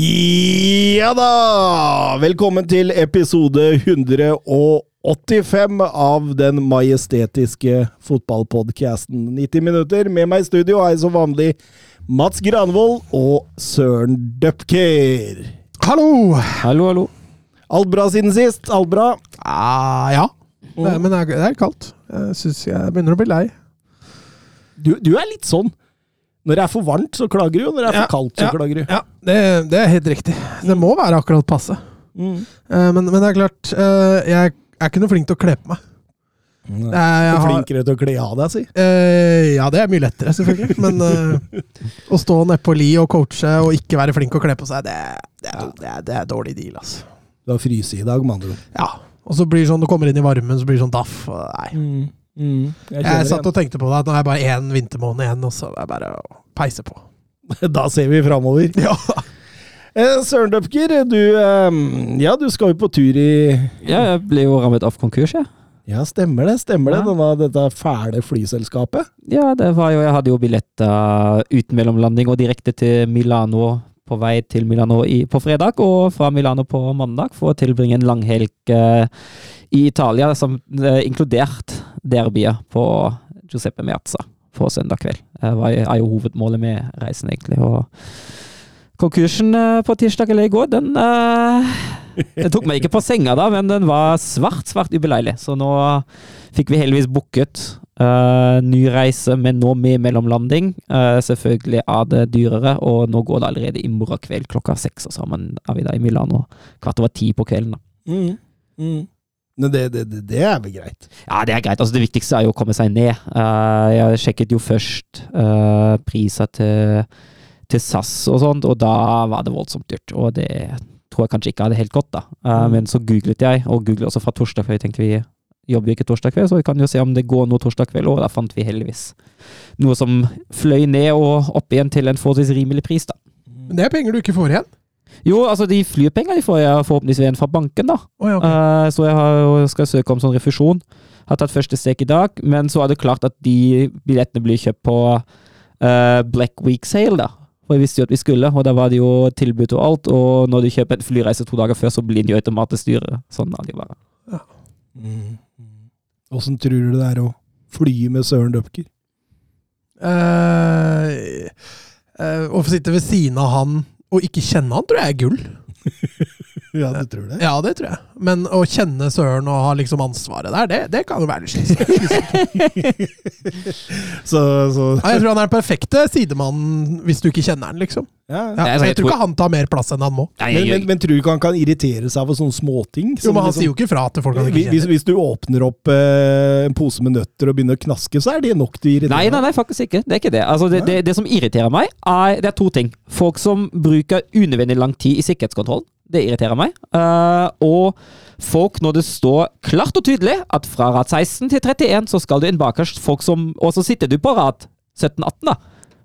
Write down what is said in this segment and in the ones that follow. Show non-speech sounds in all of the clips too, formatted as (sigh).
Ja da! Velkommen til episode 185 av den majestetiske fotballpodcasten 90 minutter. Med meg i studio er som vanlig Mats Granvold og Søren Dupker. Hallo! Hallo, hallo. Alt bra siden sist? Alt bra? Ah, ja. Det, men det er, det er kaldt. Jeg syns jeg begynner å bli lei. Du, du er litt sånn. Når det er for varmt, så klager du, og når det er for kaldt, så ja, klager du. Ja, det, det er helt riktig. Det må være akkurat passe. Mm. Eh, men, men det er klart, eh, jeg er ikke noe flink til å kle på meg. Eh, Du jeg er flinkere til å kle av deg, si. ja, det er mye lettere, selvfølgelig. Men å stå nedpå li og coache og ikke være flink til å kle på seg, det, det, er, det, er, det er dårlig deal, altså. Du har fryst i dag, med andre ord. Ja. Og så blir det sånn, du kommer inn i varmen, så blir det sånn daff. Nei. Mm. Mm. Jeg Jeg satt og tenkte på det, at nå er det bare én vintermåned igjen, og så er det bare å peise på. (laughs) Da ser vi framover. (laughs) Ja. Eh, Søren Dupker, du, eh, ja, du skal jo på tur i Ja, jeg ble jo rammet av konkurs, jeg. Ja, stemmer det. Stemmer det. Denne, dette fæle flyselskapet. Ja, det var jo Jeg hadde jo billetter uten mellomlanding og direkte til Milano på vei til Milano i, på fredag, og fra Milano på mandag for å tilbringe en langhelg eh, i Italia, som eh, inkludert derbyet på Giuseppe Meazza på søndag kveld. Det er jo hovedmålet med reisen, egentlig. og Konkursen eh, på tirsdag eller i går, den eh, Den tok meg ikke på senga da, men den var svært, svært ubeleilig. Så nå fikk vi heldigvis booket uh, ny reise, men nå med mellomlanding. Uh, selvfølgelig er det dyrere, og nå går det allerede i morgen kveld klokka seks. Og så er vi da i Milano kvart over ti på kvelden. da. Mm. Mm. Det, det, det, er vel greit. Ja, det er greit. Altså, det viktigste er jo å komme seg ned. Uh, jeg sjekket jo først uh, priser til, til SAS og sånt, og da var det voldsomt dyrt. Og det tror jeg kanskje ikke hadde helt gått, da. Uh, Mm. Men så googlet jeg, og googlet også fra torsdag, kveld, tenkte vi jobber jo ikke torsdag kveld, så vi kan jo se om det går noe torsdag kveld, og da fant vi heldigvis noe som fløy ned og opp igjen til en forholdsvis rimelig pris, da. Men det er penger du ikke får igjen. Jo, altså de flypenger de får jeg forhåpentligvis igjen fra banken, da. Oh, ja, ok. Eh, så jeg har, skal søke om sånn refusjon. Har tatt første steg i dag, men så er det klart at de billettene blir kjøpt på uh, Black Week Sale, da. For jeg visste jo at vi skulle, og da var det jo tilbud og alt. Og når du kjøper en flyreise to dager før, så blir den jo automatisk dyrere. Sånn er det bare. Mm. Åssen tror du det er å fly med Søren Dupker? Uh, uh, å få sitte ved siden av han og ikke kjenne han, tror jeg er gull. (laughs) Ja, du tror det? Ja, det tror jeg. Men å kjenne Søren og ha liksom ansvaret der, det, det kan jo være litt slitsomt. (laughs) Så, så Ja, jeg tror han er den perfekte sidemannen hvis du ikke kjenner han, liksom. ja. Ja, jeg jeg tror ikke han tar mer plass enn han må. Nei, Men, men, men tror du ikke han kan irritere seg over sånne småting? Jo, men han sier jo ikke fra til folk han ikke kjenner. hvis du åpner opp eh, en pose med nøtter og begynner å knaske, så er det nok til å irritere Nei, nei, nei, faktisk ikke. Det er ikke det. Altså, det, det, det som irriterer meg, er, det er to ting. Folk som bruker unødvendig lang tid i sikkerhetskontroll. Det irriterer meg. Eh, og folk når det står klart og tydelig at fra rad 16 til 31 så skal du inn bakerst. Folk som, og så sitter du på rad 17-18, da.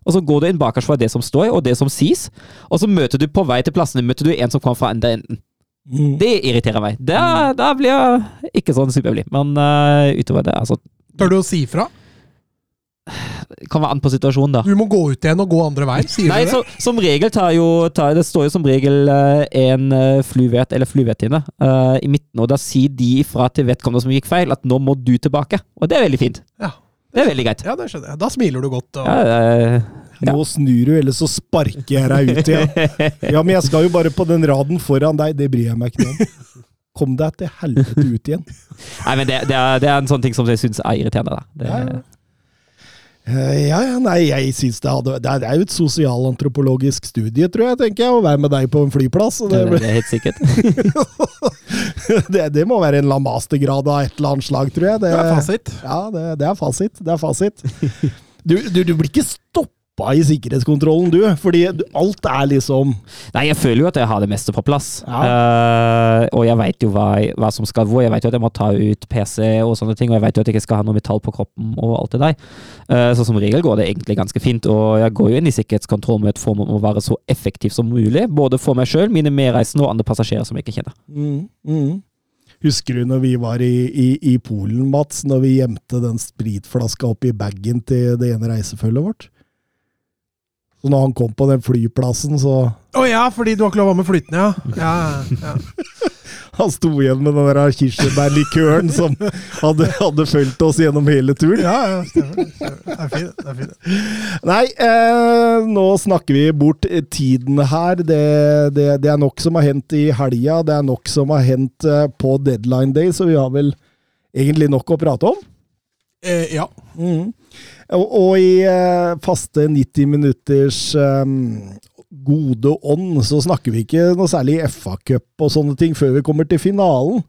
Og så går du inn bakerst fra det som står, og det som sies. Og så møter du på vei til plassene møter du en som kommer fra andre enden. Mm. Det irriterer meg. Da, da blir jeg ikke sånn superblid. Men uh, utover det, altså Tør du å si fra? Kan være an på situasjonen, da. Du må gå ut igjen og gå andre veien, sier Nei, du det? så, som regel tar jo tar, Det står jo som regel eh, en uh, flyvert eller flyvertinne uh, i midten, og da sier de ifra til vedkommende som gikk feil, at nå må du tilbake. Og det er veldig fint. Ja. Det er veldig greit. Ja, det skjønner jeg. Da smiler du godt. Og... Ja, eh, Ja. Nå snur du, ellers så sparker jeg deg ut igjen. (laughs) Ja, men jeg skal jo bare på den raden foran deg, det bryr jeg meg ikke om. Kom deg til helvete ut igjen. nei, men det, det, er, det er en sånn ting som jeg syns er irriterende. Da. Det, Ja, ja. Eh, Ja, ja, nei, jeg synes det, hadde, det er- jo et sosialantropologisk studie, tror jeg, tenker jeg, å være med deg på en flyplass. det, Det, det er helt sikkert. (laughs) det, det må være en eller mastergrad av et eller annet slag, tror jeg. Det, Det er fasit. Ja, det, det er fasit. Det er fasit. Du, du, du blir ikke stoppa duppa i sikkerhetskontrollen, du. Fordi alt er liksom Nei, jeg føler jo at jeg har det meste på plass. Ja. Uh, og jeg veit jo hva, hva som skal hvor. Jeg veit jo at jeg må ta ut PC og sånne ting, og jeg veit jo at jeg ikke skal ha noe metall på kroppen og alt det der. Uh, så som regel går det egentlig ganske fint, og jeg går jo inn i sikkerhetskontroll med et formål om å være så effektiv som mulig. Både for meg sjøl, mine medreisende og andre passasjerer som jeg ikke kjenner. mm, mm. Husker du når vi var i, i, i Polen, Mats, når vi gjemte den spritflaska oppi bagen til det ene reisefølget vårt? Så når han kom på den flyplassen, så Å ja, fordi du har ikke lov å ha med flytende, ja. ja, ja. (laughs) Han sto igjen med den der kirsebærlikøren som hadde, hadde fulgt oss gjennom hele turen. Ja, ja, stemmer. Det er fint. det er fint. Nei, eh, nå snakker vi bort tiden her. Det, det, det er nok som har hendt i helga. Det er nok som har hendt eh, på deadline day, så vi har vel egentlig nok å prate om. Eh, ja. Mhm. Og, og i eh, faste 90 minutters eh, gode ånd så snakker vi ikke noe særlig FA-cup og sånne ting før vi kommer til finalen.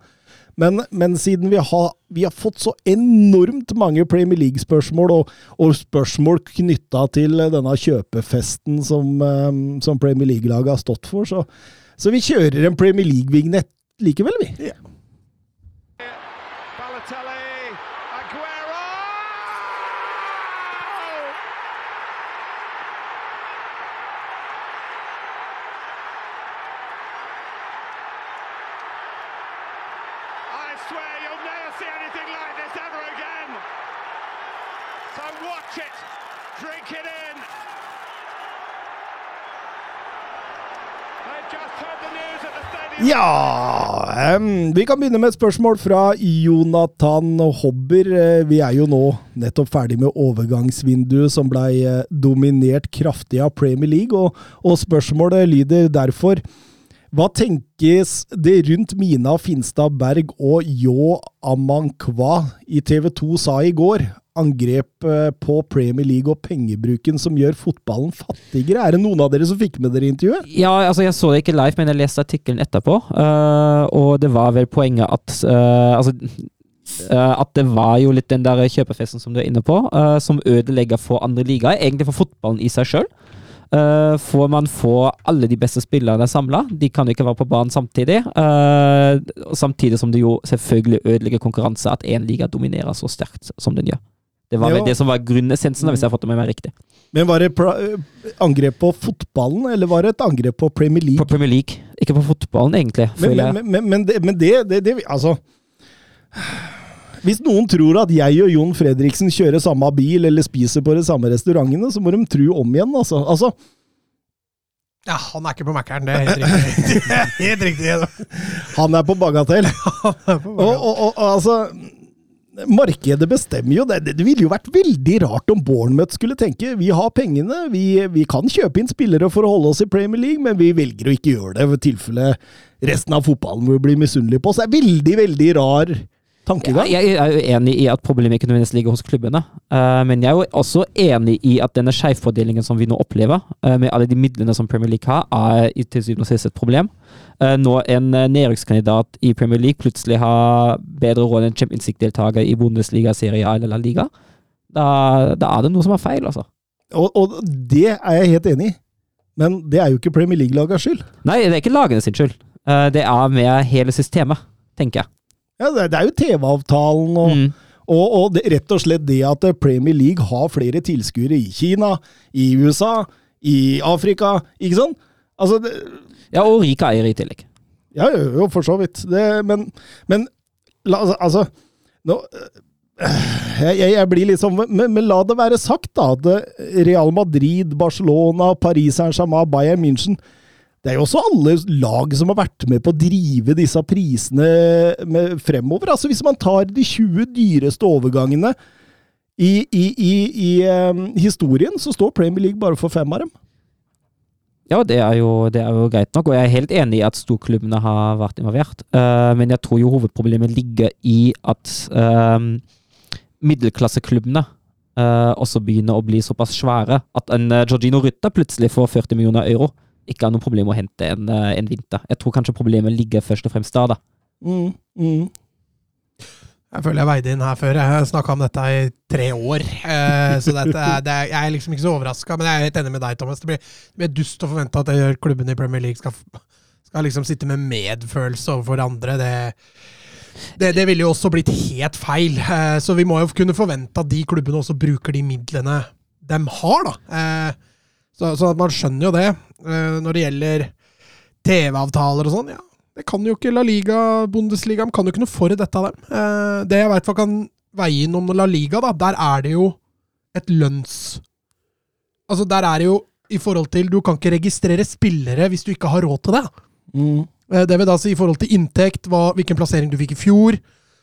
Men, men siden vi har, vi har fått så enormt mange Premier League-spørsmål, og, og spørsmål knytta til denne kjøpefesten som, eh, som Premier League-laget har stått for, så, så vi kjører en Premier League-vignett likevel, vi. Balotelli, Ja um, Vi kan begynne med et spørsmål fra Jonathan Hobber. Eh, Vi er jo nå nettopp ferdig med overgangsvinduet som blei eh, dominert kraftig av Premier League, og, og spørsmålet lyder derfor hva tenkes det rundt Mina Finstad Berg og Ljå Amankwa i TV 2 sa i går? Angrep eh, på Premier League og pengebruken som gjør fotballen fattigere. Er det noen av dere som fikk med dere intervjuet? Ja, altså jeg så det ikke live, men jeg leste artikkelen etterpå, uh, og det var vel poenget at uh, altså, uh, at det var jo litt den der kjøpefesten som du er inne på, som ødelegger for andre ligaer, egentlig for fotballen i seg sjøl. Får man få alle de beste spillerne samla. De kan jo ikke være på banen samtidig. Uh, samtidig som det jo selvfølgelig ødelegger konkurranse at én liga dominerer så sterkt som den gjør. Det var vel det som var grunnessensen, hvis jeg har fått det med meg riktig. Men var det eh, angrep på fotballen, eller var det et angrep på Premier League? På Premier League, ikke på fotballen, egentlig. Men, føler jeg. men, men, men, det, men det, det, det Altså Hvis noen tror at jeg og Jon Fredriksen kjører samme bil eller spiser på de samme restaurantene, så må de tro om igjen, altså. altså ja, han er ikke på Mækkern, det er helt riktig. (laughs) Det er helt riktig. han er på bagatell. (laughs) Han er på Og, og, og, og altså Markedet bestemmer jo. Det, det ville jo vært veldig rart om Bournemouth skulle tenke vi har pengene, vi, vi kan kjøpe inn spillere for å holde oss i Premier League, men vi velger å ikke gjøre det, i tilfelle resten av fotballen vil bli misunnelig på oss. Det er veldig, veldig rar tankegang. jeg er jo enig i at problemet ikke nødvendigvis ligger hos klubbene. Uh, men jeg er jo også enig i at denne skjevfordelingen som vi nå opplever, uh, med alle de midlene som Premier League har, er i til syvende og sist et problem. Uh, når en nedrykkskandidat i Premier League plutselig har bedre råd enn Champions League-deltaker i Bundesliga, Serie A eller La Liga, da, da er det noe som er feil, altså. Og, og det er jeg helt enig i. Men det er jo ikke Premier League-lagets skyld. Nei, det er ikke lagene sin skyld. Eh, det er med hele systemet, tenker jeg. Ja, det, det er jo TV-avtalen og, Mm. og, og det, rett og slett det at Premier League har flere tilskuere i Kina, i USA, i Afrika, ikke sant? Altså, det, Ja, og rike eiere i tillegg. Ja, jo, jo, for så vidt. Det, men men la, altså nå, øh, jeg, jeg, jeg blir litt sånn men, men la det være sagt, da. At Real Madrid, Barcelona, Paris Saint-Germain, Bayern München Det er jo også alle lag som har vært med på å drive disse prisene fremover. Altså Hvis man tar de 20 dyreste overgangene i, i, i, i um, historien, så står Premier League bare for fem av dem. Ja, det er, jo, det er jo greit nok, og jeg er helt enig i at storklubbene har vært involvert. Uh, men jeg tror jo hovedproblemet ligger i at uh, middelklasseklubbene uh, også begynner å bli såpass svære at en Georgino Rytta plutselig får 40 millioner euro. Ikke har noe problem å hente en, eh, en vinter. Jeg tror kanskje problemet ligger først og fremst der, da. Mm, mm. Jeg føler jeg veide inn her før. Jeg har snakka om dette i tre år. Eh, så dette, det jeg er liksom ikke så overraska, men jeg er helt enig med deg, Thomas. Det blir, det blir dust å forvente at det- klubbene i Premier League skal, skal liksom sitte med medfølelse overfor andre. Det, det, det ville jo også blitt helt feil. Eh, så vi må jo kunne forvente at de klubbene også bruker de midlene de har, da. Eh, så, så at man skjønner jo det. Eh, når det gjelder TV-avtaler og sånn, ja. Det kan jo ikke La Liga, Bundesliga, de kan jo ikke noe for dette av dem. Eh, det jeg fall kan veie inn om La Liga, da, der er det jo et lønns... Altså, der er det jo i forhold til Du kan ikke registrere spillere hvis du ikke har råd til det. Mm. Eh, Det vil da si i forhold til inntekt, hva, hvilken plassering du fikk i fjor.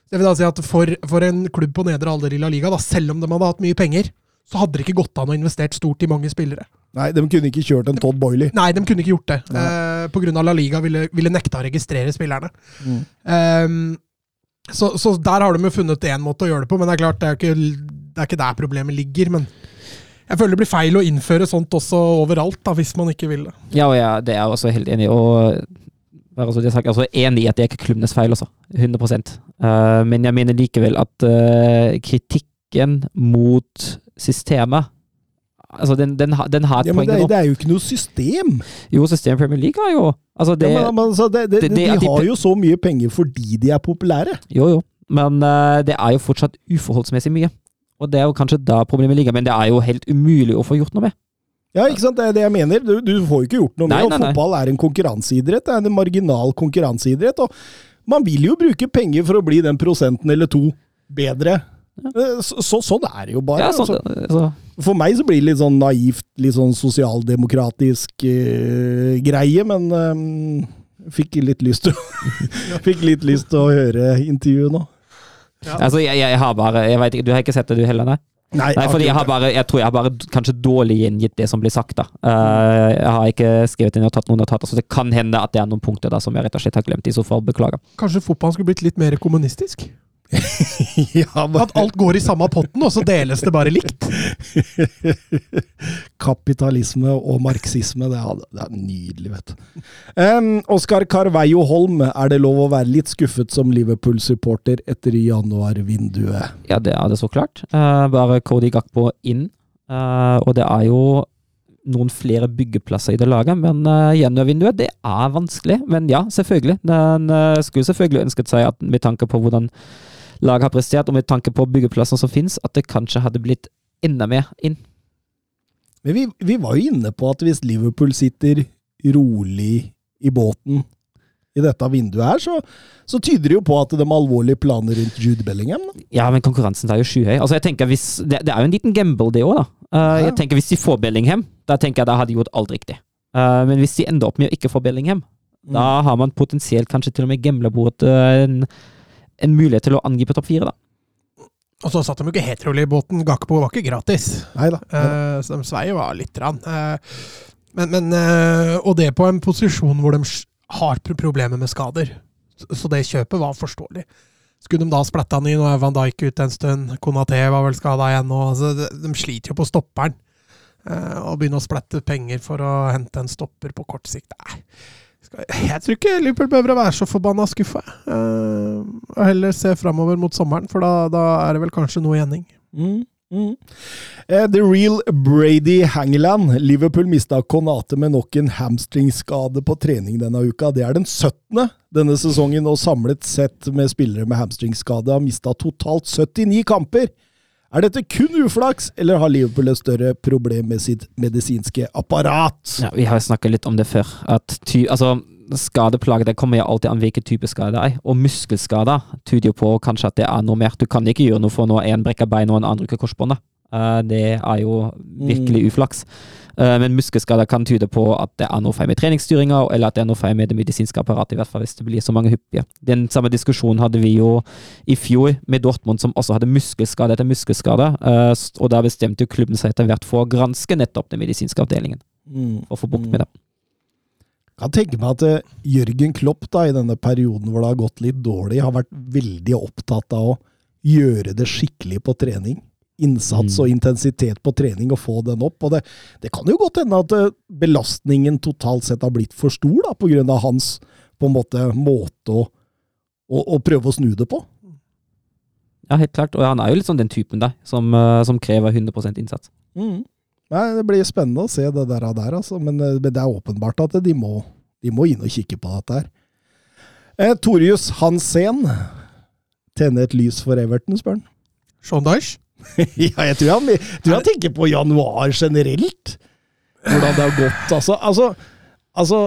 Det vil da si at for, for en klubb på nedre alder i La Liga, da, selv om de hadde hatt mye penger, så hadde det ikke gått an å investere stort i mange spillere. Nei, de kunne ikke kjørt en Todd Boiley. Nei, de kunne ikke gjort det. Eh, på grunn av La Liga ville, ville nekta å registrere spillerne. Mm. Ehm, så, så der har de jo funnet én måte å gjøre det på, men det er klart, det er, ikke, det er ikke der problemet ligger. Men jeg føler det blir feil å innføre sånt også overalt, da, hvis man ikke vil det. Ja, og ja, det er jeg også helt enig i. Og bare så sagt, jeg er også enig i at det er ikke klubbenes feil også. 100 uh, Men jeg mener likevel at uh, kritikken mot systemet Altså, den, den, den har et Ja, poeng det, Men det er jo ikke noe system. Jo, systemet Premier League har jo Altså, det ja, men, men, altså, det, det, de- har jo så mye penger fordi de er populære. Jo, jo. Men uh, det er jo fortsatt uforholdsmessig mye. Og det er jo kanskje da problemet ligger, men det er jo helt umulig å få gjort noe med. Ja, ikke sant? Det er det jeg mener. Du, du får jo ikke gjort noe Nei, med det. Fotball er en konkurranseidrett. Det er en marginal konkurranseidrett. Og man vil jo bruke penger for å bli den prosenten eller to bedre. Eh, Så, så, sånn er det jo bare. Ja, sånn, altså. altså, For meg så blir det litt sånn naivt, litt sånn sosialdemokratisk uh, greie, men um, fikk litt lyst til (laughs) Fikk litt lyst til å høre intervjuet nå. altså jeg, jeg har bare jeg vet ikke, Du har ikke sett det, du heller? Nei? Nei, fordi jeg har bare Jeg tror jeg har bare kanskje dårlig gjengitt det som blir sagt, da. Uh, jeg har ikke skrevet inn og tatt noen notater, så det kan hende at det er noen punkter da som jeg rett og slett har glemt. I så fall beklager. Kanskje fotballen skulle blitt litt mer kommunistisk? (laughs) ja, men, At alt går i samme potten, og så deles det bare likt? (laughs) Kapitalisme og marxisme, det er, det er nydelig, vet du. Um, Oskar Carveio Holm, er det lov å være litt skuffet som Liverpool-supporter etter januarvinduet? Ja, det er det så klart. Uh, bare Cody Gakpo inn. Uh, og det er jo noen flere byggeplasser i det laget, men uh, januarvinduet, det er vanskelig. Men ja, selvfølgelig. Den uh, skulle selvfølgelig ønsket seg at med tanke på hvordan laget har prestert, og med tanke på byggeplassene som finnes, at det kanskje hadde blitt enda mer inn. Men vi, vi var jo inne på at hvis Liverpool sitter rolig i båten i dette vinduet her, så, så tyder det jo på at de har alvorlige planer rundt Jude Bellingham. Da. Ja, men konkurransen er jo skyhøy. Altså, jeg tenker hvis, det, det er jo en liten gamble, det òg, da. Uh, Ja. Jeg tenker Hvis de får Bellingham, da tenker jeg da har de gjort alt riktig. Uh, men hvis de ender opp med å ikke få Bellingham, da har man potensielt kanskje til og med gambla bort eh, en, en mulighet til å angripe topp fire, da. Og så satt de jo ikke helt rolig i båten. Gakpo var ikke gratis. Nei da. Eh, så de svei jo av litt. Rann. Eh, men, men, eh, og det på en posisjon hvor de har problemer med skader. Så, det kjøpet var forståelig. Skulle de da splatta han i, og Van Dijk ute en stund, Konaté var vel skada igjen nå. Altså, de, sliter jo på stopperen. Å og begynne å splatte penger for å hente en stopper på kort sikt Nei. Jeg tror ikke Liverpool behøver å være så forbanna skuffa. Uh, og heller se framover mot sommeren, for da, da er det vel kanskje noe gjenning. Mm, mm. Eh, The Real Brady Hangeland. Liverpool mista Konate med nok en hamstringskade på trening denne uka. Det er den 17. denne sesongen, og samlet sett med spillere med hamstringskade har mista totalt 79 kamper. Er dette kun uflaks, eller har Liverpool et større problem med sitt medisinske apparat? Ja, vi har snakka litt om det før. At ty, altså, Skadeplager det kommer jo alltid an hvilken type skade det er. Og muskelskader tyder jo på kanskje at det er noe mer. Du kan ikke gjøre noe for når en brekker bein og en annen bruker korsbåndet. Eh, det er jo virkelig uflaks. Eh, men muskelskader kan tyde på at det er noe feil med treningsstyringa, eller at det er noe feil med det medisinske apparatet, i hvert fall hvis det blir så mange hyppige. Den samme diskusjonen hadde vi jo i fjor med Dortmund, som også hadde muskelskade etter muskelskade. eh, og da bestemte jo klubben seg etter hvert for å granske nettopp den medisinske avdelingen, og få bukt med det. Jeg kan tenke meg at Jørgen Klopp da, i denne perioden hvor det har gått litt dårlig, har vært veldig opptatt av å gjøre det skikkelig på trening. Innsats Mm. og intensitet på trening og få den opp. Og det, det kan jo godt hende at eh, belastningen totalt sett har blitt for stor, da, på grunn av hans på en måte måte å, å, å prøve å snu det på. Ja, helt klart. Og han er jo litt sånn den typen der, som, eh, som krever 100% innsats. Mm. Nei, det blir spennende å se det der, der altså. men, eh, men det er åpenbart at de må, de må inn og kikke på dette her. Eh, Torjus Hansen. Tenne et lys for Everton, spør han. Sean Dyche? (laughs) ja, jeg tror han, tror han tenker på januar generelt. Hvordan det har gått. Altså, altså, altså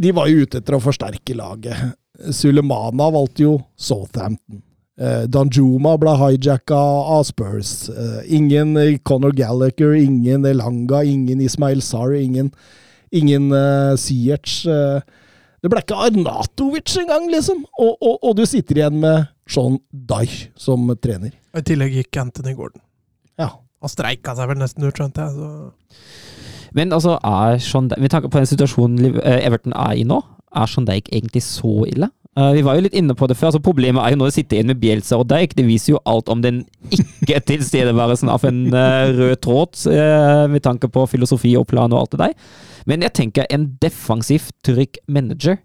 De var jo ute etter å forsterke laget. Sulemana valgte jo Southampton. Eh, Danjuma ble hijacka av Spurs. Eh, ingen Conor Gallagher, ingen Elanga, ingen Ismail Sarr, ingen, ingen uh, Siertz. Uh, det ble ikke Arnatovic engang, liksom! Og, og, og, du sitter igjen med Sean Dyche som trener. Og I tillegg gikk Anthony Gordon. Ja. Han streika seg vel nesten ut, skjønte jeg. Så. Men altså, er Sean Dyche, med tanke på den situasjonen Everton er i nå, er Sean Dyche egentlig så ille? Uh, vi var jo litt inne på det før. altså Problemet er jo når det sitter inn med Bjelsa og Dijk. Det viser jo alt om den ikke-tilstedeværelsen (laughs) av en uh, rød tråd, uh, med tanke på filosofi og plan og alt det der. Men jeg tenker en defensiv, trygg manager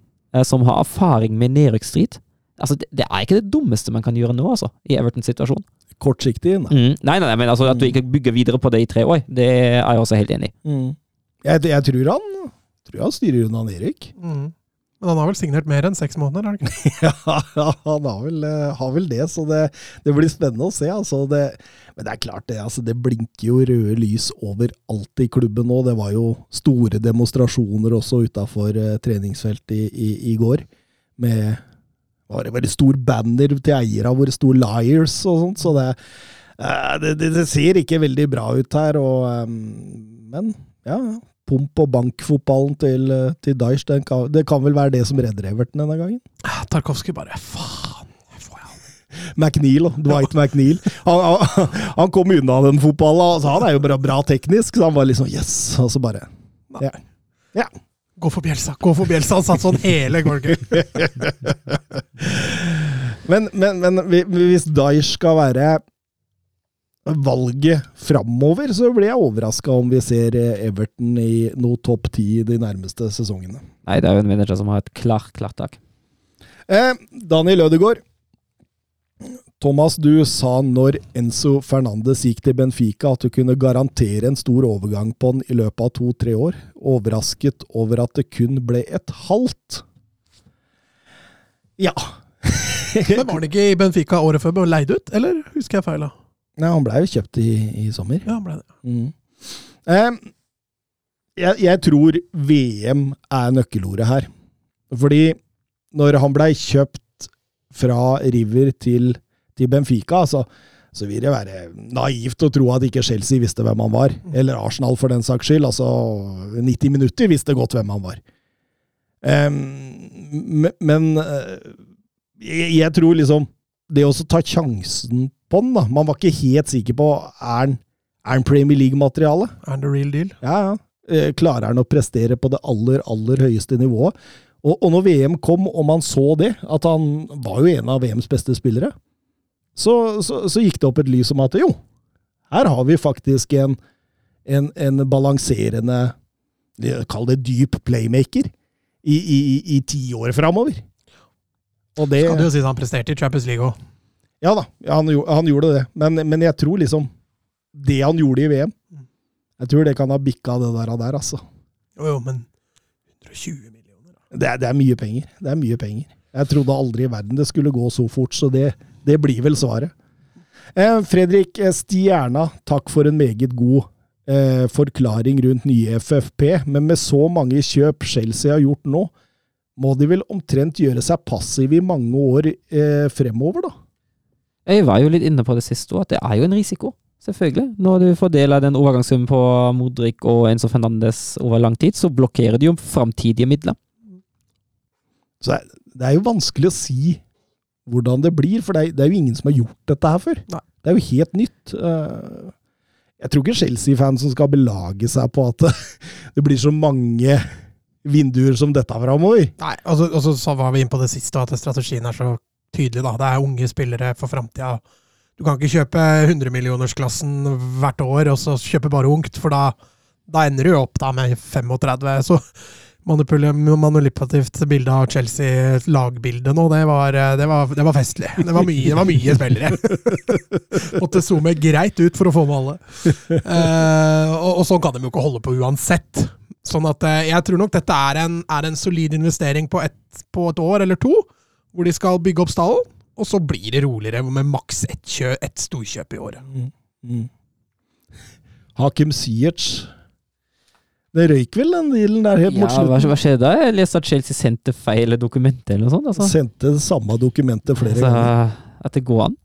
som har erfaring med nedrykksstrid altså, det, det, er ikke det dummeste man kan gjøre nå, altså, i Evertons situasjon. Kortsiktig? Nei. Mm. nei, nei, men altså, at du ikke bygger videre på det i tre år, det er jeg også helt enig i. Mm. Jeg, jeg, tror han, tror han styrer unna Erik. Mm. Men han har vel signert mer enn seks måneder? har han ikke? (laughs) ja, han har vel, eh, har vel, det, så det, det, blir spennende å se. Altså, det, men det er klart, det, altså, det blinker jo røde lys overalt i klubben nå. Det var jo store demonstrasjoner også utafor uh, treningsfeltet i, i, i, går. Med var det veldig stor banner til eierne hvor det sto 'Liars' og sånt. Så det, det, det, det, ser ikke veldig bra ut her. Og, um, men ja, pump- og bankfotballen til, eh, til Daesh, kan, det kan vel være det som redder Everton denne gangen? Tarkovskij bare faen. McNeil, Dwight ja. McNeil. Han, han, han, kom unna den fotballen. Altså, han er jo bra, bra, teknisk, så han var liksom yes, og så bare Ja. ja. Gå for Bjelsa, gå for Bjelsa! Han satt sånn hele gården. (laughs) men, men, men hvis Daesh skal være valget framover, så blir jeg overraska om vi ser Everton i noe topp ti de nærmeste sesongene. Nei, det er jo en manager som har et klart, klart tak. Eh, Daniel Ødegaard. Thomas, du sa når Enzo Fernandes gikk til Benfica at du kunne garantere en stor overgang på han i løpet av to-tre år. Overrasket over at det kun ble et halvt. Ja. (laughs) Men Var han ikke i Benfica året før og leid ut, eller husker jeg feil? da? Nei, han blei jo kjøpt i, i, sommer. Ja, han ble det. Mm. Eh, jeg, jeg, tror VM er nøkkelordet her. Fordi når han blei kjøpt fra River til, til Benfica, så, så, vil det være naivt å tro at ikke Chelsea visste hvem han var. Mm. Eller Arsenal, for den saks skyld. Altså, 90 minutter visste godt hvem han var. Um, men eh, jeg, jeg tror liksom Det å ta sjansen på den. da. Man var ikke helt sikker på er han er Premier League-materiale. Er han the real deal? Ja, ja. Eh, klarer han å prestere på det aller, aller høyeste nivået? Og, og når VM kom, og man så det, at han var jo en av VMs beste spillere, så, så, så gikk det opp et lys om at jo, her har vi faktisk en, en, en balanserende Kall det dyp playmaker i, i, i ti år framover. Og det Skal du jo si at han presterte i Champions League òg. Ja da, han, han gjorde det. Men, men, jeg tror liksom Det han gjorde i VM Jeg tror det kan ha bikka det der, der altså. Jo, jo, men 120 millioner da. Det er, det er, mye penger. Det er mye penger. Jeg trodde aldri i verden det skulle gå så fort, så det, det blir vel svaret. Eh, Fredrik Stjerna, takk for en meget god eh, forklaring rundt nye FFP, men med så mange kjøp Chelsea har gjort nå, må de vel omtrent gjøre seg passive i mange år eh, fremover, da? Jeg var jo litt inne på det siste at det er jo en risiko. Selvfølgelig. Når du får del av den overgangssummen på Modric og Enzo Fernandes over lang tid, så blokkerer de jo framtidige midler. Så det er jo vanskelig å si hvordan det blir, for det er, det er jo ingen som har gjort dette her før. Nei. Det er jo helt nytt. Eh, jeg tror ikke Chelsea-fansen skal belage seg på at (laughs) det blir så mange vinduer som dette framover. Nei, og så altså, var vi inne på det siste, at strategien er så tydelig. da. Det er unge spillere for framtida. Du kan ikke kjøpe 100-millionersklassen hvert år og så kjøpe bare ungt, for da, da ender du jo opp da med 35. Så manipulativt bilde av Chelsea-lagbildet nå. Det var, eh, det, var, det var festlig. Det var mye, det var mye spillere. (laughs) Måtte zoome greit ut for å få med alle. Uh, og, og sånn kan de jo ikke holde på uansett. Sånn at eh, jeg tror nok dette er en, er en solid investering på et, på et år eller to, hvor de skal bygge opp stallen. Og så blir det roligere med maks ett kjø, et storkjøp i året. Mm. Mm. Hakim Ziyech Det røyk vel den dealen der helt Ja, mot hva, slutten? hva skjedde da? Jeg leste at Chelsea sendte feil dokument eller noe sånt. Altså. Sendte det samme dokumentet flere Altså, ganger. at det går an.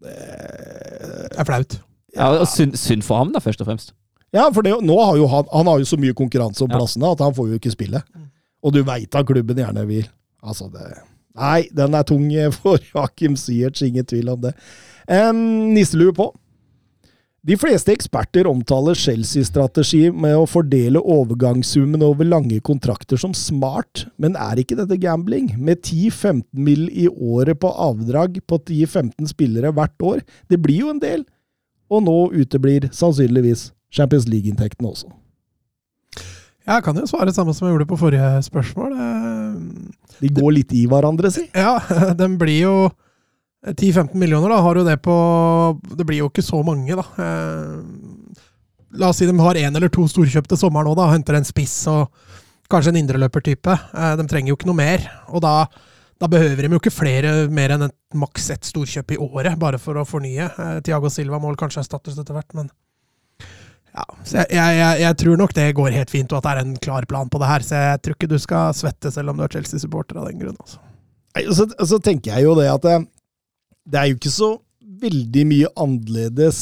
Det er flaut. Ja, og synd, synd for ham, da, først og fremst. Ja, for det, nå har jo han, han har jo så mye konkurranse om Ja. plassene at han får jo ikke spille. Mm. Og du veit at klubben gjerne vil. Altså, det Nei, den er tung for Joakim Ziyech, ingen tvil om det. Um, nisselue på. De fleste eksperter omtaler Chelsea-strategi med å fordele overgangssummen over lange kontrakter som smart, men er ikke dette gambling? Med 10-15 mill. i året på avdrag på 10-15 spillere hvert år, det blir jo en del. Og nå uteblir sannsynligvis Champions League-inntektene også. Jeg kan jo svare det samme som jeg gjorde på forrige spørsmål. De går litt i hverandre, si. Ja, (laughs) den blir jo 10-15 millioner, da, har jo det på Det blir jo ikke så mange, da. Eh, La oss si de har én eller to storkjøpte sommer nå, da. Henter en spiss og kanskje en indreløpertype. Eh, De trenger jo ikke noe mer. Og da, da behøver de jo ikke flere mer enn et, maks ett storkjøp i året, bare for å fornye. Eh, Tiago Silva må kanskje erstattes etter hvert, men ja, jeg, jeg, jeg tror nok det går helt fint, og at det er en klar plan på det her. Så jeg tror ikke du skal svette selv om du er Chelsea-supporter av den grunn. Altså. Så, så tenker jeg jo det at det, er jo ikke så veldig mye annerledes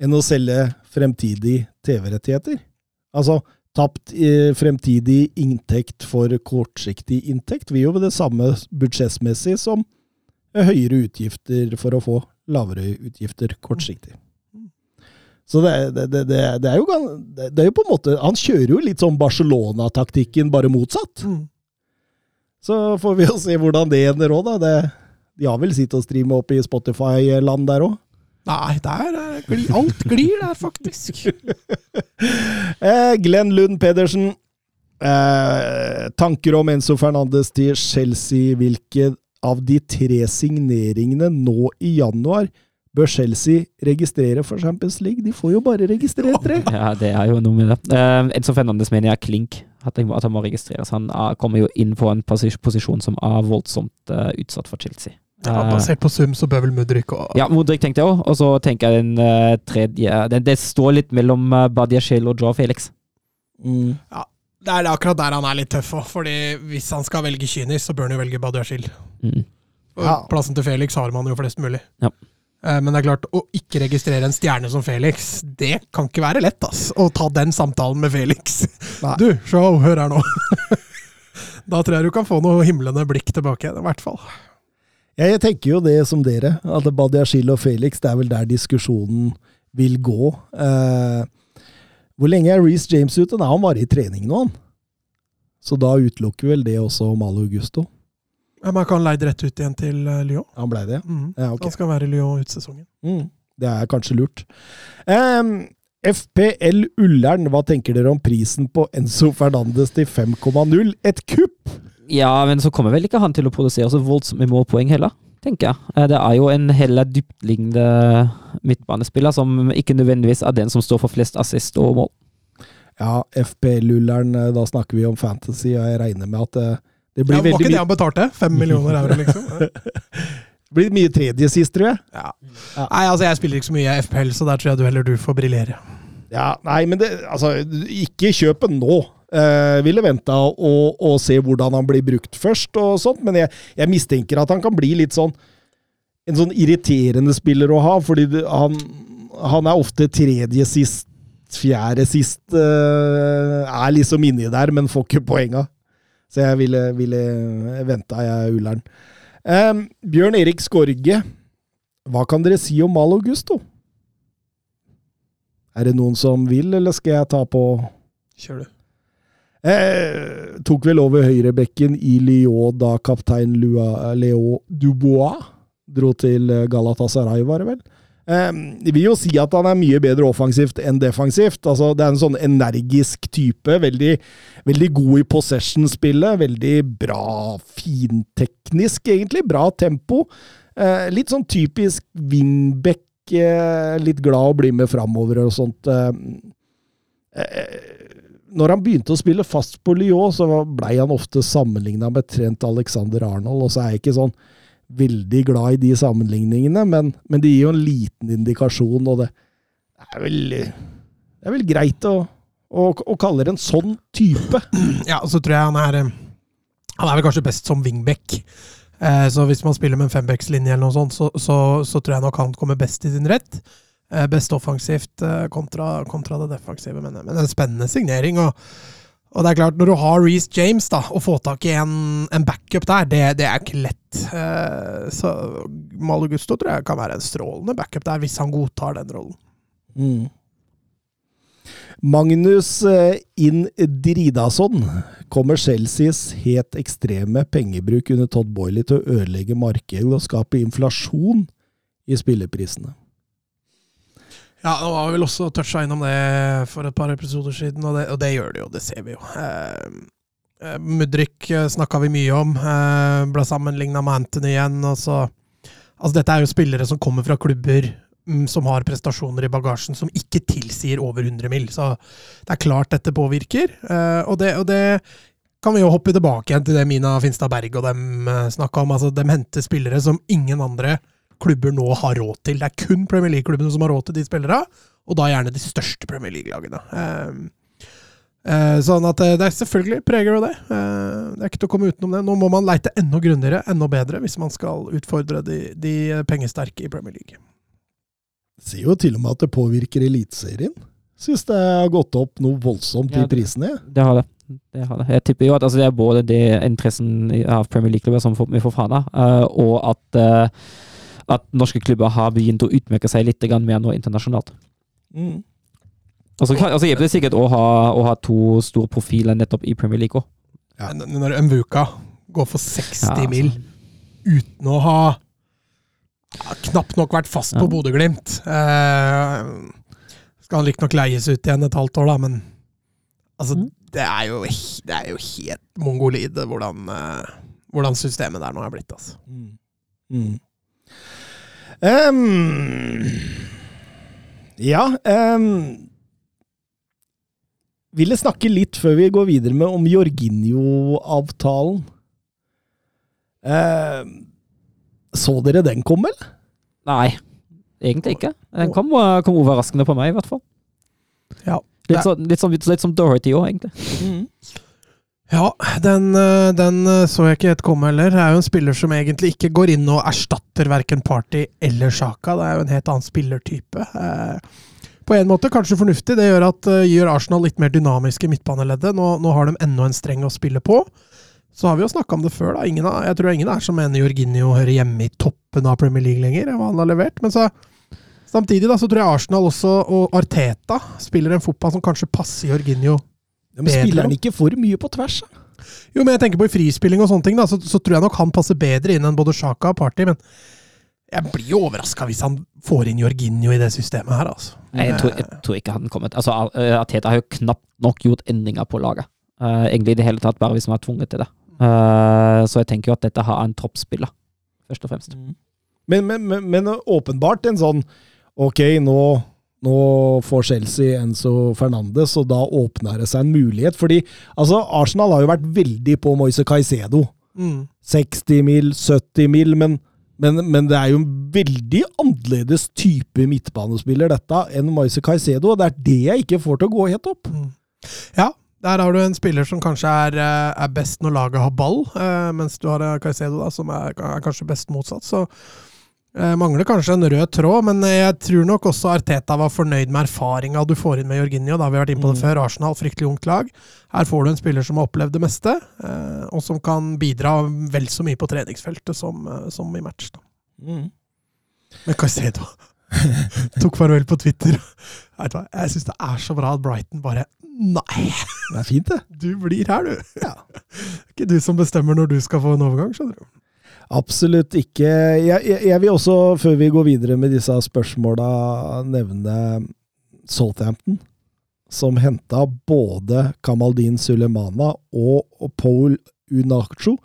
enn å selge fremtidig TV-rettigheter. Altså, tapt eh, fremtidig inntekt for kortsiktig inntekt vil jo være det samme budsjettmessig som høyere utgifter for å få lavere utgifter kortsiktig. Så det, det, det, det, er jo er jo på en måte Han kjører jo litt sånn Barcelona-taktikken, bare motsatt. Mm. Så får vi jo se hvordan det ender òg, da. Det, de har vel sitt å streame opp i Spotify-land der òg. Nei, der er gli, alt glir der, faktisk. (laughs) Eh, Glenn Lund Pedersen. Eh, tanker om Enzo Fernandes til Chelsea. Hvilke av de tre signeringene nå i januar bør Chelsea registrere for Champions League? De får jo bare registrere tre. (laughs) Ja, det er jo noe med det. Uh, Enzo Fernandes mener jeg er klink. At, må- at han må registreres. Han er, kommer jo inn på en posisjon som er voldsomt uh, utsatt for Chelsea. Ja, Eh, basert på sum så bør vel Mudrik og ja, Mudrik tenkte jeg òg. Og så tenker jeg den eh, tredje det, det står litt mellom uh, Badia og Joe Felix. Mm. Det er akkurat der han er litt tøff òg, fordi hvis han skal velge kynisk, så bør han jo velge Badiashil. Mm. Ja. Plassen til Felix har man jo flest mulig. Ja. Eh, Men det er klart, å ikke registrere en stjerne som Felix, det kan ikke være lett, ass. Å ta den samtalen med Felix. Nei. Du, show, hør her nå. (laughs) da tror jeg du kan få noe himlende blikk tilbake i hvert fall. Jeg, tenker jo det som dere, at Badiashil og Felix, det er vel der diskusjonen vil gå. Eh, hvor lenge er Reece James ute? Nei, han var i trening nå, han. Så da utelukker vel det også Malo Augusto. Ja, Man kan leid rett ut igjen til eh, Lyon. Han blei det? Mm. Ja, ok. Han skal være i Lyon ut sesongen. Mm, det er kanskje lurt. Ehm, FPL Ullern, hva tenker dere om prisen på Enzo Fernandes til 5,0? Et kupp! Ja, men så kommer vel ikke han til å produsere så voldsomt med målpoeng heller, tenker jeg. Eh, Det er jo en heller dyptliggende midtbanespiller som ikke nødvendigvis er den som står for flest assist og mål. Ja, FPL Ullern, eh, da snakker vi om fantasy, og jeg regner med at det, det blir Ja, var ikke det han betalte? Fem millioner euro, liksom? (laughs) det blir mye tredje sist, tror jeg. Ja. Ja. Nei, altså jeg spiller ikke så mye FPL, så der tror jeg du heller du får briljere. Ja, nei, men det, altså, ikke kjøp den nå. Eh, ville venta og, og se hvordan han blir brukt først, og sånt, men jeg, jeg mistenker at han kan bli litt sånn En sånn irriterende spiller å ha, fordi han, han er ofte tredje sist, fjerde sist. Uh, er liksom inni der, men får ikke poenga. Så jeg ville, ville venta, jeg, Ullern. Um, Bjørn Erik Skorge, hva kan dere si om Mal Augusto? Er det noen som vil, eller skal jeg ta på Kjør du. Eh, Tok vel over høyrebekken i Lyon da kaptein Lua, Leo Dubois dro til eh, Galatasaray, var det vel? Eh, vi vil jo si at han er mye bedre offensivt enn defensivt. Altså, det er en sånn energisk type. Veldig, veldig god i possession-spillet. Veldig bra finteknisk, egentlig. Bra tempo. Eh, litt sånn typisk wingback. Eh, litt glad å bli med framover og sånt. Eh, eh, når han begynte å spille fast på Lyon, så blei han ofte sammenligna med Trent Alexander Arnold, og så er jeg ikke sånn veldig glad i de sammenligningene, men, men det gir jo en liten indikasjon, og det er vel, det er vel greit å, å, å kalle det en sånn type. (clears throat) Ja, så tror jeg han er eh, Han er vel kanskje best som wingback. Eh, så hvis man spiller med en fembackslinje eller noe sånt, så, så, så tror jeg nok han kommer best i sin rett. Eh, best offensivt eh, kontra, kontra det defensive, men, men en spennende signering. og og det er klart, når du har Reece James, da, å få tak i en, en backup der, det, det, er ikke lett. Eh, så Malo Gusto tror jeg kan være en strålende backup der, hvis han godtar den rollen. Mm. Magnus in Indridason kommer Chelseas helt ekstreme pengebruk under Todd Boiley til å ødelegge markedet og skape inflasjon i spilleprisene. Ja, nå var vi vel også toucha innom det for et par episoder siden, og det, og det gjør det jo. Det ser vi jo. Eh, eh Mudrik eh, snakka vi mye om. Eh, ble sammenligna med Anthony igjen. Og så, altså dette er jo spillere som kommer fra klubber mm, som har prestasjoner i bagasjen som ikke tilsier over 100 mil. Så det er klart dette påvirker. Eh, og, det, og det kan vi jo hoppe tilbake igjen til det Mina Finstad Berg og dem eh, snakka om. Altså, de henter spillere som ingen andre klubber nå har råd til. Det er kun Premier League-klubbene som har råd til de spillerne, og da gjerne de største Premier League-lagene. Uh, uh, sånn at uh, det er selvfølgelig preger av det. det er ikke til å komme utenom det. Nå må man leite enda grundigere, enda bedre, hvis man skal utfordre de, de pengesterke i Premier League. Det sier jo til og med at det påvirker Eliteserien. Syns det har gått opp noe voldsomt ja, i prisene. Det har det. Det har det. Jeg tipper jo at altså, det er både det interessen av Premier League-klubber som vi får fra fana, og at at norske klubber har begynt å utmerke seg litt mer nå internasjonalt. Mm. Altså, altså hjelper det sikkert å ha, å ha, to store profiler nettopp i Premier League òg. Ja. Når Mvuka går for 60 ja, altså. mil uten å ha ja, knapt nok vært fast på Bodø-Glimt eh, Skal han riktignok leies ut igjen et halvt år, da, men altså, mm. det, er jo, det er jo helt mongolid hvordan, eh, hvordan systemet der nå er blitt. altså. Mm. Mm. Um, ja um, Ville snakke litt før vi går videre med om Jorginho-avtalen. Um, så dere den kom, eller? Nei, egentlig ikke. Den kom, kom overraskende på meg, i hvert fall. Ja. Litt, så, litt, som, litt som Dorothy òg, egentlig. Mm. Ja, den, eh, den, eh, så jeg ikke helt komme heller. Det er jo en spiller som egentlig ikke går inn og erstatter verken Party eller Sjaka. Det er jo en helt annen spillertype. Eh, på en måte kanskje fornuftig. Det gjør at gjør Arsenal litt mer dynamiske i midtbaneleddet. Nå, nå har de enda en streng å spille på. Så har vi jo snakka om det før. da. Ingen, jeg tror ingen er som mener Jorginho hører hjemme i toppen av Premier League lenger. hva han har levert. Men så, samtidig da, så tror jeg Arsenal også, og Arteta, spiller en fotball som kanskje passer Jorginho ja, men Spiller han ikke for mye på tvers? Da? Jo, men jeg tenker på i frispilling og sånne ting, da, så, så, tror jeg nok han passer bedre inn enn både Sjaka og Party. Men jeg blir jo overraska hvis han får inn Jorginho i det systemet her, altså. Jeg tror, jeg tror ikke han kommet Altså, Ateta har jo knapt nok gjort endringer på laget. Uh, egentlig i det hele tatt, bare hvis han er tvunget til det. Uh, så jeg tenker jo at dette har en troppsspiller, først og fremst. Mm. Men, men, men, men, åpenbart en sånn Ok, nå nå får Chelsea Enzo Fernandes, og da åpner det seg en mulighet. Fordi altså, Arsenal har jo vært veldig på Moise Caicedo. Mm. 60 mil, 70 mil, men, men, men, det er jo en veldig annerledes type midtbanespiller, dette, enn Moise Caicedo. Og det er det jeg ikke får til å gå helt opp. Mm. Ja, der har du en spiller som kanskje er, eh, er best når laget har ball, eh, mens du har Caicedo, da, som er, er kanskje best motsatt. Så Eh, mangler kanskje en rød tråd, men jeg tror nok også Arteta var fornøyd med erfaringa du får inn med Jorginho. Da vi har vært inne på det mm. før. Arsenal, fryktelig ungt lag. Her får du en spiller som har opplevd det meste, eh, og som kan bidra vel så mye på treningsfeltet som, eh, som i match. Mm. Men Caicedo (laughs) tok farvel på Twitter. Jeg syns det er så bra at Brighton bare Nei! Det er fint, det. Du blir her, du. Ja. (laughs) Det er ikke du som bestemmer når du skal få en overgang, skjønner du. Absolutt ikke. Jeg, jeg, jeg vil også, før vi går videre med disse spørsmåla, nevne Southampton. Som henta både Kamaldin Sulemana og, Paul Unacho,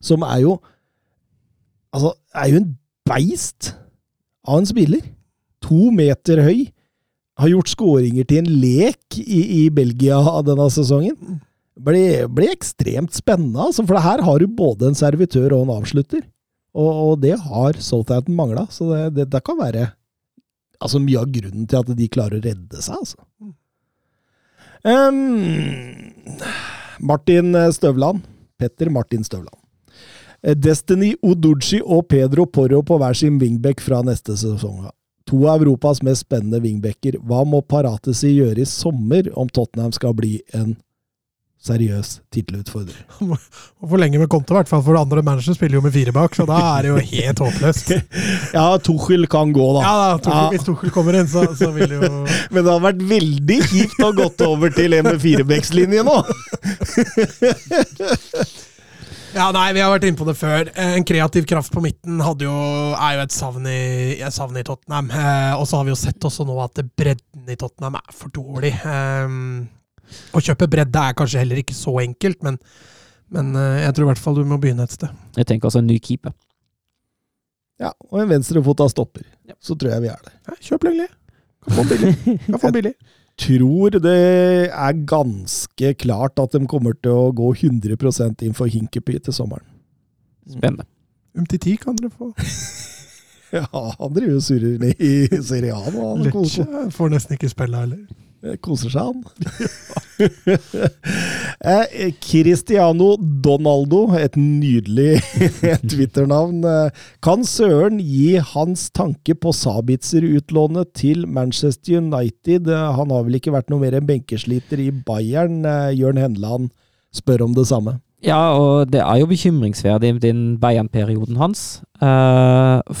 som er jo Altså, er jo en beist av en spiller. To meter høy. Har gjort skåringer til en lek i, i Belgia denne sesongen. Blir blir ekstremt spennende, altså, for her har du både en servitør og en avslutter. Og, og det har Southampton mangla, så det, det, det, kan være altså, mye av grunnen til at de klarer å redde seg. Altså. Um, Martin Støvland. Petter Martin Støvland. Eh, Destiny Oduchi og Pedro Porro på hver sin wingback fra neste sesong. To av Europas mest spennende wingbacker. Hva må Paratesi gjøre i sommer om Tottenham skal bli en seriøs tittelutfordrer? (laughs) Må forlenge med konto, i hvert fall, for andre manager spiller jo med fire bak, så da er det jo helt håpløst. (laughs) ja, Tuchel kan gå, da. Ja, da Tuchel, ja. Hvis Tuchel kommer inn, så, så vil jo (laughs) Men det har vært veldig kjipt å gått over til en med firebeckslinje nå! Ja, nei, vi har vært inne på det før. En kreativ kraft på midten jo, er jo et savn i, et savn i Tottenham. Eh, og så har vi jo sett også nå at bredden i Tottenham er for dårlig. Eh, å kjøpe bredde er kanskje heller ikke så enkelt, men, men eh, jeg tror i hvert fall du må begynne et sted. Jeg tenker altså en ny keeper. Ja, og en venstrefota stopper. Ja. Så tror jeg vi er der. Ja, kjøp lengre. Kan få billig. (laughs) Kan få billig tror det er ganske klart at de kommer til å gå 100% inn for Hinkepy til sommeren. Spennende. Umtiti kan dere få. (laughs) ja, han driver og surrer ned i Serie A nå. Får nesten ikke spille heller. Koser seg, han. (laughs) Eh, Cristiano Donaldo, et nydelig (laughs) Twitter-navn. Eh, kan Søren gi hans tanke på Sabitzer-utlånet til Manchester United? Eh, han har vel ikke vært noe mer enn benkesliter i Bayern? Jørn Henland spør om det samme. Ja, og det er jo bekymringsverdig den Bayern-perioden hans.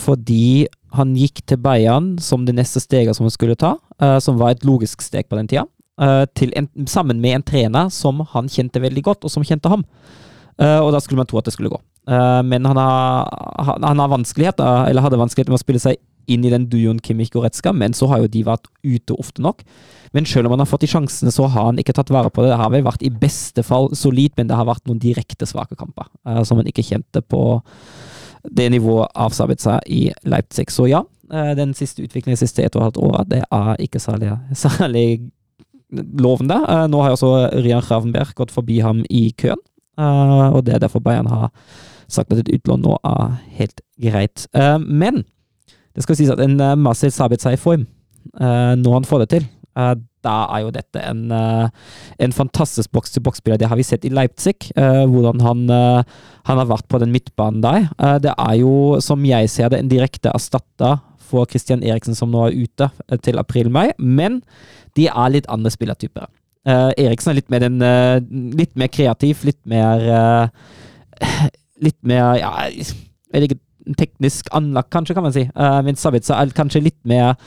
fordi han gikk til Bayern som det neste steget som han skulle ta, uh, som var et logisk steg på den tida, uh, en, sammen med en trener som han kjente veldig godt, og som kjente ham. Uh, og da skulle man tro at det skulle gå. men han har, han har vanskeligheter, eller hadde vanskeligheter med å spille seg inn i den duoen Kimmich Goretzka, men så har jo de vært ute ofte nok. Men selv om han har fått de sjansene, så har han ikke tatt vare på det. Det har vel vært i beste fall solid, men det har vært noen direkte svake kamper som han ikke kjente på det nivået av seg i Leipzig. Så ja, eh, den siste utviklingen de siste et og et halvt året, det er ikke særlig, særlig lovende. Eh, nå har også Rian Ravenberg gått forbi ham i køen, eh, og det er derfor Bayern har sagt at et utlån nå er helt greit. Men det skal sies at en Marcel Sabitza i form når han får det til da er jo dette en, eh, en fantastisk boks-til-boks-spiller. Det har vi sett i Leipzig, uh, hvordan han, uh, han, har vært på den midtbanen der. Det er jo, som jeg ser det, en direkte erstatter for Christian Eriksen, som nå er ute til april-mai, men de er litt andre spillertyper. Eriksen er litt mer, den, litt mer kreativ, litt mer Litt mer ja, teknisk anlagt, kanskje, kan man si. men Savica er kanskje litt mer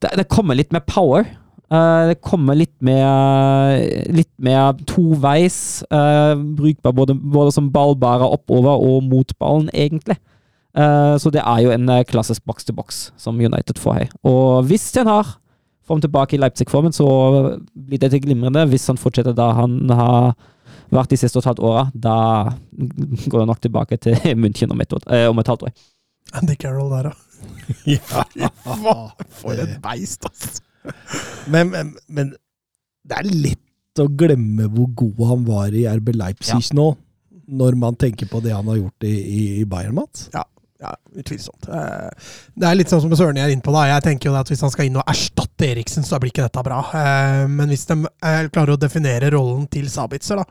det kommer litt mer power. Uh, det kommer litt med litt med toveis. Uh, brukbar både, både, som ballbærer oppover og mot ballen, egentlig. Uh, så det er jo en klassisk boks til boks som United får her. Og hvis han har form tilbake i Leipzig-formen, så blir det glimrende. Hvis han fortsetter da han har vært de siste og et halvt åra, da går det nok tilbake til (laughs) München om et, om et halvt år. Andy Carroll der, da. (laughs) ja. For et beist, altså! (laughs) men, men, men, det er lett å glemme hvor god han var i RB Leipzig ja. nå, når man tenker på det han har gjort i, i Bayern, Mats. Ja, ja, utvilsomt. Eh, det er litt sånn som Søren er inne på. da. Jeg tenker jo at Hvis han skal inn og erstatte Eriksen, så blir ikke dette bra. Eh, men hvis de eh, klarer å definere rollen til Sabitzer, da,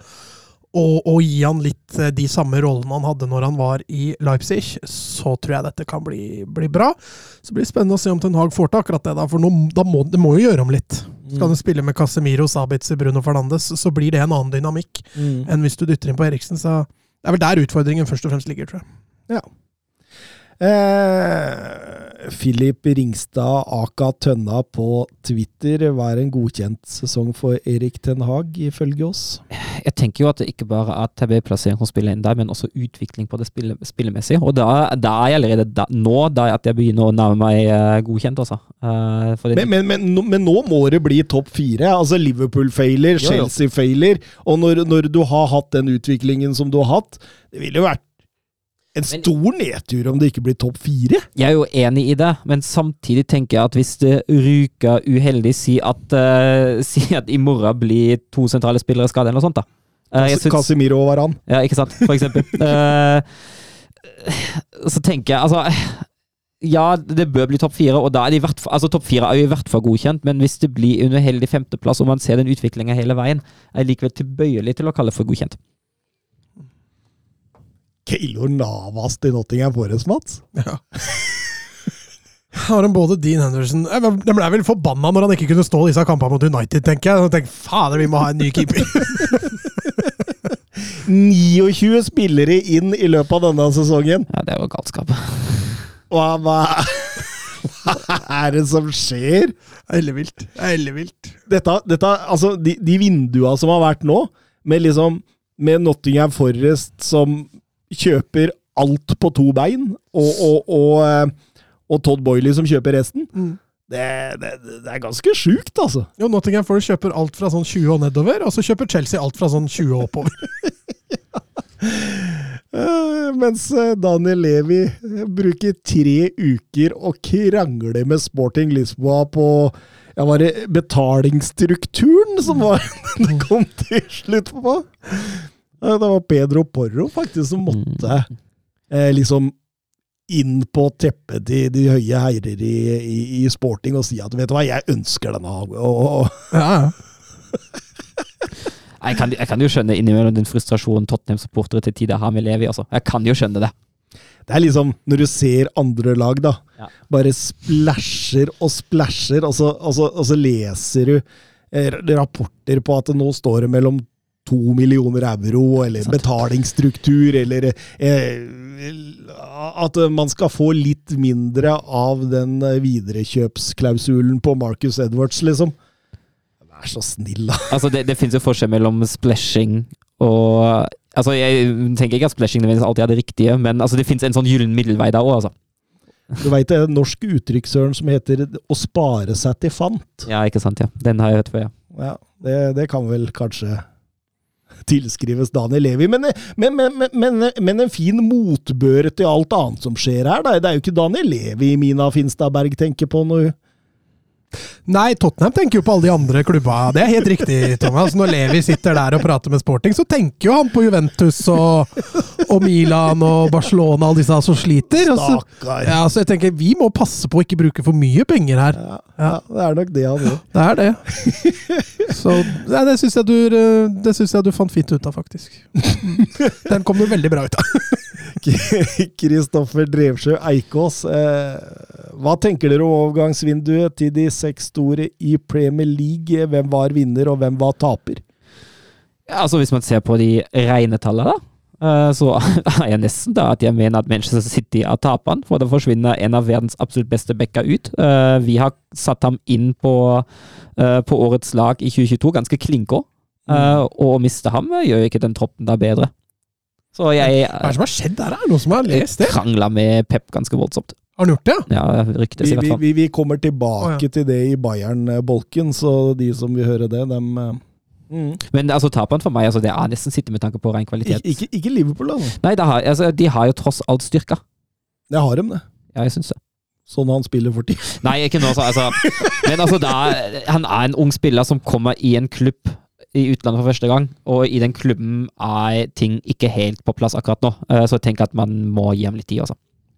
og, og, gi han litt de samme rollene han hadde når han var i Leipzig, så tror jeg dette kan bli, bli bra. Så blir det spennende å se om Ten Hag får til akkurat det, da, for nå, da må, det må jo gjøre om litt. Skal du spille med Casemiro, Sabitzer, Bruno Fernandes, så blir det en annen dynamikk mm. enn hvis du dytter inn på Eriksen. Så det er vel der utfordringen først og fremst ligger, tror jeg. Ja. Eh, Filip Ringstad Aka Tønna på Twitter. Hva er en godkjent sesong for Erik Ten Hag, ifølge oss? Jeg tenker jo at det ikke bare er TB-plassering som spiller inn der, men også utvikling på det spille, spillemessige. Og da, da er jeg allerede da, nå da at jeg begynner å nærme meg uh, godkjent, altså. Uh, men, men, men, men, nå må det bli topp fire. Altså Liverpool failer, Chelsea failer. Og når, når du har hatt den utviklingen som du har hatt, det ville jo vært en stor nedtur om det ikke blir topp fire. Jeg er jo enig i det, men samtidig tenker jeg at hvis det ryker uheldig, si at, uh, (laughs) si at i morgen blir to sentrale spillere skadet, eller noe sånt, da. Uh, synes, Casemiro og Varan. Ja, ikke sant, for eksempel. uh, (laughs) så tenker jeg, altså ja, det bør bli topp fire, og da er de hvert altså topp fire er jo i hvert fall godkjent, men hvis det blir under heldig femteplass og man ser den utviklinga hele veien, er jeg likevel tilbøyelig til å kalle det for godkjent. Keylor Navas til Nottingham Forest, Mats. Ja. Har han både Dean Henderson De ble vel forbanna når han ikke kunne stå disse kampene mot United, tenker jeg. Og tenk, fader, vi må ha en ny keeper! (laughs) 29 spillere inn i løpet av denne sesongen. Ja, det var galskap. Hva, hva, hva er det som skjer? Ellevilt. Ellevilt. Dette, dette, altså, de, de vindua som har vært nå, med liksom med Nottingham Forest som kjøper alt på to bein, og, og, og, eh, og Todd Boiley som kjøper resten. Mm. Det, det, det, er ganske sjukt, altså. Jo, Nottingham Forest kjøper alt fra sånn 20 og nedover, og så kjøper Chelsea alt fra sånn 20 og oppover. ja. (laughs) uh, mens eh, Daniel Levi bruker tre uker å krangle med Sporting Lisboa på ja, var det betalingsstrukturen som var (laughs) det kom til slutt på? Det var Pedro Porro faktisk som måtte eh, liksom inn på teppet til de høye herrer i, i, i, sporting og si at vet du hva, jeg ønsker denne. Og, og. Ja, jeg, kan, jeg, kan, jo skjønne innimellom den frustrasjonen Tottenham-supportere til tider har med Levi. Altså. Jeg kan jo skjønne det. Det er liksom når du ser andre lag, da. Ja. Bare splæsjer og splæsjer, og, og, og, så leser du eh, rapporter på at nå står det mellom to millioner euro, eller betalingsstruktur, eller eh, at man skal få litt mindre av den viderekjøpsklausulen på Marcus Edwards, liksom. Vær så snill, da. (laughs) Altså, det, det finnes jo forskjell mellom splashing og Altså, Jeg tenker ikke at splashing nødvendigvis alltid er det riktige, men altså, det fins en sånn gyllen middelvei der òg, altså. Du veit det er en norsk uttrykk, som heter 'å spare seg til fant'? Ja, ikke sant. ja. Den har jeg hørt før, ja. ja det, det kan vel kanskje tilskrives Daniel Levi. Men, men, men, men, en fin motbør til alt annet som skjer her. Da. Det er jo ikke Daniel Levi Mina Finstadberg tenker på nå. Nei, Tottenham tenker jo på alle de andre klubba. Det er helt riktig, (laughs) Thomas. Når Levi sitter der og prater med Sporting, så tenker jo han på Juventus og, og Milan og Barcelona, alle disse som sliter. Så, ja, så jeg tenker vi må passe på å ikke bruke for mye penger her. Ja, ja. det er nok det han gjør. Det er det. (laughs) Så ja, det syns jeg, jeg, du fant fint ut av, faktisk. (laughs) Den kom du veldig bra ut av. Kristoffer Drevsjø Eikås. Eh, hva tenker dere om overgangsvinduet til de seks store i Premier League? Hvem var vinner, og hvem var taper? Ja, altså Hvis man ser på de rene tallene, da, eh, så (laughs) er jeg nesten da at jeg mener at Manchester City er taperen. For det forsvinner en av verdens absolutt beste backer ut. Eh, vi har satt ham inn på, eh, på årets lag i 2022, ganske klinko. Mm. Og å miste ham gjør ikke den troppen da bedre. Så jeg Hva er det som har skjedd der? Er det noen som har lest det? Krangla med Pep ganske voldsomt. Har han gjort det? Ja, ryktes i hvert fall. Vi, vi, vi kommer tilbake oh, ja. til det i Bayern-bolken, så de som vil høre det, dem eh, mm. Men altså, taperen for meg, altså, det er nesten sittet med tanke på ren kvalitet. Ik ikke, ikke, Liverpool, da. Nei, har, altså, de har jo tross alt styrka. Det har de, det. Ja, jeg syns det. Sånn han spiller for tiden. Nei, ikke nå, altså. Men altså, da, han er en ung spiller som kommer i en klubb i utlandet for første gang, og i den klubben er ting ikke helt på plass akkurat nå. Eh, så jeg tenker at man må gi ham litt tid, altså.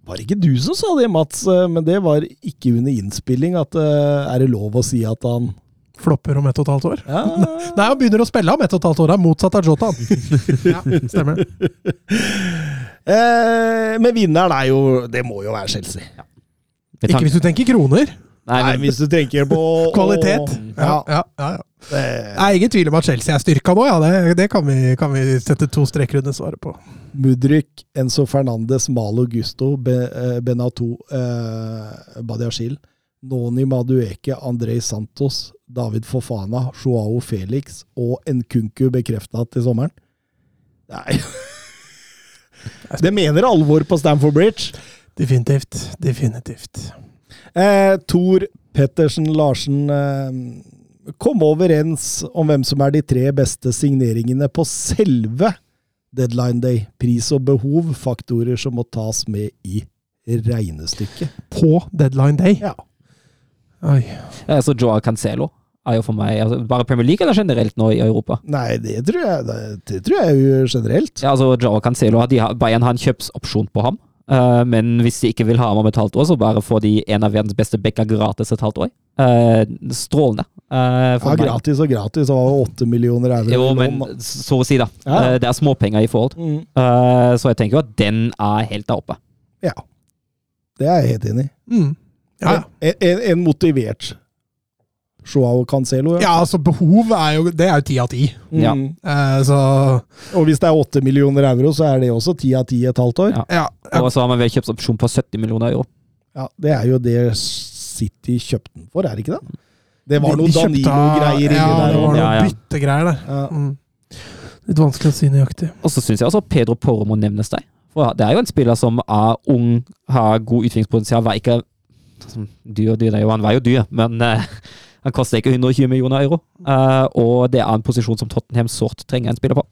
Var det ikke du som sa det, Mats? Eh, men det var ikke under innspilling. At, uh, er det lov å si at han Flopper om ett og et halvt år? Ja. (laughs) Nei, han begynner å spille om ett og et halvt år. Han er motsatt av Jota. (laughs) ja, stemmer. Eh, men vinneren er jo Det må jo være Chelsea. Ja. Ikke hvis du tenker kroner. Nei, Nei, men, hvis du tenker på (laughs) Kvalitet. Ja. Ja, ja, ja. Det, Det er ingen tvil om at Chelsea er styrka nå, ja. Det, det kan, vi, kan vi sette to streker under svaret på. Mudryk, Enzo Fernandes, Malo Gusto, Be, eh, Benato, eh, Badiashil, Noni Madueke, Andrej Santos, David Fofana, Joao Felix og Nkunku bekrefta til sommeren. Nei (laughs) Det mener alvor på Stamford Bridge. Definitivt. Definitivt. Eh, Tor Pettersen Larsen eh, kom overens om hvem som er de tre beste signeringene på selve deadline day. Pris og behov, faktorer som må tas med i regnestykket. På deadline day. Ja. Oi. altså, Joao Cancelo er jo for meg altså, Bare Premier League eller generelt nå i Europa? Nei, det tror jeg, det, det tror jeg jo generelt. Ja, altså, Joao Cancelo, de har, Bayern har en kjøpsopsjon på ham. Eh, men hvis de ikke vil ha ham om et halvt år, så bare får de en av verdens beste backer gratis et halvt år. Uh, strålende. Uh, for Ja, meg. gratis og gratis. Det var åtte millioner euro. Jo, men så å si, da. Ja. Uh, det er småpenger i forhold. Mm. Eh, så jeg tenker jo at den er helt der oppe. Ja. Det er jeg helt enig i. Mm. Ja, ja. En, en, en motivert Joao Cancelo. ja, altså behov er jo Det er jo ti av ti. Ja. Mm. Eh, så Og hvis det er åtte millioner euro, så er det også ti av ti et halvt år. Ja. ja. ja. Og så har man vel på 70 millioner euro. Ja, Det er jo det City kjøpte den for, er det ikke det? Det var De- noen Danilo-greier inni Ja, der. det var noen Ja, ja. byttegreier der. Ja. Mm. Litt vanskelig å si nøyaktig. Og så syns jeg også Pedro Porro må nevnes der. For det er jo en spiller som er ung, har god utviklingspotensial, var ikke dyr, dyr han var jo dyr, men eh, han koster ikke 120 millioner euro. Eh, og det er en posisjon som Tottenham sårt trenger en spiller på.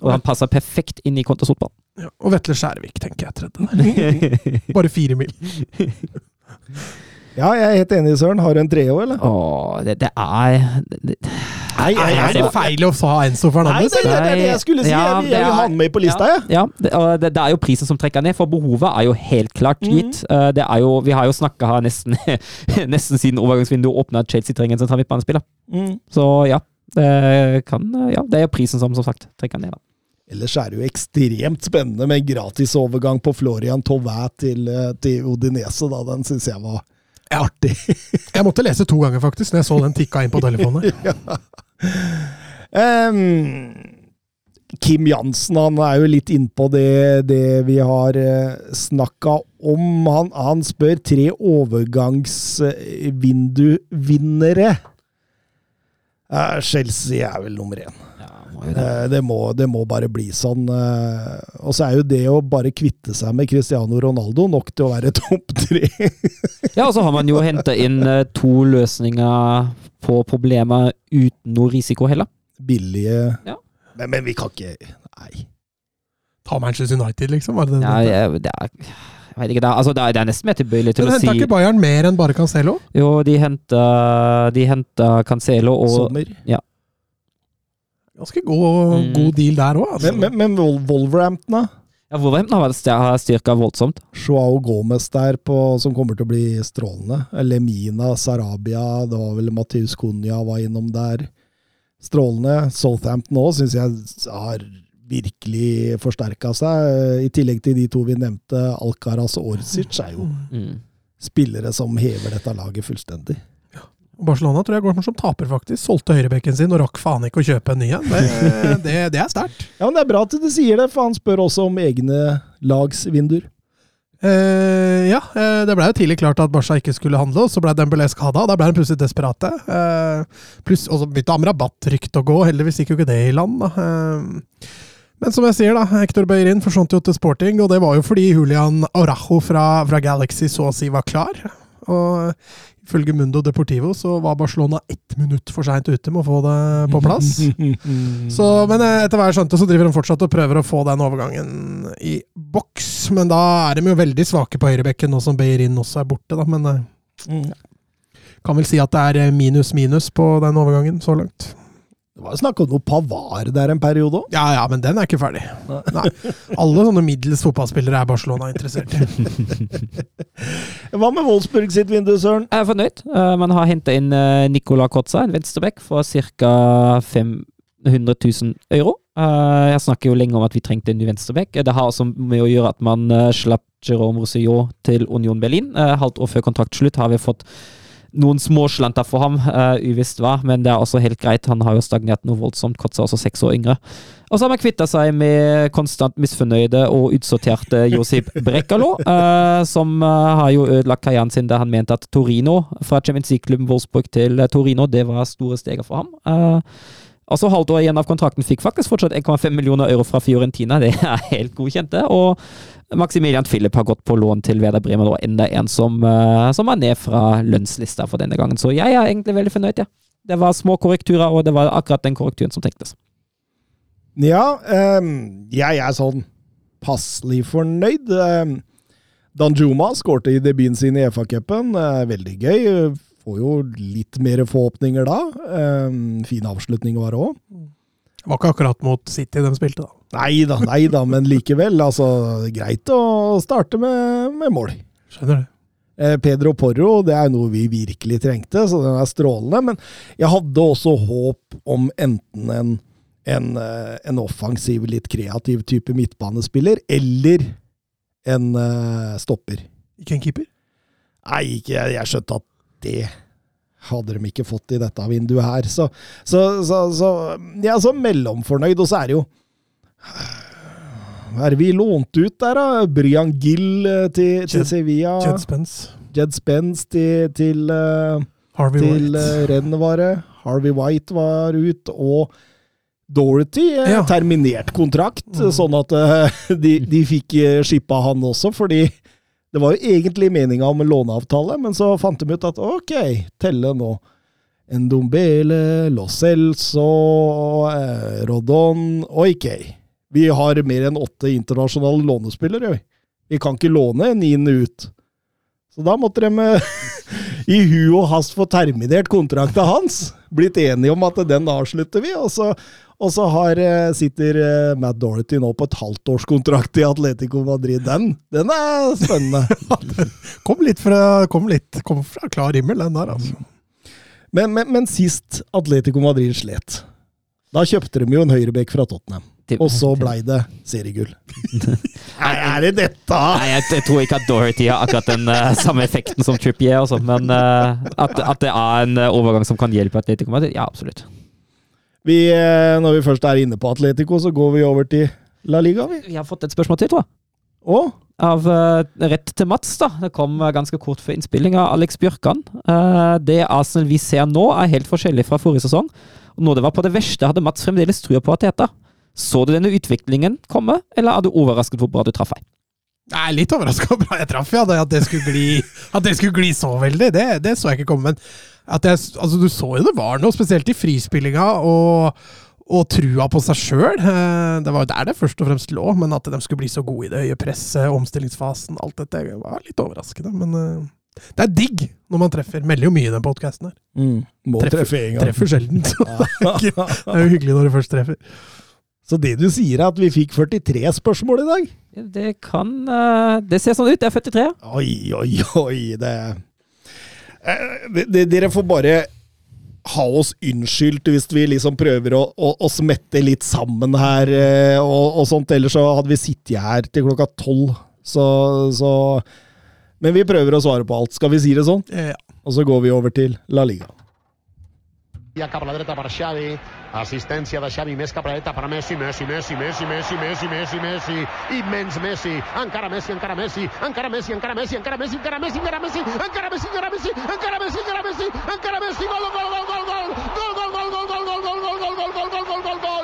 Og han passer perfekt inn i kontrasfotball. Ja. Og Vetle Skjærvik, tenker jeg tredje der. (laughs) Bare fire mil. (laughs) Ja, jeg er helt enig, Søren. Har du en treo, eller? Åh, det, det er det, Nei, Nei, er det feil å ha Enzo Nei, Fernandes? det, det, det er det jeg skulle si. Ja, Jeg vil, jeg vil ha han med på lista, jeg. Ja, det, og det, det er jo prisen som trekker ned, for behovet er jo helt klart Mhm. gitt. Eh, Det er jo, vi har jo snakka her nesten, (laughs) nesten siden overgangsvinduet åpna at Chelsea trenger en sentral midtbanespiller. Mm. Så ja, det kan Ja, det er jo prisen som som sagt trekker ned. da. Ellers er det jo ekstremt spennende med gratis overgang på Florian Tauvin til, eh, til Odinese. Da. Den syns jeg var artig. (laughs) Jeg måtte lese to ganger, faktisk, når jeg så den tikka inn på telefonen. (laughs) Em, Kim Jansen han er jo litt innpå det, det vi har uh, snakka om. Han, han spør tre overgangsvinduvinnere. Uh, Chelsea er vel nummer én. Ja, må det. Eh, Det må, det må bare bli sånn. eh, Og så er jo det å bare kvitte seg med Cristiano Ronaldo nok til å være (laughs) topp tre. ja, og så har man jo henta inn eh, to løsninger på problemer uten noe risiko heller. Billige Ja. men, men vi kan ikke Nei. Ta Manchester United, liksom. Var det den Ja, jeg, det er, jeg vet ikke, det er, altså, det er, det er nesten mer tilbøyelig til Men å si henta ikke Bayern mer enn bare Cancelo? Jo, de henta de hentet Cancelo og Sommer. Ganske god, Mm. god deal der òg, altså. Men, men, men Wolverhampton, da? ja, Wolverhampton har vært- har styrka voldsomt. Joao Gomez der, på, som kommer til å bli strålende. Lemina, Sarabia, det var vel Matheus Cunha var innom der. Strålende. Southampton òg syns jeg har virkelig forsterka seg. I tillegg til de to vi nevnte, Alcaraz og Orsic, er jo Mm. spillere som hever dette laget fullstendig. Barcelona tror jeg går som taper, faktisk. Solgte høyrebekken sin og rakk faen ikke å kjøpe en ny en. Det, (laughs) det, det er sterkt. Ja, men Det er bra at du sier det, for han spør også om egne lagsvinduer. Eh, ja, eh, det ble jo tidlig klart at Barca ikke skulle handle, og så ble Dembélé skada. Da ble de plutselig desperate. Eh, pluss, og så begynte Amrabat-ryktet å gå. Heldigvis gikk jo ikke det i land. da. Eh, men som jeg sier, da, Hector Beirin forsvant jo til Sporting, og det var jo fordi Julian Orajo fra, fra Galaxy så å si var klar. Og ifølge Mundo Deportivo så var Barcelona ett minutt for seint ute med å få det på plass. (laughs) Så, men eh, etter hva jeg skjønte, så driver de fortsatt og prøver å få den overgangen i boks. Men da er de jo veldig svake på høyrebekken, nå som Beirin også er borte, da. Men eh, Mm. kan vel si at det er minus minus på den overgangen så langt. Det var jo snakk om noe Pavar der en periode òg. Ja ja, men den er ikke ferdig. Nei. Alle sånne middels fotballspillere er Barcelona interessert i. (laughs) Hva med Wolfsburg sitt vindu, Søren? Jeg er fornøyd. Eh, man har henta inn uh, Nicola Kotza, en venstreback, for ca. 500 000 euro. Eh, jeg snakker jo lenge om at vi trengte en ny venstreback. Det har også med å gjøre at man eh, slapp Jerome Roussillot til Union Berlin. Eh, halvt år før kontraktslutt har vi fått noen småslanter for ham, uh, uvisst hva, men det er også helt greit. Han har jo stagnert noe voldsomt. Kotsa også seks år yngre. Og så har man kvitta seg med konstant misfornøyde og utsorterte Josip Brekkalo, uh, som uh, har jo ødelagt karrieren sin da han mente at Torino, fra Champions League-klubben Wolfsburg til Torino, det var store steger for ham. Uh, Altså Halvt år igjen av kontrakten fikk faktisk fortsatt 1,5 millioner euro fra Fiorentina. Det er helt godkjent, det. Og Maximilian Philip har gått på lån til Veda Bremer, og enda en som, uh, som, er ned fra lønnslista for denne gangen. Så jeg er egentlig veldig fornøyd, ja. Det var små korrekturer, og det var akkurat den korrekturen som tenktes. Ja, um, jeg er sånn passelig fornøyd. Um, Danjuma skårte i debuten sin i FA-cupen. Uh, veldig gøy får jo litt mer forhåpninger da. Um, fin avslutning var det òg. Det var ikke akkurat mot City de spilte, da. Nei da, nei da, men likevel. Altså, greit å starte med, med mål. Skjønner det. Eh, Pedro Porro det er noe vi virkelig trengte, så den er strålende. Men jeg hadde også håp om enten en, en, eh, en offensiv, litt kreativ type midtbanespiller, eller en uh, stopper. Ikke en keeper? Nei, ikke, jeg, jeg skjønte at det hadde de ikke fått i dette vinduet her. Så, så, så, så ja, så mellomfornøyd. Og så er det jo Hva er det vi lånte ut der, da? Brian Gill eh, til, til Sevilla. Jed Spence. Jed Spence til, til, uh, Harvey til White. Det. Harvey White var ut, og Dorothy Ja. terminert kontrakt, Mm. sånn at (laughs) de, de fikk skippa han også, fordi det var jo egentlig meninga om en låneavtale, men så fant de ut at ok, telle nå. Ndombele, Lo Celso, eh, Rodon Ok. Vi har mer enn åtte internasjonale lånespillere. vi. Vi kan ikke låne en niende ut. Så da måtte de eh, (laughs) i hu og hast få terminert kontrakta hans. Blitt enige om at den avslutter vi, og så, og så har, eh, sitter eh, Matt Dorothy nå på et halvtårskontrakt i Atletico Madrid. Den, den er spennende. (laughs) Kom litt fra, kom litt, kom fra klar himmel, den der, altså. Men, men, men sist Atletico Madrid slet, da kjøpte de jo en høyrebekk fra Tottenham. Og så blei det seriegull. (laughs) Nei, er det dette? Nei, jeg, jeg tror ikke at Dorothy har akkurat den uh, samme effekten som Trippier, også, men uh, at, at det er en eh, overgang som kan hjelpe Atletico Madrid, ja, absolutt. Vi, når vi først er inne på Atletico, så går vi over til La Liga, vi. Vi har fått et spørsmål til, tror jeg. Og? Av uh, rett til Mats, da. Det kom uh, ganske kort før innspilling av Alex Bjørkan. Uh, det Arsenal vi ser nå, er helt forskjellig fra forrige sesong. Og når det var på det verste, hadde Mats fremdeles trua på Ateta. Så du denne utviklingen komme, eller er du overrasket hvor bra du traff deg? Jeg er litt overraska over bra jeg traff, ja. At det skulle gli, (laughs) at det skulle gli så veldig, det, det så jeg ikke komme. Men at jeg, altså, du så jo det var noe, spesielt i frispillinga og, og trua på seg sjøl. Det var jo der det først og fremst lå, men at de skulle bli så gode i det høye presset, omstillingsfasen, alt dette, var litt overraskende. Men eh, det er digg når man treffer. Melder jo mye i den podkasten her. Mm, må Treffer- treffe en gang. Treffer sjelden. så (laughs) Det er ikke- det er jo hyggelig når du først treffer. Så det du sier, er at vi fikk 43 spørsmål i dag? Det kan eh, Det ser sånn ut. Det er 43. Oi, oi, oi. Det, Eh, det, det Dere får bare ha oss unnskyldt hvis vi liksom prøver å, å, å smette litt sammen her eh, og, og sånt. Ellers så hadde vi sittet her til klokka tolv. Så, så Men vi prøver å svare på alt. Skal vi si det sånn? Ja. Og så går vi over til La Liga. Ja assistència de Xavi més que Praeta per Messi, Messi, Messi, Messi, Messi, Messi, Messi, Messi, immens Messi, encara Messi, encara Messi, encara Messi, encara Messi, encara Messi, encara Messi, encara Messi, encara Messi, encara Messi, encara Messi, encara Messi, encara Messi, gol, gol, gol, gol, gol, gol, gol, gol, gol, gol, gol, gol, gol, gol, gol, gol, gol, gol, gol,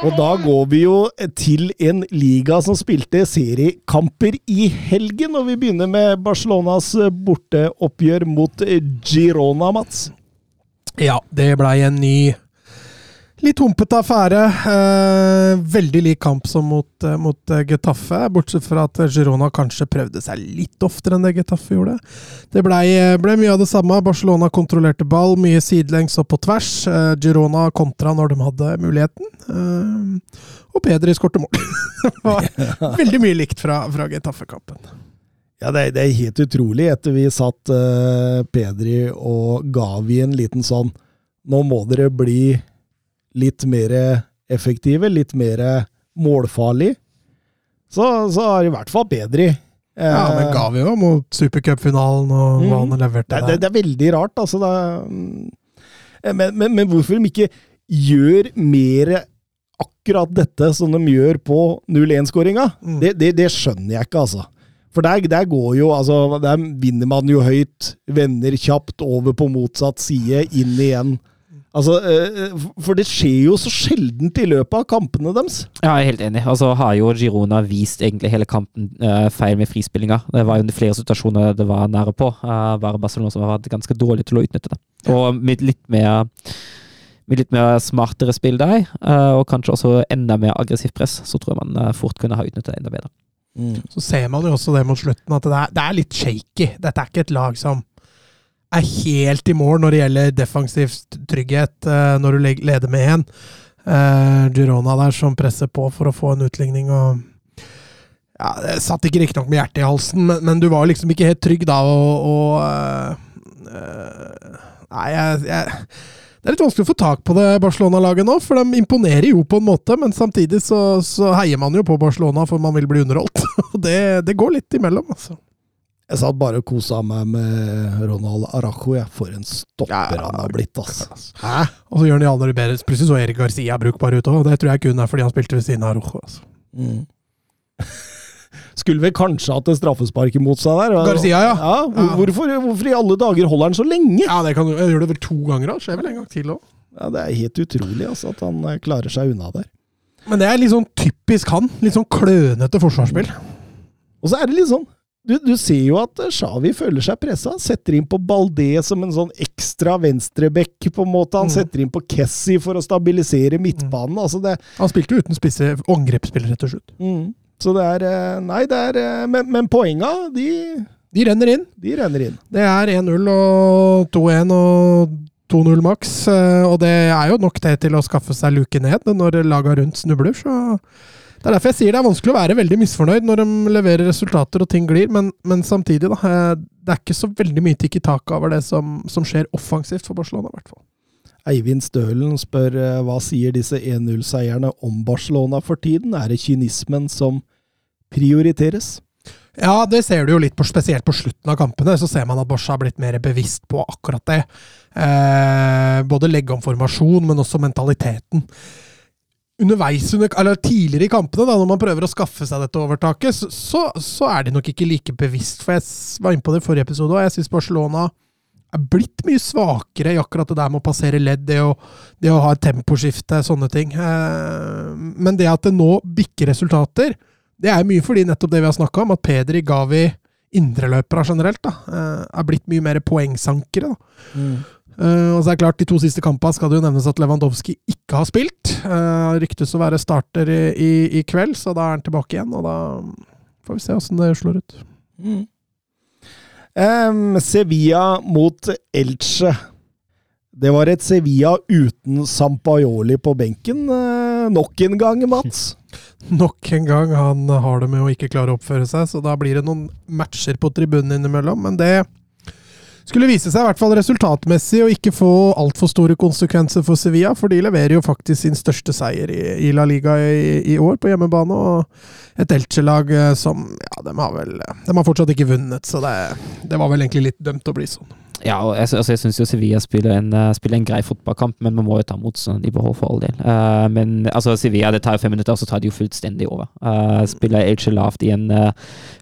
Og da går vi jo til en liga som spilte seriekamper i helgen, og vi begynner med Barcelonas borteoppgjør mot Girona, Mats. Ja, det blei en ny Litt humpete affære. Eh, veldig lik kamp som mot, eh, mot eh, Getafe, bortsett fra at Girona kanskje prøvde seg litt oftere enn det Getafe gjorde. Det ble, ble mye av det samme. Barcelona kontrollerte ball, mye sidelengs og på tvers. Eh, Girona kontra når de hadde muligheten. Eh, og Pedri skårte mål. (laughs) (laughs) veldig mye likt fra, fra Getafe-kampen. Ja, det, er- det er helt utrolig. Etter vi satt eh, Pedri og Gavi en liten sånn Nå må dere bli litt mer effektive, litt mer målfarlig. så, så er det i hvert fall Pedri. Eh, Ja, men Gavi òg, mot supercupfinalen og hva Mm. han leverte det, der. det, det er veldig rart, altså. Det er, mm, men, men, men hvorfor de ikke gjør mer akkurat dette som de gjør på 0-1-skåringa, Mm. det, det, det skjønner jeg ikke, altså. For der, der går jo altså, Der vinner man jo høyt, vender kjapt over på motsatt side, inn igjen. Altså, eh, For det skjer jo så sjeldent i løpet av kampene deres. Ja, jeg er helt enig. Altså har jo Girona vist egentlig hele kampen eh, feil med frispillinga. Det var jo flere situasjoner det var nære på. Bare Barcelona som har vært ganske dårlig til å utnytte det. Og med litt mer med litt mer smartere spill der, eh, og kanskje også enda mer aggressivt press, så tror jeg man eh, fort kunne ha utnyttet det enda bedre. Så ser man jo også det mot slutten, at det er, det er litt shaky. Dette er ikke et lag som er helt i mål når det gjelder defensiv trygghet, eh, når du leder med én. Uh, Girona der som presser på for å få en utligning og ja, Det satt ikke riktignok med hjertet i halsen, men, men du var liksom ikke helt trygg da, og, og uh, uh, Nei, jeg, jeg det er litt vanskelig å få tak på det Barcelona-laget nå, for de imponerer jo på en måte, men samtidig så, så heier man jo på Barcelona for man vil bli underholdt. (laughs) Og det, det går litt imellom, altså. Jeg satt bare og kosa meg med Ronald Arajo. Jeg. For en stopper Ja, han har blitt, altså. Hæ? Og så gjør han det aller bedre. Plutselig så Erik Garcia brukbar ut òg, det tror jeg kun er fordi han spilte ved siden av Arajo. Altså. Mm. Skulle vel kanskje hatt et straffespark imot seg der. Garcia, ja. Ja. Hvorfor, hvorfor i alle dager holder han så lenge? Ja, det kan du, jeg gjør det vel to ganger, da. Skjer vel en gang til òg. Ja, Det er helt utrolig altså, at han eh, klarer seg unna der. Men det er litt sånn typisk han. Litt sånn klønete forsvarsspill. Og så er det litt sånn du, du ser jo at Shawi Xavi føler seg pressa. Setter inn på Baldé som en sånn ekstra venstreback, på en måte. Han Mm. setter inn på Kessie for å stabilisere midtbanen. Altså det, Han spilte jo uten spisse angrepsspillere til slutt. mm. Så det er eh, Nei, det er eh, Men, men poenga, de, De renner inn. de renner inn. Det er 1-0 og 2-1 og 2-0 maks. eh, Og det er jo nok det til å skaffe seg luke ned når laga rundt snubler. Så det er derfor jeg sier det er vanskelig å være veldig misfornøyd når de leverer resultater og ting glir, men, men samtidig, da. Det er ikke så veldig mye tikki taka over det som, som skjer offensivt for Barcelona, i hvert fall. Eivind Stølen spør eh, hva sier disse 1-0-seierne om Barcelona for tiden? Er det kynismen som prioriteres? Ja, det ser du jo litt på, spesielt på slutten av kampene. Så ser man at Barca har blitt mer bevisst på akkurat det. Eh, både legge om formasjon, men også mentaliteten. Underveis, under, eller tidligere i kampene, da, når man prøver å skaffe seg dette overtaket, så, så, er de nok ikke like bevisst. For jeg var inne på det i forrige episode, og jeg syns Barcelona er blitt mye svakere i akkurat det der med å passere ledd, det å, det å ha et temposkifte, sånne ting. Eh, men det at det nå bikker resultater, det er mye fordi nettopp det vi har snakka om, at Pedri, Gavi, indreløpere generelt, da, eh, er blitt mye mer poengsankere. da. Eh, og så er det klart, De to siste kampene skal det jo nevnes at Lewandowski ikke har spilt. Uh, ryktes å være starter i, i, i kveld, så da er han tilbake igjen. Og da får vi se åssen det slår ut. Mm. Em, Sevilla mot Elche. Det var et Sevilla uten Sampajoli på benken Uh, nok en gang, Mats. (laughs) Nok en gang, han har det med å ikke klare å oppføre seg, så da blir det noen matcher på tribunen innimellom. Men det skulle vise seg i hvert fall resultatmessig å ikke få altfor store konsekvenser for Sevilla, for de leverer jo faktisk sin største seier i, i La Liga i, i år, på hjemmebane. Og et Elche-lag eh, som ja, de har vel De har fortsatt ikke vunnet, så det, det var vel egentlig litt dømt å bli sånn. Ja, jeg, altså, jeg syns jo Sevilla spiller en, eh, spiller en grei fotballkamp, men man må jo ta motstand i behov for all del. Uh, men altså, Sevilla det tar jo fem minutter, og så tar de jo fullstendig over. Uh, spiller Elche lavt i en uh,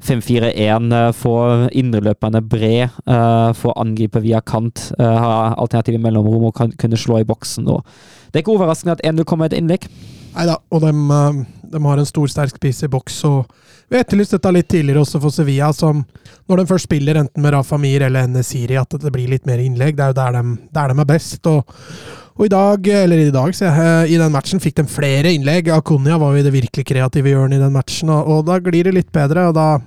5-4-1, uh, får indreløperne bred, uh, får angripe via kant, uh, har i mellomrom og kan kunne slå i boksen. Og det er ikke overraskende at 1-0 kommer et innlegg. Nei da, og de, har en stor, sterk spiss i boks. og Vi har etterlyst dette litt tidligere også for Sevilla, som når de først spiller enten med Rafa Mir eller Nesiri, at det blir litt mer innlegg. Det er jo der de, der de er best. og og i dag, eller i dag, jeg, i den matchen fikk de flere innlegg. Akunya var jo i det virkelig kreative hjørnet i den matchen, og, og da glir det litt bedre. og da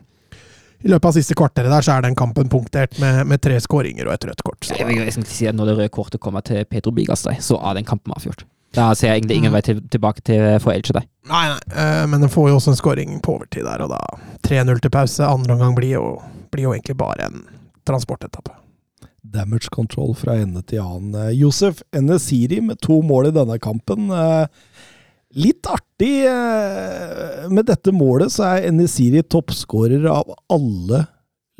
i løpet av siste kvarteret der, så er den kampen punktert med, med tre skåringer og et rødt kort. Så Jeg vil ikke si at Når det røde kortet kommer til Pedro Bigas, så er den kampen avgjort. Da ser jeg egentlig ingen Mm. vei til, tilbake til for Elche der. Nei, nei, eh, men den får jo også en skåring på overtid der, og da 3-0 til pause. Andre omgang blir jo, blir jo egentlig bare en transportetappe. Damage control fra ende til annen. Eh, Josef Enesiri med to mål i denne kampen. Eh, Litt artig eh, med dette målet, så er Enesiri toppskårer av alle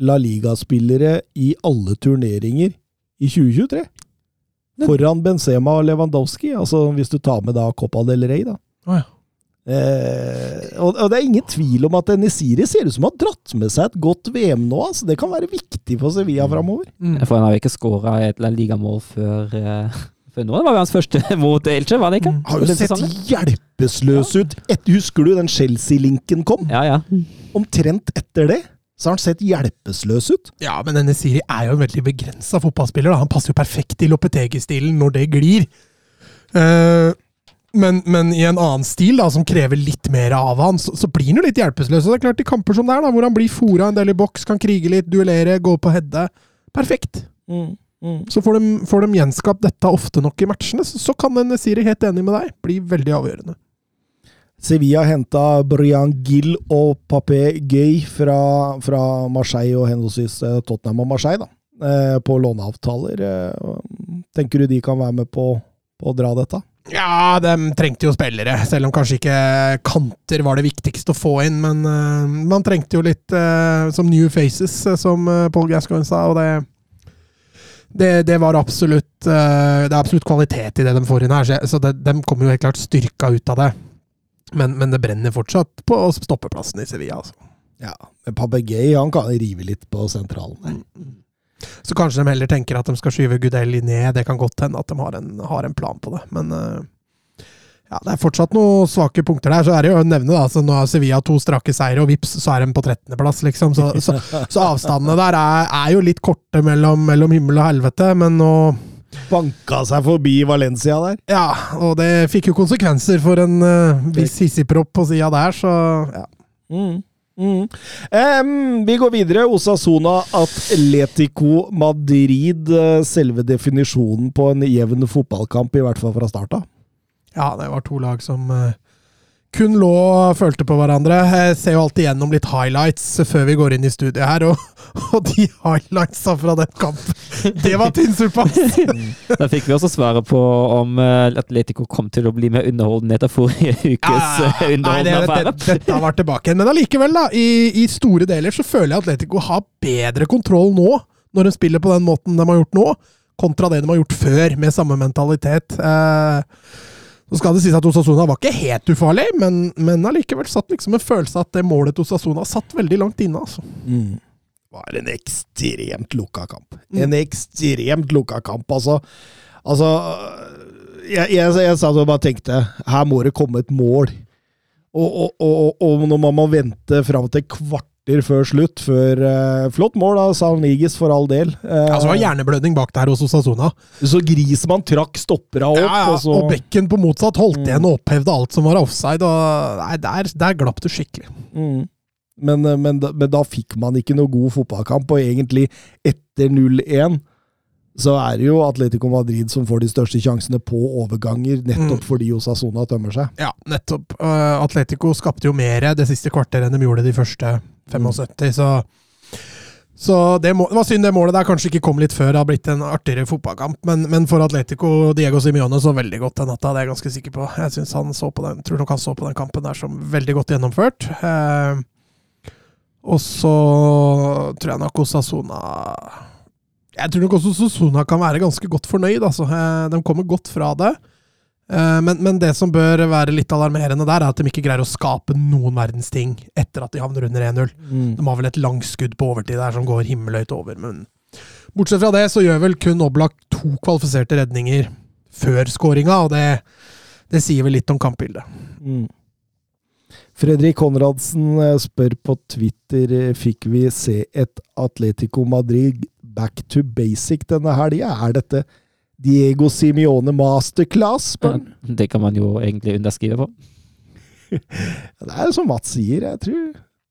La Liga-spillere i alle turneringer i 2023. Foran Benzema og Lewandowski, altså hvis du tar med da Copa del Rey, da. Oh, ja. Eh, og, og det er ingen tvil om at Enesiri ser ut som har dratt med seg et godt VM nå. Altså. Det kan være viktig for Sevilla framover. Mm. For han har jo ikke skåra et ligamål Liga-mål før, uh, før nå. Det var jo hans første (laughs) mot Elche, var det ikke? Mm. Har jo sett sesongen. hjelpeløs ut. Et, husker du den Chelsea-linken kom? Ja, ja. Omtrent etter det så har han sett hjelpeløs ut. Ja, men denne Siri er jo en veldig begrensa fotballspiller. Da. Han passer jo perfekt i Lopetegi-stilen når det glir. Eh, men, men i en annen stil, da, som krever litt mer av han, så, så blir han jo litt hjelpeløs. Det er klart, i kamper som det er, da, hvor han blir fora en del i boks, kan krige litt, duellere, gå på hedde Perfekt. Så får de, får de gjenskapt dette ofte nok i matchene, så, så kan denne Siri, helt enig med deg, bli veldig avgjørende. Sevilla henta Brian Gill og Papé Gøy fra, fra Marseille og henholdsvis eh, Tottenham og Marseille, da. eh, På låneavtaler. Eh, Tenker du de kan være med på, på å dra dette? Ja, de trengte jo spillere, selv om kanskje ikke kanter var det viktigste å få inn. Men uh, man trengte jo litt uh, som new faces, som Paul Gascoigne sa, og det det, det var absolutt Det er absolutt kvalitet i det de får inn her, så, det, de kommer jo helt klart styrka ut av det. Men, men det brenner fortsatt på stoppeplassen i Sevilla. Altså. Ja. Men han kan rive litt på sentralen. der. Så kanskje de heller tenker at de skal skyve Gudeli ned. Det kan godt hende at de har en, har en plan på det. Men uh, ja, det er fortsatt noen svake punkter der. Så er det jo å nevne da, så nå har Sevilla to strake seire, og vips, så er de på 13.-plass, liksom. Så, så, så avstandene der er, er jo litt korte mellom, mellom himmel og helvete. Men nå Banka seg forbi Valencia der. Ja, og det fikk jo konsekvenser for en uh, viss hissigpropp på sida der, så ja. Mm. Mm. Um, vi går videre. Osasona Atletico Madrid. eh, Selve definisjonen på en jevn fotballkamp, i hvert fall fra starta. Ja, det var to lag som eh, kun lå og følte på hverandre. Jeg ser jo alltid gjennom litt highlights før vi går inn i studiet her, og, (laughs) og de highlightsa fra den kampen, det var tynnsuppe! ass! (laughs) Da fikk vi også svaret på om eh, Atletico kom til å bli mer underholdende etter forrige ukes Ja, underholdende affære. det, det, dette har vært tilbake. Men allikevel, da. I, I store deler så føler jeg Atletico har bedre kontroll nå, når de spiller på den måten de har gjort nå, kontra det de har gjort før, med samme mentalitet. Eh, så skal det sies at Osasuna var ikke helt ufarlig, men, men allikevel satt liksom en følelse av at det målet til Osasuna satt veldig langt inne. altså. Mm. var en ekstremt lukka kamp. Mm. En ekstremt lukka kamp, altså. Altså Jeg, jeg, jeg satt og bare tenkte her må det komme et mål. Og, og, og, og når man må vente fram til kvarter før slutt, før uh, Flott mål av Salnigis, for all del. Uh, Altså, det var hjerneblødning bak der hos Osasuna. så Grismann trakk stoppera opp, Ja, ja, og så og bekken på motsatt holdt Mm. igjen og opphevde alt som var offside. og nei, Der, der glapp det skikkelig. Mm. Men, men, men, da- men da fikk man ikke noe god fotballkamp, og egentlig etter 0-1 så er det jo Atletico Madrid som får de største sjansene på overganger, nettopp Mm. fordi Osasona tømmer seg. Ja, nettopp. Uh, Atletico skapte jo mer det siste kvarteret enn de gjorde de første 75, så så det, må, det var synd det målet der kanskje ikke kom litt før. Det har blitt en artigere fotballkamp. Men, men for Atletico Diego Simione så veldig godt den natta, det er jeg ganske sikker på. Jeg synes han så på den, tror nok han så på den kampen der som veldig godt gjennomført. Eh, og så tror jeg nok Osasona Jeg tror nok også Sosona kan være ganske godt fornøyd. Altså. Eh, de kommer godt fra det. Eh, Men, men det som bør være litt alarmerende der, er at de ikke greier å skape noen verdens ting etter at de havner under 1-0. De har vel et langskudd på overtid der som går himmelhøyt over, men bortsett fra det så gjør vel kun Oblak to kvalifiserte redninger før skåringa, og det, det sier vel litt om kampbildet. Mm. Fredrik Konradsen eh, spør på Twitter fikk vi se et Atletico Madrid back to basic denne helga. Er dette Diego Simione masterclass? spør? Det kan man jo egentlig underskrive på. (laughs) Det er som Mats sier, jeg tror,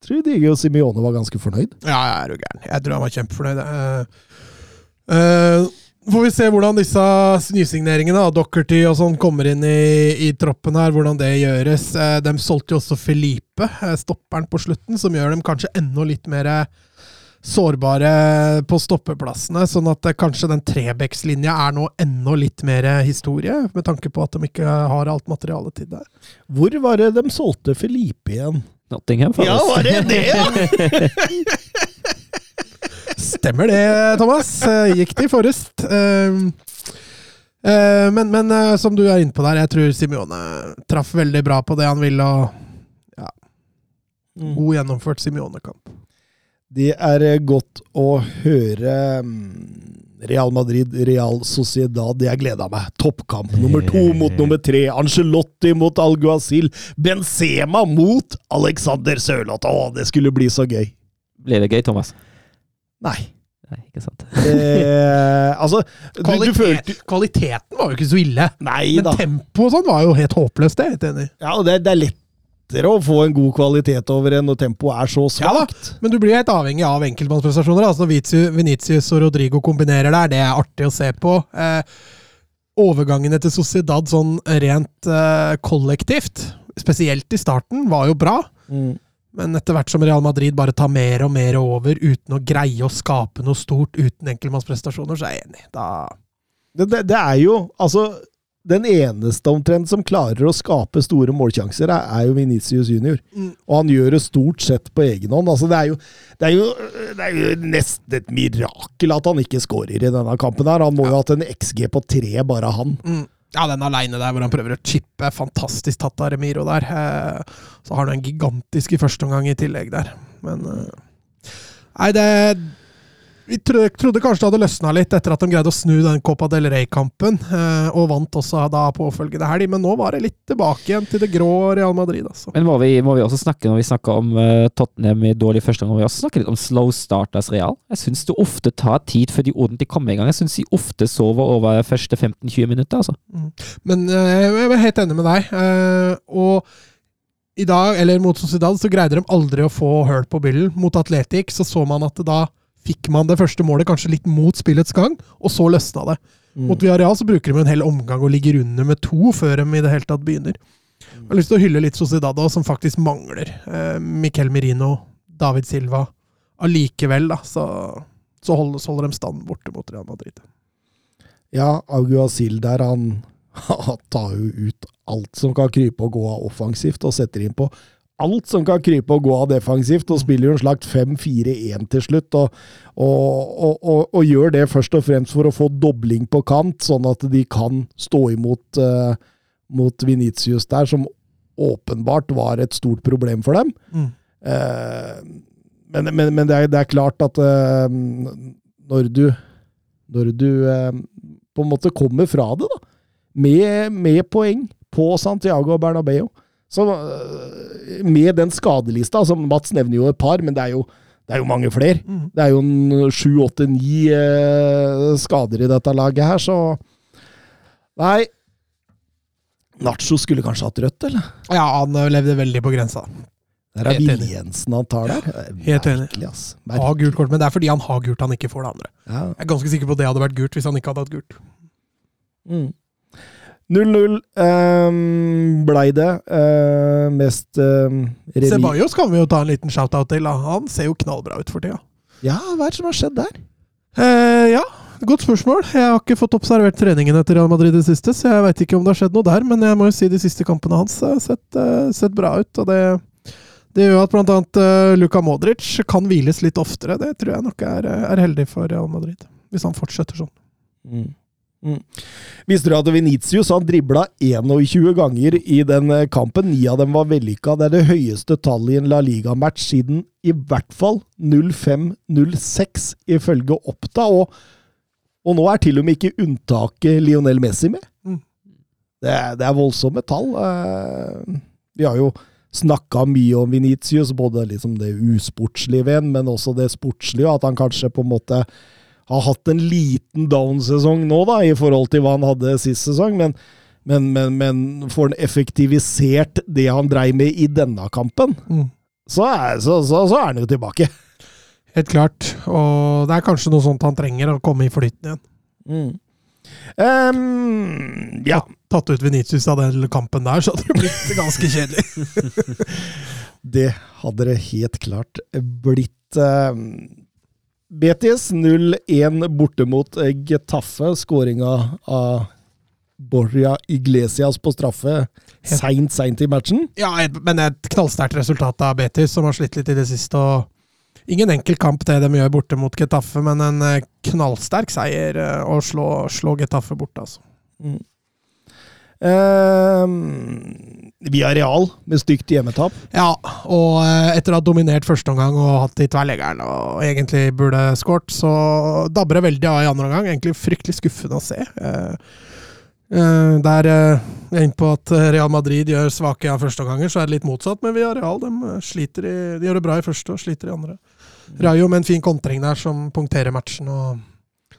tror Diego Simione var ganske fornøyd. Ja, jeg er jo gæren. Jeg tror han var kjempefornøyd. Uh, eh, får vi se hvordan disse nysigneringene, av Dockerty og sånn, kommer inn i, i troppen her, hvordan det gjøres. Eh, de solgte jo også Felipe, stopperen på slutten, som gjør dem kanskje enda litt mer sårbare på stoppeplassene, sånn at kanskje den Trebekslinja er nå enda litt mer historie, med tanke på at de ikke har alt materialet til det. Hvor var det de solgte Felipe igjen? Nottingham faktisk. Ja, var det det? (laughs) Stemmer det, Thomas. Eh, Gikk de Forrest. Eh, eh, Men, men eh, som du er inne på der, jeg tror Simione traff veldig bra på det han ville. og God gjennomført Simione-kamp. Det er eh, godt å høre mm, Real Madrid, Real Sociedad. Det jeg gleda meg. Toppkamp nummer to (laughs) mot nummer tre. Angelotti mot Alguacil. Benzema mot Alexander Sørloth. Å, det skulle bli så gøy. Blir det gøy, Thomas? Nei. Nei, ikke sant. Eh, (laughs) altså, du, du følte Kvaliteten var jo ikke så ille. Nei Men tempoet og sånn var jo helt håpløst, det er jeg helt enig i. Ja, det, det er lettere å få en god kvalitet over en når tempoet er så Ja da, men du blir helt avhengig av enkeltmannsprestasjoner. Altså når Vinicius- Vinicius og Rodrigo kombinerer der, det er artig å se på. Eh, overgangene til Sociedad sånn rent eh, kollektivt, spesielt i starten, var jo bra. Mm. Men etter hvert som Real Madrid bare tar mer og mer over uten å greie å skape noe stort uten enkeltmannsprestasjoner, så er jeg enig. Da Det, det, det er jo altså Den eneste omtrent som klarer å skape store målsjanser, er, jo Vinicius junior. Mm. Og han gjør det stort sett på egen hånd. Altså, det, er jo, det, er jo, det er jo nesten et mirakel at han ikke skårer i denne kampen. her. Han må jo ha hatt en XG på tre, bare han. mm. Ja, den aleine der hvor han prøver å chippe, fantastisk tatt av Remiro der. Eh, så har han en gigantisk i første omgang i tillegg der. Men eh, Nei, det Vi trodde, kanskje det hadde løsna litt etter at de greide å snu den Copa del Rey-kampen, eh, og vant også da påfølgende helg. Men nå var det litt tilbake igjen til det grå Real Madrid, altså. Men må vi, må vi også snakke, når vi snakker om uh, Tottenham i dårlig første gang, må vi også snakke litt om slow starters Real? Jeg syns det ofte tar tid før de ordentlig kommer i gang. Jeg syns de ofte sover over første 15-20 minutter, altså. Men eh, jeg er helt enig med deg. eh, og i dag, eller mot Sociedad, så greide de aldri å få hull på byllen. Mot Atletic så så man at da fikk man det første målet kanskje litt mot spillets gang, og så løsna det. Mot Villarreal så bruker de en hel omgang og ligger under med to før de i det hele tatt begynner. Jeg har lyst til å hylle litt Sociedad da, som faktisk mangler. Eh, Miquel Merino, David Silva. Allikevel, da, så, så holder, så holder de stand borte mot Real Madrid. Ja, Aguasil der, han, (laughs) han tar jo ut alt som kan krype og gå av offensivt, og setter inn på alt som kan krype og gå av defensivt, og spiller jo en slags 5-4-1 til slutt. Og, og, og, og, og gjør det først og fremst for å få dobling på kant, sånn at de kan stå imot uh, mot Venitius der, som åpenbart var et stort problem for dem. Mm. Uh, men men, men det, er, det er klart at uh, når du Når du på en måte kommer fra det, da, med, med poeng på Santiago og Bernabeu så, eh, Med den skadelista altså Mats nevner jo et par, men det er jo, det er jo mange flere. Mm. Det er jo en sju, åtte, ni eh, skader i dette laget her, så Nei. Nacho skulle kanskje hatt rødt, eller? Ja, han eh, levde veldig på grensa. Det er Helt Jensen han tar der. Er Helt enig. Ass. Merkelig. gult kort, men det er fordi han har gult han ikke får det andre. Ja. Jeg er ganske sikker på at det hadde vært gult hvis han ikke hadde hatt gult. Mm. 0-0 um, blei det. Uh, mest um, remis Ceballos kan vi jo ta en liten shout-out til. Han ser jo knallbra ut for tida. Ja, hva er det som har skjedd der? Uh, ja, godt spørsmål. Jeg har ikke fått observert treningene til Real Madrid i det siste, så jeg veit ikke om det har skjedd noe der, men jeg må jo si de siste kampene hans har sett, uh, sett bra ut. og det det gjør at bl.a. Uh, Luka Modric kan hviles litt oftere. Det tror jeg nok er, er heldig for Real Madrid, hvis han fortsetter sånn. Mm. Mm. Visste du at Venitius han dribla 21 ganger i den eh, kampen? Ni av dem var vellykka. Det er det høyeste tallet i en La Liga-match siden i hvert fall 05-06, ifølge Oppta. Og, og nå er til og med ikke unntaket Lionel Messi med. Mm. Det, det er voldsomme tall. Eh, Vi har jo snakka mye om Venitius, både liksom det usportslige ved men også det sportslige, at han kanskje på en måte har hatt en liten down-sesong nå, da, i forhold til hva han hadde sist sesong. Men, men, men, men får han effektivisert det han dreiv med i denne kampen, Mm. så er, så, så, så er han jo tilbake. Helt klart. Og det er kanskje noe sånt han trenger, å komme i flyten igjen. Mm. Um, ja. Tatt ut Venitius av den kampen der, så hadde det blitt ganske kjedelig. (laughs) Det hadde det helt klart blitt. ehm, Betis 0-1 borte mot eh, Getafe. Skåringa av Borja Iglesias på straffe seint, seint i matchen. Ja, men et knallsterkt resultat av Betis, som har slitt litt i det siste. og Ingen enkel kamp det de gjør borte mot Getafe, men en eh, knallsterk seier eh, å slå, slå Getafe borte, altså. Mm. Eh, via Real med stygt hjemmetap. Ja, og eh, etter å ha dominert første omgang og hatt de i tverrleggeren og egentlig burde skåret, så dabber det veldig av i andre omgang. Egentlig fryktelig skuffende å se. Eh, eh, der jeg er inne på at Real Madrid gjør svake av første omganger, så er det litt motsatt. Men via Real de, sliter i, de gjør det bra i første og sliter i andre. Rayo med en fin kontring der som punkterer matchen. og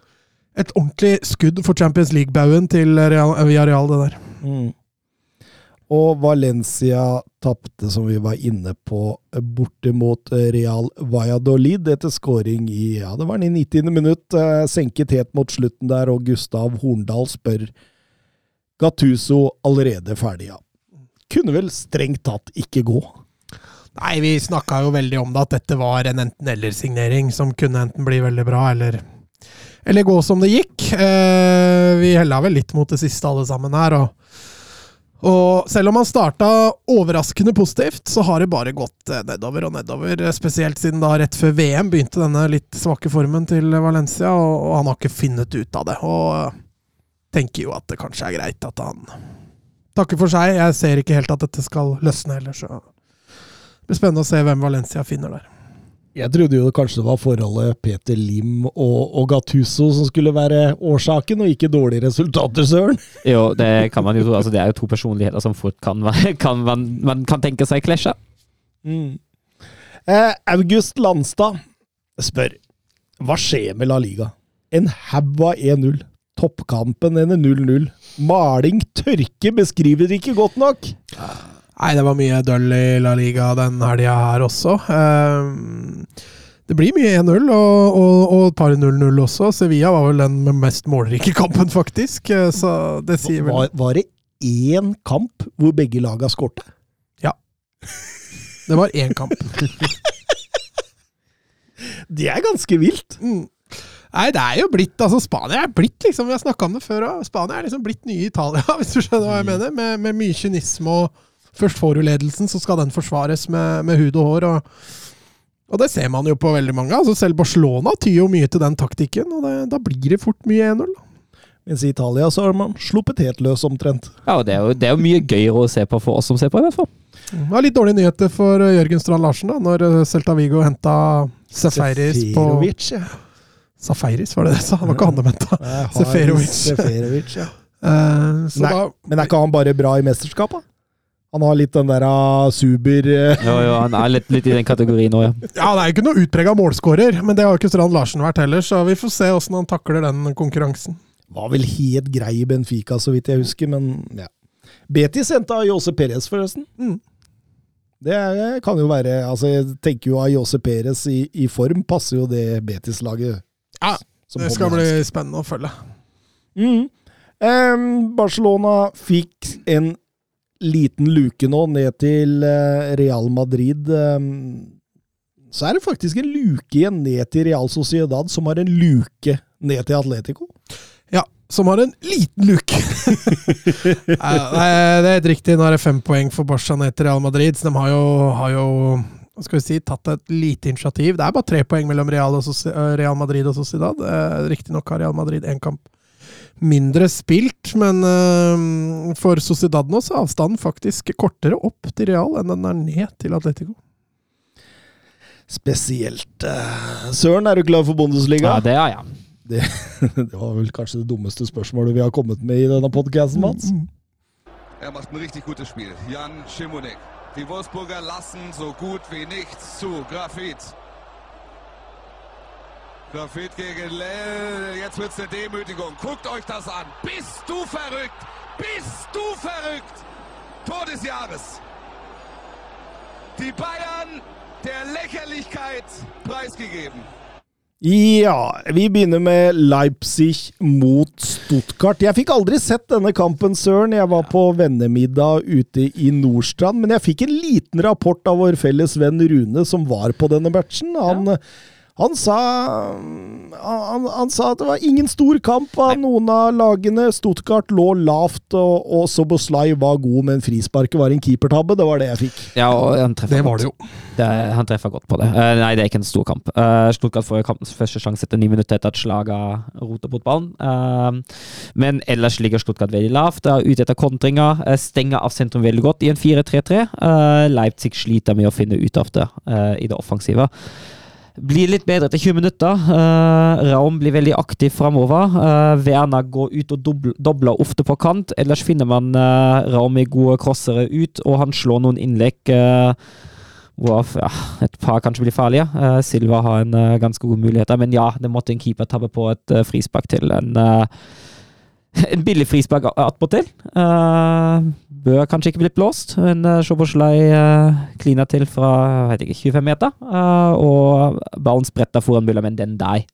Et ordentlig skudd for Champions League-baugen til Real, via Real, det der. Mm. Og Valencia tapte, som vi var inne på, borte mot Real Valladolid etter scoring i ja, det var den i 90. minutt. Eh, senket helt mot slutten der, og Gustav Horndal spør Gattuso allerede ferdig, ja. Kunne vel strengt tatt ikke gå. Nei, vi snakka jo veldig om det, at dette var en enten-eller-signering som kunne enten bli veldig bra, eller, eller gå som det gikk. Eh, vi hella vel litt mot det siste, alle sammen her. Og, og selv om han starta overraskende positivt, så har det bare gått eh, nedover og nedover. Spesielt siden da rett før VM begynte denne litt svake formen til Valencia, og, han har ikke funnet ut av det. Og tenker jo at det kanskje er greit at han takker for seg. Jeg ser ikke helt at dette skal løsne heller, så det blir spennende å se hvem Valencia finner der. Jeg trodde jo kanskje det var forholdet Peter Lim og, og Gattuso som skulle være årsaken, og ikke dårlige resultater, Søren. Jo, det kan man jo tro. Altså, det er jo to personligheter som fort kan, kan man, man kan tenke seg klasje. Mm. Eh, August Landstad spør Hva skjer med La Liga? En haug av 1-0. Toppkampen ender 0-0. Maling tørke beskriver det ikke godt nok. Nei, det var mye døll i La Liga den helga her også. Ehm, det blir mye 1-0, og, og, og et par 0-0 også. Sevilla var vel den med mest målrike (laughs) kampen, faktisk. eh, Så det sier vel Var, var det én kamp hvor begge laga skårte? Det var én kamp. (laughs) Det er ganske vilt. Mm. Nei, det er jo blitt altså Spania er blitt liksom Vi har snakka om det før òg. Spania er liksom blitt nye Italia, (laughs) hvis du skjønner hva jeg mener. Med, med mye kynisme og Først får du ledelsen, så skal den forsvares med, med hud og hår. Og, og det ser man jo på veldig mange. altså Selv Barcelona tyr jo mye til den taktikken, og det, da blir det fort mye 1-0. Mens i Italia så har man sluppet helt løs, omtrent. Ja, og det er, jo, det er jo mye gøyere å se på for oss som ser på, i hvert fall. Det var litt dårlige nyheter for eh, Jørgen Strand Larsen, da, når eh, Celta Vigo henta Safaris på Seferovic, ja. Safaris, var det det sa? Det var ikke han de henta. Seferovic. Seferovic, ja. Uh, så Nei. da Men er ikke han bare bra i mesterskapet? Han har litt den der uh, Suber eh, Jo, jo, han er litt, litt i den kategorien nå, ja. Ja, det er jo ikke noe utprega målskårer, men det har jo ikke Strand Larsen vært heller, så vi får se åssen han takler den konkurransen. Var vel helt grei i Benfica, så vidt jeg husker, men ja. Betis henta Jose Perez, forresten. Mm. Det er- kan jo være altså Jeg tenker jo at Jose Perez i, i form passer jo det Betis-laget. Ja, som Det skal bli spennende å følge. Mm. Um, Barcelona fikk en liten luke nå ned til eh, Real Madrid. Så er det faktisk en luke igjen ned til Real Sociedad, som har en luke ned til Atletico. Ja, som har en liten luke. (laughs) Det er helt riktig. Nå er det fem poeng for Barca ned til Real Madrid, så de har jo, har jo hva skal vi si, tatt et lite initiativ. Det er bare tre poeng mellom Real, eh, Real Madrid og Sociedad. Eh, Riktignok har Real Madrid én kamp mindre spilt, men uh, for Sociedad nå så er avstanden faktisk kortere opp til Real enn den er ned til Atletico. Spesielt eh, Søren, er du glad for Bundesliga? Ja, det er jeg. Det, (laughs) det var vel kanskje det dummeste spørsmålet vi har kommet med i denne podkasten, Mats. Er macht ein richtig gutes Spiel. Jan Schimonek. Die Wolfsburger lassen so gut wie nichts zu. Grafit. Grafit gegen Lell. Jetzt wird's eine Demütigung. Guckt euch das an. Bist du verrückt? Bist du verrückt? Tor des Jahres. Die Bayern der Lächerlichkeit preisgegeben. Ja, vi begynner med Leipzig mot Stuttgart. Jeg fikk aldri sett denne kampen, Søren. Jeg var på vennemiddag ute i Nordstrand, men jeg fikk en liten rapport av vår felles venn Rune, som var på denne matchen. Han, Han sa, han, han sa at det var ingen stor kamp av noen av lagene. Stuttgart lå lavt, og, og Soboslai var god, men frisparket var en keepertabbe. Det var det jeg fikk. Ja, og han treffer Det var godt. det jo. Det han treffer godt på det. Uh, nei, det er ikke en stor kamp. Uh, Stuttgart får kampens første sjanse etter ni minutter etter at slaget roter bort ballen. Uh, men ellers ligger Stuttgart veldig lavt. Er ute etter kontringer. Stenger av sentrum veldig godt i en 4-3-3. Uh, Leipzig sliter med å finne ut av det uh, i det offensive. Blir litt bedre etter 20 minutter. Uh, Raum blir veldig aktiv framover. Uh, Werner går ut og dobler, dobler ofte på kant. Ellers finner man uh, Raum i gode crossere ut, og han slår noen innlegg. Uh, hvorav ja, et par kanskje blir farlige. Uh, Silva har en ganske god mulighet, men ja, det måtte en keeper tabbe på et frispark til. En, uh, en billig frispark attpåtil. Uh, bør kanskje ikke blitt blåst, men uh, Szoboszlai uh, klina til fra jeg vet ikke, 25 meter, uh, og ballen spretta foran Mulla, men den der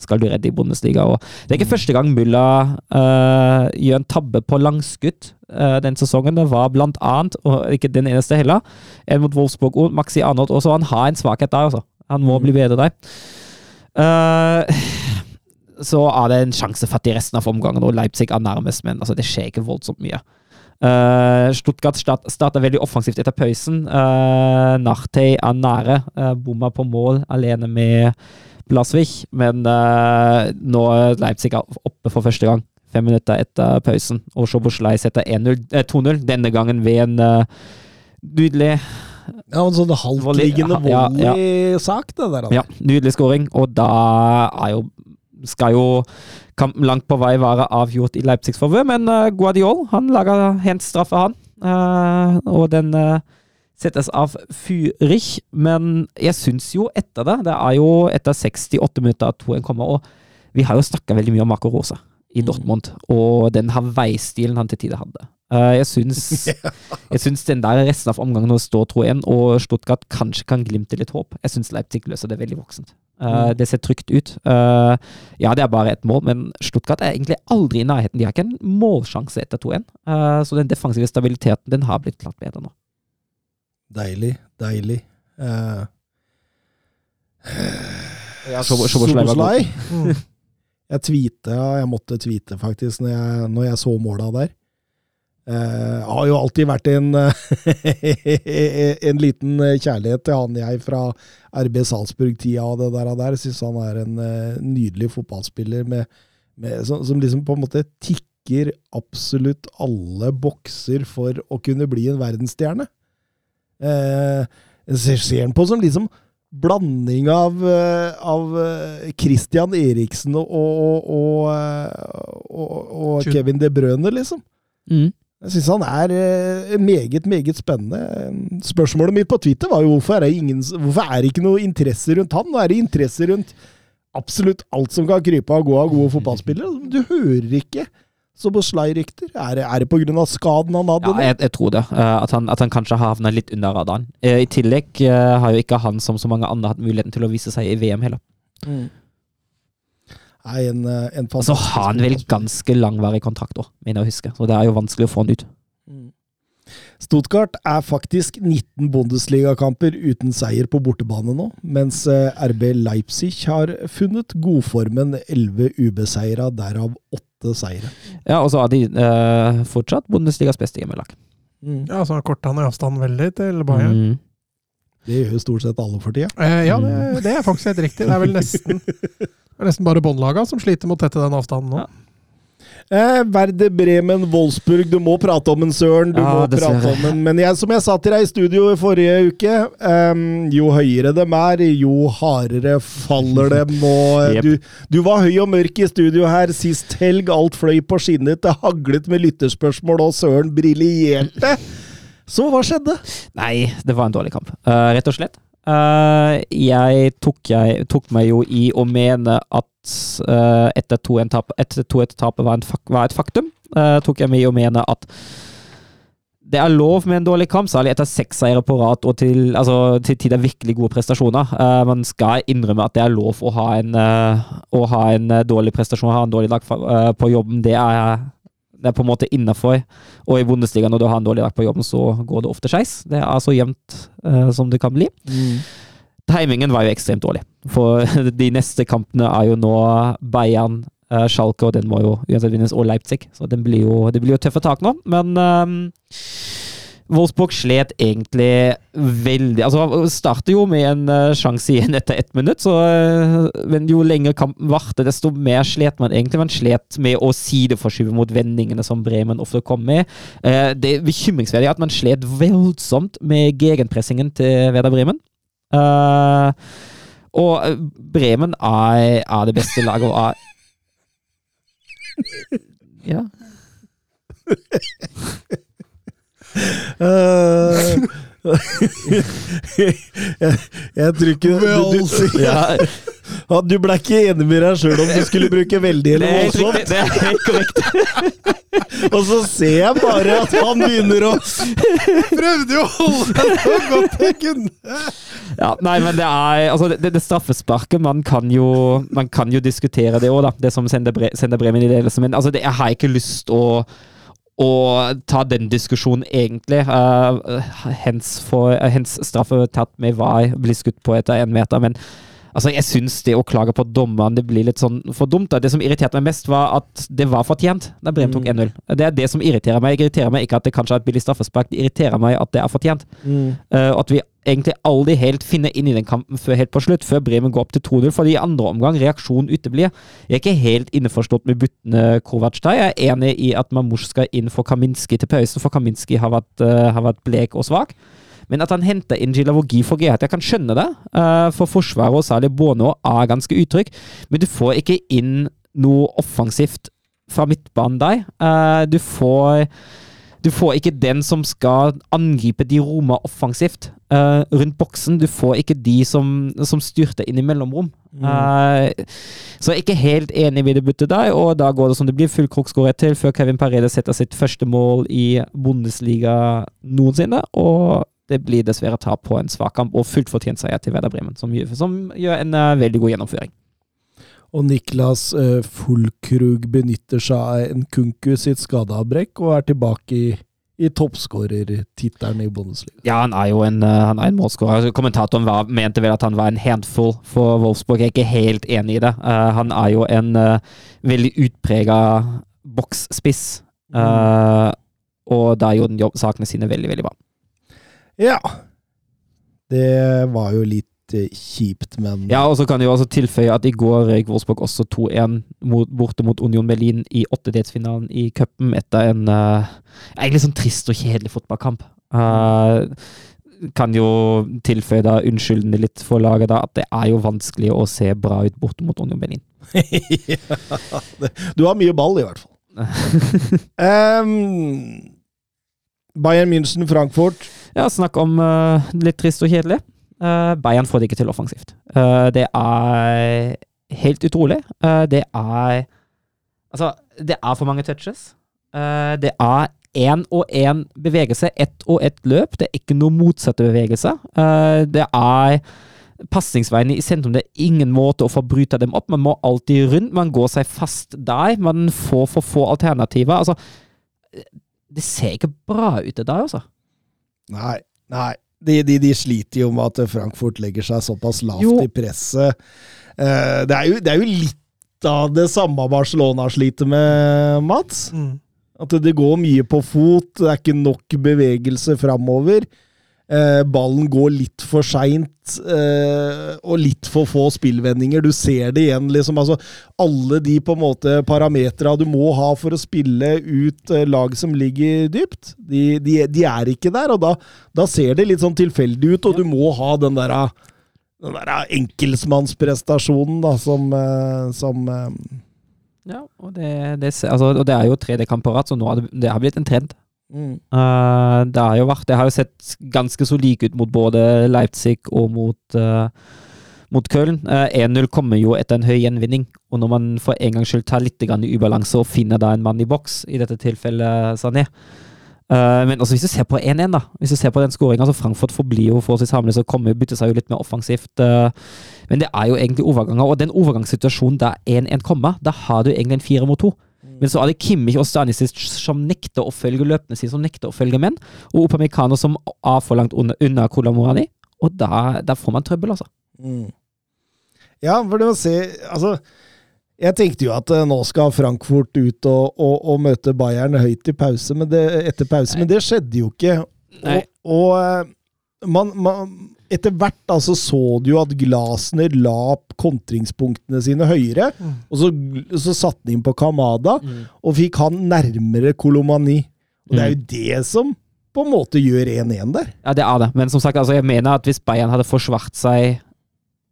skal du redde i Bundesliga. Og det er ikke første gang Mulla uh, gjør en tabbe på langskudd uh, den sesongen. Det var blant annet, og ikke den eneste heller, en mot Wolfsburg og Maxi Arnold også. Han har en svakhet der, altså. Han må bli bedre der. Uh, så er det en sjansefattig resten av omgangen, og Leipzig er nærmest, men altså, det skjer ikke voldsomt mye. Uh, Stuttgart start, starta veldig offensivt etter pausen. Uh, Nartey er nære. Uh, bomma på mål alene med Blasvik, men uh, nå er Leipzig er oppe for første gang. Fem minutter etter pausen, og Szoboszlai setter 1-0, eh, 2-0, denne gangen ved en uh, nydelig Ja, en sånn halvtliggende Volley, ja, ja. det der. altså. ja, nydelig scoring, og da er jo skal jo kampen langt på vei være avgjort i Leipzigs favør, men uh, Guardiol han lager helt straffe, han. Uh, og den uh, settes av Fürich, men jeg syns jo etter det Det er jo etter 68 minutter at 2-1 kommer, og vi har jo snakka veldig mye om Marco Rosa i Dortmund, og den har veistilen han til tider hadde. Uh, jeg syns (laughs) jeg syns den der resten av omgangen nå står 2-1, og Stuttgart kanskje kan glimte litt håp. Jeg syns Leipzig løser det veldig voksent. Uh, Det ser trygt ut. Uh, ja, det er bare ett mål, men Stuttgart er egentlig aldri i nærheten. De har ikke en målsjanse etter 2-1. Uh, så den defensive stabiliteten den har blitt klart bedre nå. Deilig, deilig. Uh, Ja. Szoboszlai. Mm. (laughs) Jeg tweeta, jeg måtte tweete faktisk når jeg, når jeg så måla der. Eh, har jo alltid vært en, (laughs) en liten kjærlighet til han jeg fra RB Salzburg-tida og det der. Og der. Syns han er en uh, nydelig fotballspiller med, med, som, som liksom på en måte tikker absolutt alle bokser for å kunne bli en verdensstjerne. Uh, ser ser han på som liksom blanding av, av Christian Eriksen og, og, og, og Kevin De Brøne, liksom. Mm. Jeg syns han er eh, meget, meget spennende. Spørsmålet mitt på Twitter var jo hvorfor er det, ingen, hvorfor er det ikke noe interesse rundt han? Nå er det interesse rundt absolutt alt som kan krype og gå av gode fotballspillere. Du hører ikke Soboslai-rykter. Er, det- er det av skaden han hadde? Ja, jeg, jeg tror det. eh, at, han, at han kanskje har havna litt under radaren. Eh, I tillegg har jo ikke han, som så mange andre, hatt muligheten til å vise seg i VM heller. Mm. Nei, en, eh, en Og så fantastisk har han vel ganske langvarig kontrakt òg, mener jeg å huske. Så det er jo vanskelig å få han ut. Mm. Stuttgart er faktisk 19 Bundesligakamper uten seier på bortebane nå, mens eh, RB Leipzig har funnet godformen 11 ubeseira, derav 8 seire. Ja, og så har de eh, fortsatt Bundesligas beste hjemmelag. Mm. Ja, så korta han i avstand veldig til Bayern. Mm. Det gjør jo stort sett alle for tida. Eh, ja, det, det er faktisk helt riktig. Det er vel nesten, (laughs) det er nesten bare båndlaga som sliter med å tette den avstanden nå. Ja. Eh, Verde Bremen, Wolfsburg, du må prate om en Søren. Du Ja, må dessverre. prate om en Men jeg, som jeg sa til deg i studio i forrige uke, um, jo høyere dem er, jo hardere faller dem. Og (laughs) yep. Du, du var høy og mørk i studio her sist helg. Alt fløy på skinnet. Det haglet med lytterspørsmål, og Søren briljerte. Så hva skjedde? Nei, det var en dårlig kamp, Uh, rett og slett. Eh, jeg, tok, jeg tok meg jo i å mene at uh, etter 2-1-tapet etter 2-1-tapet var, var et faktum. Uh, tok jeg meg i å mene at det er lov med en dårlig kamp, særlig etter seks seire på rad og til, altså, tider virkelig gode prestasjoner. Uh, man skal innrømme at det er lov å ha en, uh, å ha en dårlig prestasjon, ha en dårlig dag eh, på jobben. Det er, det er på en måte innafor. Og i Bundesliga, når du har en dårlig dag på jobben, så går det ofte skeis. Det er så jevnt uh, som det kan bli. timingen var jo ekstremt dårlig. For (laughs) de neste kampene er jo nå Bayern, uh, Schalke, og den må jo uansett vinnes, og Leipzig. Så det blir jo, det blir jo tøffe tak nå. Men um, Wolfsburg slet egentlig veldig Altså, starter jo med en uh, sjanse igjen etter ett minutt, så, uh, men jo lenger kampen varte, desto mer slet man egentlig. Man slet med å sideforskyve mot vendingene som Bremen ofte kom med. Uh, det er at man slet voldsomt med gegenpressingen til Veda Bremen. og Bremen er, er, det beste laget og (laughs) er Ja. (laughs) Uh, (laughs) jeg, jeg, tror ikke du, du, ja, du ble ikke enig med deg sjøl om du skulle bruke veldig eller voldsomt. Det er helt korrekt. (laughs) Og så ser jeg bare at han begynner å Prøvde jo å holde deg så godt jeg kunne. Ja, nei, men det er altså det, det straffesparket Man kan jo Man kan jo diskutere det òg, da. Det som sender, bre, sender Bremen i ledelse. Men altså, det, jeg har ikke lyst å og ta den diskusjonen, egentlig. Uh, hens, for, uh, hens straffe tatt med var bli skutt på etter én meter, men altså, jeg syns det å klage på dommeren det blir litt sånn for dumt. Da. Det som irriterte meg mest, var at det var fortjent da Bremen tok 1-0. Mm. Det er det som irriterer meg. Jeg irriterer meg ikke at det kanskje er et billig straffespark, det irriterer meg at det er fortjent. Mm. Uh, at vi egentlig aldri helt finner inn i den kampen før helt på slutt, før Bremen går opp til 2-0. fordi i andre omgang reaksjonen uteblir. Jeg er ikke helt innforstått med byttene Kovac der. Jeg er enig i at Mamush skal inn for Kaminski til pausen, for Kaminski har vært, uh, har vært blek og svak. Men at han henter inn Gilavogi for G, jeg kan skjønne det. Uh, for Forsvaret og særlig Bono er ganske utrygg, men du får ikke inn noe offensivt fra midtbanen der. Uh, du får du får ikke den som skal angripe de roma offensivt uh, rundt boksen. Du får ikke de som, som styrter inn i mellomrom. Mm. Uh, så jeg er ikke helt enig i det byttet der, og da går det som det blir. Full krok til før Kevin Paredes setter sitt første mål i Bundesliga noensinne. Og det blir dessverre tap på en svak kamp, og fullt fortjent seier til Werder Bremen, som, som gjør en uh, veldig god gjennomføring. Og Niklas uh, Fulkrug benytter seg av en Kunku sitt skadeavbrekk og er tilbake i, i toppskårertittelen i Bundesliga. Ja, han er jo en, uh, han er en målskårer. Altså, kommentatoren var, mente vel at han var en handful for Wolfsburg. Jeg er ikke helt enig i det. Uh, han er jo en veldig utprega boksspiss. Mm. Og da gjorde han jobb, sakene sine veldig, veldig bra. Ja. Det var jo litt Eh, kjipt, men Ja, og så kan jeg jo også tilføye at i går røyk Wolfsburg også 2-1 borte mot Union Berlin i åttedelsfinalen i cupen etter en uh, egentlig sånn trist og kjedelig fotballkamp. Uh, kan jo tilføye da unnskyldende litt for laget da, at det er jo vanskelig å se bra ut borte mot Union Berlin. (laughs) ja, du har mye ball, i hvert fall. (laughs) um, Bayern München, Frankfurt. Ja, snakk om uh, litt trist og kjedelig. Uh, Bayern får det ikke til offensivt. Uh, det er helt utrolig. Uh, det er Altså, det er for mange touches. det er én og én bevegelse, ett og ett løp. Det er ikke noe motsatte bevegelse. det er pasningsveiene i sentrum. Det er ingen måte å få bryta dem opp. Man må alltid rundt. Man går seg fast der. Man får for få alternativer. Altså, det ser ikke bra ut, det der, altså. Nei. Nei de, de, de, sliter jo med at Frankfurt legger seg såpass lavt jo. i presset. Uh, det, er jo, det, er jo, litt av det samme Barcelona sliter med, Mats. Mm. At det går mye på fot, det er ikke nok bevegelse framover. Eh, ballen går litt for seint, eh, og litt for få spillvendinger. Du ser det igjen, liksom. Altså, alle de på en måte parametra du må ha for å spille ut eh, lag som ligger dypt, de, de, de, er ikke der. Og da, da, ser det litt sånn tilfeldig ut, og du må ha den der, den der enkeltmannsprestasjonen da, som, eh, som eh, ja, og det, det, altså, og det, er jo tredje kamp på rad, så nå har det, det har blitt en trend. Mm. Uh, det har jo vært Det har jo sett ganske så like ut mot både Leipzig og mot, uh, mot Köln. Uh, eh, 1-0 kommer jo etter en høy gjenvinning, og når man for en gangs skyld tar litt i ubalanse og finner da en mann i boks, i dette tilfellet Sané men også hvis du ser på 1-1, da Hvis du ser på den skåringa, så Frankfurt forblir jo forholdsvis harmløs og kommer, bytter seg jo litt mer offensivt. men det er jo egentlig overganger, og den overgangssituasjonen der 1-1 kommer, da har du egentlig en fire mot to. Men så er det Kimmich og Stanisic som nekter å følge løpene sine, som nekter å følge menn. Og Opamecano som er for langt unna, unna Kolamorani. Og da, da, får man trøbbel, altså. Mm. Ja, for det å se Altså, jeg tenkte jo at eh, nå skal Frankfurt ut og, og, og møte Bayern høyt i pause, men det, etter pause, men det skjedde jo ikke. Nei. Og, og eh, man, man, etter hvert altså, så du jo at Glasner la kontringspunktene sine høyere, og så, så satte han inn på Kamada, og fikk han nærmere Kolomani. Og det er jo det som på en måte gjør 1-1 der. Ja, det er det. Men som sagt, altså, jeg mener at hvis Bayern hadde forsvart seg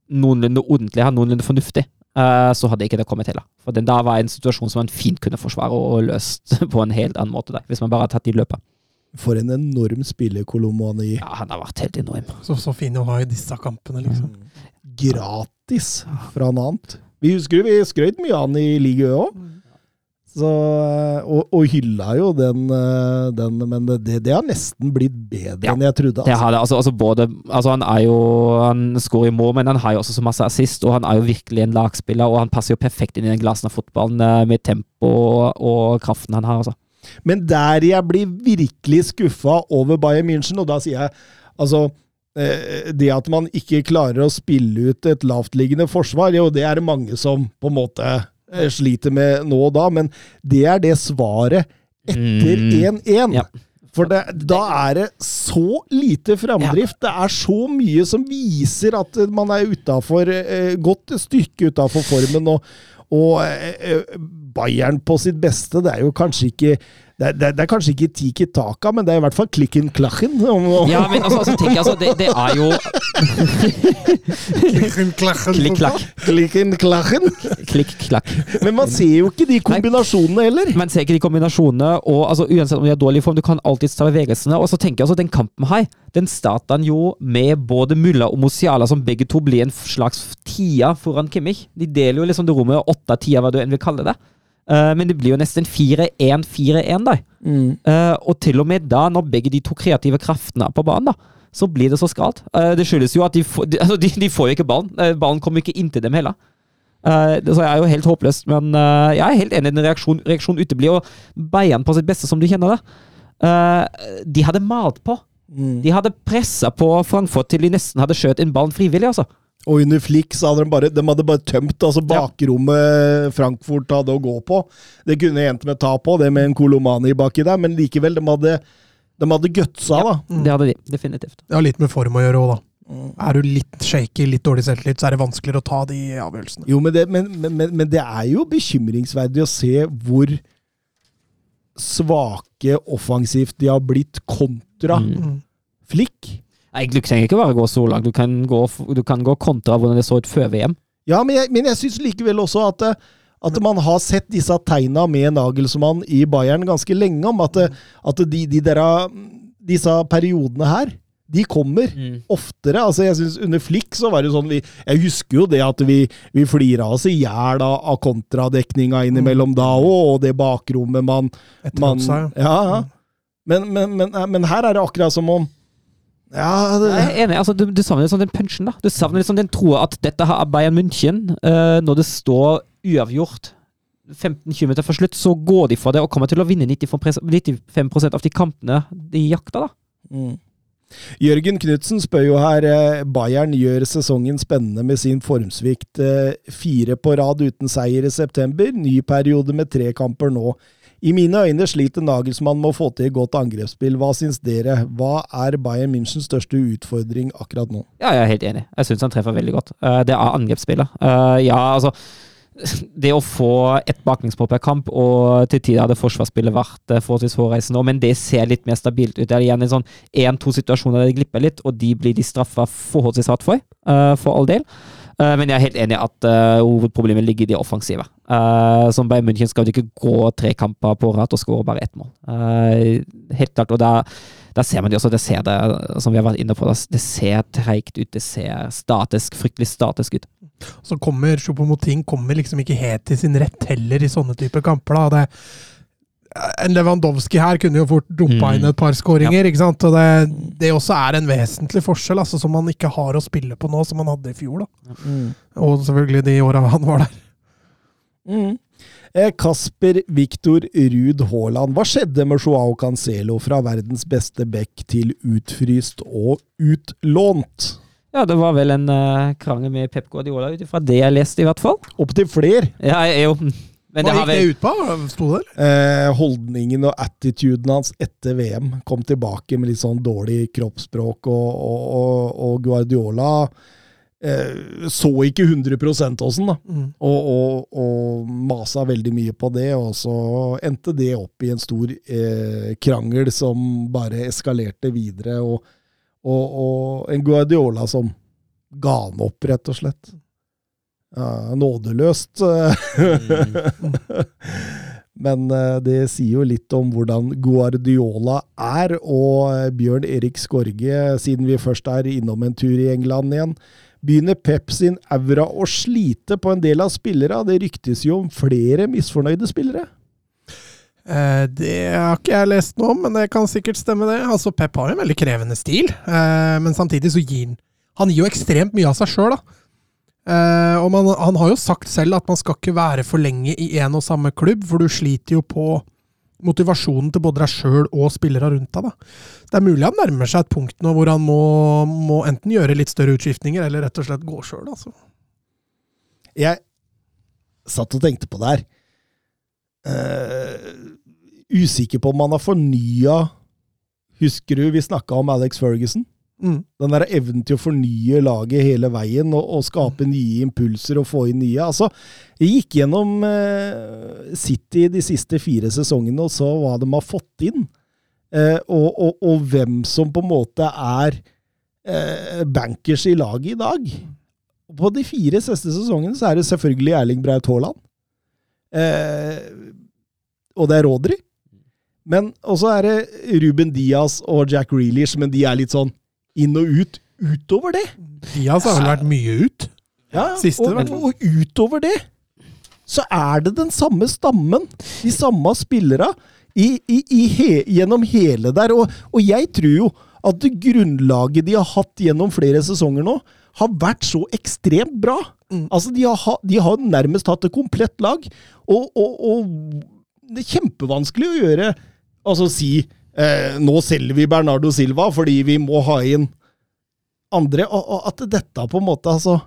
noenlunde ordentlig, noenlunde fornuftig, eh, så hadde ikke det kommet til. For den da var en situasjon som man fint kunne forsvare og løst (laughs) på en helt annen måte, der, hvis man bare hadde tatt de løpet. For en enorm spiller Kolomani. Ja, han har vært helt enorm. Så, så fin å ha i disse kampene, liksom. Gratis fra noe annet. Vi husker vi skrøt mye av han i ligaen òg. Så, og, og hylla jo den, eh, den men det, det har nesten blitt bedre Ja, enn jeg trodde. Det Altså. har det. Altså, altså både, altså han er jo Han skårer i mål, men han har jo også så masse assist, og han er jo virkelig en lagspiller, og han passer jo perfekt inn i den glasen av fotballen eh, med tempo og, og kraften han har. altså. Men der jeg blir virkelig skuffa over Bayern München, og da sier jeg altså eh, det at man ikke klarer å spille ut et lavtliggende forsvar, jo, det er det mange som på en måte eh, sliter med nå og da, men det er det svaret etter Mm. 1-1. Ja. For det, da er det så lite framdrift. Det er så mye som viser at man er utafor, eh, godt stykke utafor formen. Og, og eh, eh, Bayern på sitt beste, det er jo kanskje ikke det er, det er, det er kanskje ikke tiki taka, men det er i hvert fall klikken klachen. Ja, men altså, altså tenk, altså, det, det er jo Klikk-klakk. Klikken klachen. Klikk-klakk. Men man ser jo ikke de kombinasjonene heller. Man ser ikke de kombinasjonene, og altså, uansett om de er dårlig form, du kan alltid ta bevegelsene. Og så tenker jeg altså, den kampen her, den starta jo med både Mulla og Mosiala, som begge to blir en slags tia foran Kimmich. De deler jo liksom det rommet åtte-tia, hva du enn vil kalle det. Eh, men det blir jo nesten 4-1-4-1 da. Mm. Uh, og til og med da, når begge de to kreative kreftene er på banen, da, så blir det så skralt. Uh, det skyldes jo at de, får- de, (laughs) altså, de, de får jo ikke ballen. Ballen kommer ikke inntil dem heller. Det- så jeg er jo helt håpløs, men jeg er helt enig i den reaksjonen. reaksjonen uteblir. Og Bayern på sitt beste, som du kjenner det, de hadde malt på. De hadde pressa på Frankfurt til de nesten hadde skjøt en ball frivillig, altså. Og under Flix hadde de bare, de hadde bare tømt altså bakrommet Frankfurt hadde å gå på. Det kunne endt med tap på, det med en Kolomani baki der, men likevel, de hadde, de hadde gutsa, da. Det hadde de, definitivt. Det har litt med form å gjøre òg, da. Er du litt shaky, litt dårlig selvtillit, så er det vanskeligere å ta de avgjørelsene. Jo, men det, men, men, men, men det er jo bekymringsverdig å se hvor svake offensivt de har blitt kontra Mm. Flick. Du trenger ikke bare gå så langt. Du kan gå, du kan gå kontra hvordan det så ut før VM. Ja, men jeg, men jeg syns likevel også at, eh, at man har sett disse tegna med Nagelsmann i Bayern ganske lenge, om at, eh, at de, de der, disse periodene her, de kommer oftere. Altså, jeg synes Under Flick så var det sånn vi, Jeg husker jo det at vi, vi flira oss i hjel av, av kontradekninga innimellom da òg, og det bakrommet man, man ja. ja, ja. Men, men, men, men her er det akkurat som om Ja, det, Jeg er enig. altså Du, du savner liksom den punchen. da Du savner liksom den troa at dette her er Bayern München. Uh, når det står uavgjort 15 km for slutt, så går de for det og kommer til å vinne 95, 95 av de kampene de jakter. da Mm. Jørgen Knutsen spør jo her eh, Bayern gjør sesongen spennende med sin formsvikt. Eh, fire på rad uten seier i september. Ny periode med tre kamper nå. I mine øyne sliter Nagelsmann med å få til et godt angrepsspill. Hva syns dere? Hva er Bayern Münchens største utfordring akkurat nå? Ja, jeg er helt enig. Jeg syns han treffer veldig godt. Eh, det er angrepsspillet. Eh, ja, altså (laughs) Det å få ett baklengsmål per kamp, og til tider hadde forsvarsspillet vært uh, forholdsvis hårreisende, men det ser litt mer stabilt ut. Det er igjen en sånn én-to situasjoner der det glipper litt, og de blir de straffa forholdsvis hardt for, eh, for all del. Eh, men jeg er helt enig i at eh, hovedproblemet ligger i det offensive. Uh, som Bayern München skal ikke gå tre kamper på rad og skåre bare ett mål. Uh, helt klart, og da der ser man det også, det ser det, som vi har vært inne på, det- det ser treigt ut, det ser statisk, fryktelig statisk ut. Så kommer Choupo-Moting kommer liksom ikke helt til sin rett heller i sånne typer kamper. da. Det, en Lewandowski her kunne jo fort dumpa Mm. inn et par skåringer. ikke sant? Og det, det også er en vesentlig forskjell, altså, som man ikke har å spille på nå, som man hadde i fjor. da. Og selvfølgelig de åra han var der. Mm. Eh, Kasper Viktor Ruud Haaland. Hva skjedde med Joao Cancelo fra verdens beste back til utfryst og utlånt? Ja, det var vel en uh, krangel med Pep Guardiola, ut ifra det jeg leste, i hvert fall. Opptil flere. Ja, jeg jo men Hva det har gikk det ut på? Sto det. Eh, holdningen og attituden hans etter VM kom tilbake med litt sånn dårlig kroppsspråk, og, og, og, og Guardiola så ikke 100 åssen, da. Mm. Og, og, og masa veldig mye på det, og så endte det opp i en stor eh, krangel som bare eskalerte videre, og, og, en Guardiola som ga han opp, rett og slett. Ja, nådeløst. (laughs) Men eh, det sier jo litt om hvordan Guardiola er, og eh, Bjørn Erik Skorge, siden vi først er innom en tur i England igjen, begynner Pep sin aura å slite på en del av spillere. Det ryktes jo om flere misfornøyde spillere. Eh, det har ikke jeg lest noe om, men det kan sikkert stemme, det. Altså, Pep har en veldig krevende stil, eh, men samtidig så gir han Han gir jo ekstremt mye av seg sjøl, da. Eh, og man, han har jo sagt selv at man skal ikke være for lenge i én og samme klubb, for du sliter jo på motivasjonen til både deg sjøl og spillere rundt deg. da. Det er mulig han nærmer seg et punkt nå hvor han må, må enten gjøre litt større utskiftninger, eller rett og slett gå sjøl. Altså. Jeg satt og tenkte på det her. Uh, usikker på om han har fornya Husker du vi snakka om Alex Ferguson? Mm. Den der evnen til å fornye laget hele veien og, og skape nye impulser og få inn nye. Altså, jeg gikk gjennom eh, City de siste fire sesongene og så hva de har fått inn. Eh, og, og, og hvem som på en måte er eh, bankers i laget i dag. På de fire siste sesongene så er det selvfølgelig Erling Braut Haaland. Eh, og det er Rodri. Men også er det Ruben Diaz og Jack Reelish, men de er litt sånn inn og ut utover det. Diaz har vel vært mye ut. Ja, Siste, og, og utover det så er det den samme stammen, de samme spillere, i, i, i he, gjennom hele der. Og, og jeg tror jo at det grunnlaget de har hatt gjennom flere sesonger nå, har vært så ekstremt bra. Mm. Altså, de har, de har nærmest hatt et komplett lag, og, og, og det er kjempevanskelig å gjøre Altså si eh, nå selger vi Bernardo Silva fordi vi må ha inn andre, og, og at dette på en måte altså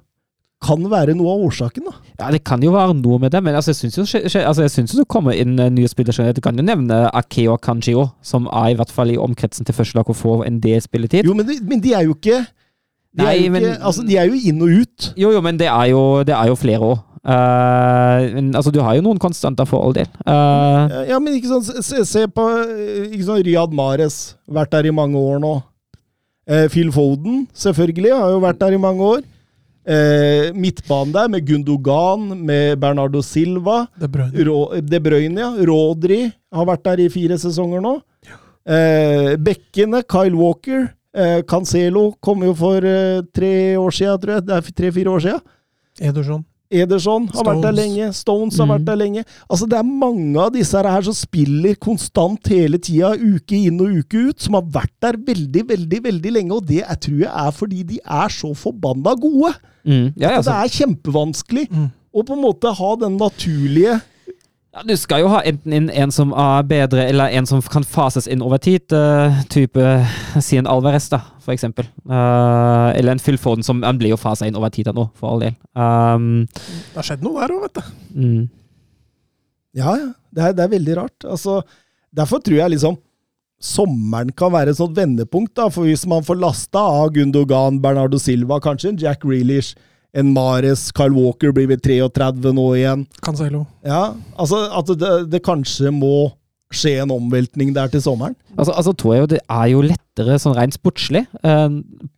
kan være noe av årsaken, da. Ja, det kan jo være noe med det, men altså, jeg syns jo altså, jeg synes jo det kommer inn eh, nye spillere. Du kan jo nevne Akeo Kanjio, som er i hvert fall i omkretsen til førstelag og får en del spilletid. Jo, men de, men de er jo ikke de, Nei, er jo men- altså, de er jo inn og ut. Jo, jo, men det er jo, det er jo flere òg. Men altså, du har jo noen konstanter for all del. Uh, Ja, men ikke sånn, se, se på ikke sånn Riyad Mares, vært der i mange år nå. Uh, Phil Foden, selvfølgelig, har jo vært der i mange år. Eh, midtbanen der med Gundogan, med Bernardo Silva. De Bruyne, Ro, De Bruyne, ja. Rodri har vært der i fire sesonger nå. Eh, bekkene, Kyle Walker. Cancelo kom jo for tre år siden, tror jeg. Det er tre-fire år siden. Ederson. Ederson har vært der lenge. Stones har Mm. vært der lenge. Altså, det er mange av disse her som spiller konstant hele tida, uke inn og uke ut, som har vært der veldig, veldig veldig lenge. Og det jeg tror jeg er fordi de er så forbanna gode. mm, ja, ja, Og det er kjempevanskelig Mm. å på en måte ha den naturlige ja, du skal jo ha enten inn en som er bedre, eller en som kan fases inn over tid. Uh, type si en Alvarez, da, for eksempel. Uh, eller en Phil Foden, som han blir jo fasa inn over tid nå, for all del. Um, Det har skjedd noe der òg, vet du. mm. Ja, ja. Det er, det er veldig rart. Altså, derfor tror jeg liksom Sommeren kan være et sånt vendepunkt, da, for hvis man får lasta av Gundogan, Bernardo Silva, kanskje en Jack Grealish, en Mares, Kyle Walker blir vel 33 nå igjen. Cancelo. Ja, altså at det, det kanskje må skje en omveltning der til sommeren. Altså, altså tror jeg jo det er jo lettere sånn rent sportslig. eh,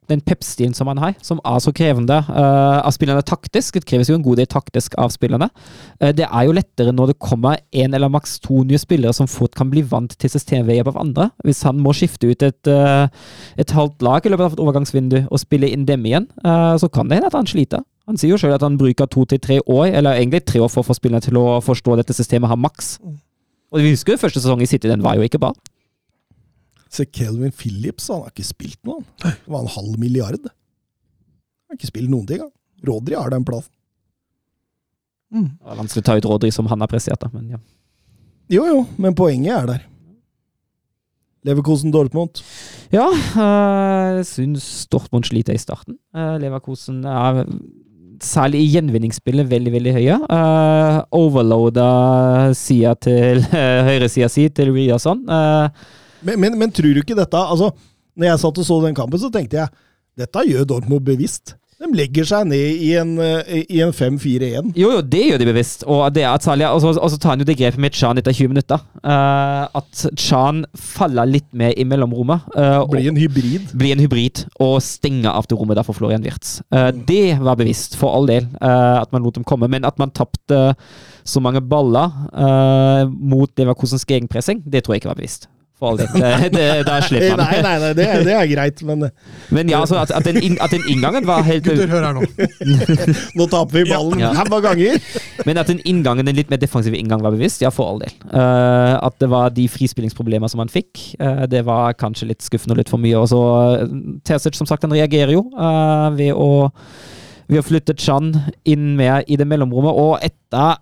den pep-stilen som han har, som er så krevende eh, av spillerne taktisk. Det kreves jo en god del taktisk av spillerne. Eh, det er jo lettere når det kommer én eller maks to nye spillere som fort kan bli vant til systemet ved hjelp av andre. Hvis han må skifte ut et, et halvt lag i løpet av et overgangsvindu og spille inn dem igjen, så kan det hende at han sliter. Han sier jo sjøl at han bruker to til tre år, eller egentlig tre år for å få spillerne til å forstå dette systemet har maks. Og vi husker jo første sesong i City, den var jo ikke bra. Se Kelvin Phillips, han har ikke spilt noe. han. Det var en halv milliard. Han har ikke spilt noen ting. han. Rodri har den plassen. Mm. Det var vanskelig å ta ut Rodri som han har prestert, da, men ja. Jo, jo, men poenget er der. Leverkosen Dortmund. Ja, jeg syns Dortmund sliter i starten. Uh, Leverkosen er særlig i gjenvinningsspillet veldig veldig høye. Uh, overloada sida til (laughs) uh, høyresida si til Riazon. Uh, men, men, men, tror du ikke dette altså, Når jeg satt og så den kampen, så tenkte jeg dette gjør Dortmund bevisst. De legger seg ned i en, i en 5-4-1. Jo, jo, det gjør de bevisst. Og, det Salia, og, så, og så tar han jo det grepet med Chan etter 20 minutter. Uh, at Chan faller litt med i mellomrommet. Uh, blir en hybrid. Blir en hybrid, og stenger av til rommet der for Florian Wirtz. Uh. Det var bevisst, for all del, at man lot dem komme. Men at man tapte så mange baller mot Leverkusens egenpressing, det tror jeg ikke var bevisst for all del. Da slipper man. Nei, nei, nei det, det er greit, men Men ja, altså, at, at, den, at, den, inngangen var helt Gutter, hør her nå. (laughs) nå taper vi ballen ja. mange ganger. Men at den inngangen, den litt mer defensive inngangen var bevisst, ja, for all del. Uh, at det var de frispillingsproblemer som han fikk, uh, det var kanskje litt skuffende og litt for mye. Og så uh, Terzic, som sagt, han reagerer jo uh, ved å ved å flytte Chan inn med i det mellomrommet, og etter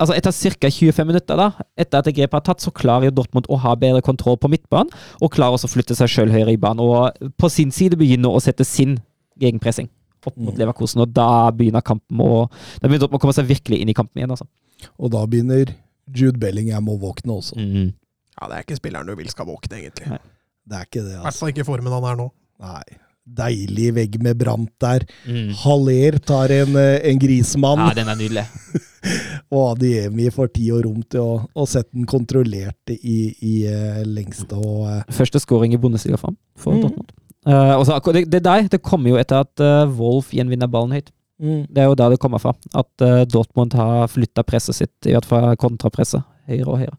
altså Etter ca. 25 minutter, da, etter at grepet er tatt, så klarer jo Dortmund å ha bedre kontroll på midtbanen, og klarer også å flytte seg sjøl høyere i banen. Og på sin side begynner å sette sin gegenpressing opp mot mm. Leverkosen, og da begynner kampen å Da begynner Dortmund å komme seg virkelig inn i kampen igjen. altså. Og da begynner Jude Bellingham å våkne også. Mm. Ja, det er ikke spilleren du vil skal våkne, egentlig. Nei. Det er ikke det, altså. I hvert fall ikke formen han er nå. Nei deilig vegg med brant der. Mm. Haller tar en, eh, en grismann. Ja, den er nydelig. (laughs) og Adiemi får tid og rom til å, å sette den kontrollert i, i uh, lengste og uh, Første scoring i Bundesliga fram for mm. Dortmund. Uh, også, det, det, der det kommer jo etter at Wolf gjenvinner ballen høyt. Mm. Det er jo der det kommer fra. At Dortmund har flytta presset sitt, i hvert fall kontrapresset, høyere og høyere.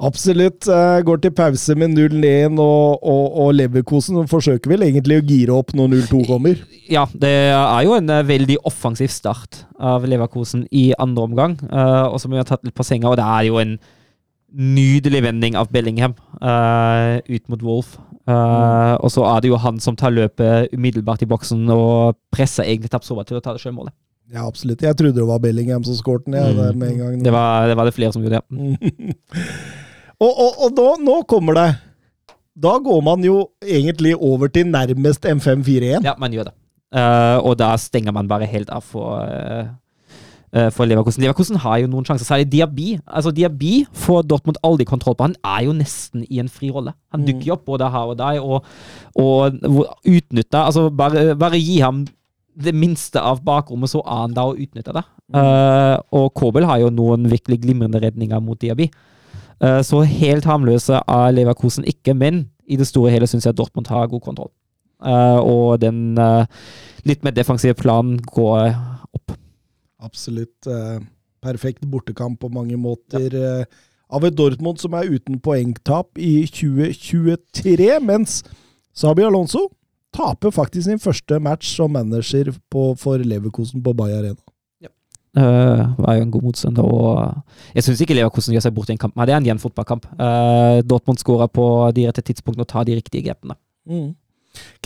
Absolutt. Eh, går til pause med 0-1, og, og, og Leverkosen forsøker vel egentlig å gire opp når 0-2 kommer? Ja, det er jo en eh, veldig offensiv start av Leverkosen i andre omgang, uh, og som vi har tatt litt på senga. Og det er jo en nydelig vending av Bellingham ut mot Wolf. Mm. Og så er det jo han som tar løpet umiddelbart i boksen og presser egentlig Tapsova til å ta det sjølmålet. Ja, absolutt. Jeg trodde det var Bellingham som skåret den. Ja, mm. Det var, det var, det flere som gjorde, ja. (laughs) Og, og, og nå, nå, kommer det. Da går man jo egentlig over til nærmest M541. Ja, man gjør det. Uh, og da stenger man bare helt av for, uh, for Leverkusen. Leverkusen har jo noen sjanser, særlig Diaby. Altså Diaby får Dortmund aldri kontroll på. Han er jo nesten i en fri rolle. Han dukker jo opp både her og der, og, og utnytter Altså, bare, bare gi ham det minste av bakrommet, så er han da å utnytte det. Uh, og Kobel har jo noen virkelig glimrende redninger mot Diaby. Eh, så helt harmløse er Leverkusen ikke, men i det store og hele syns jeg Dortmund har god kontroll. Eh, og den eh, litt mer defensive planen går opp. Absolutt. Perfekt bortekamp på mange måter. Ja. Av et Dortmund som er uten poengtap i 2023, mens Sabi Alonso taper faktisk sin første match som manager på, for Leverkosen på Bay Arena. Uh, var jo en god motstander. Og jeg syns ikke Leverkosen gjør seg bort i en kamp, men det er en jevn fotballkamp. Uh, Dortmund skårer på de rette tidspunktene og tar de riktige grepene. Mm.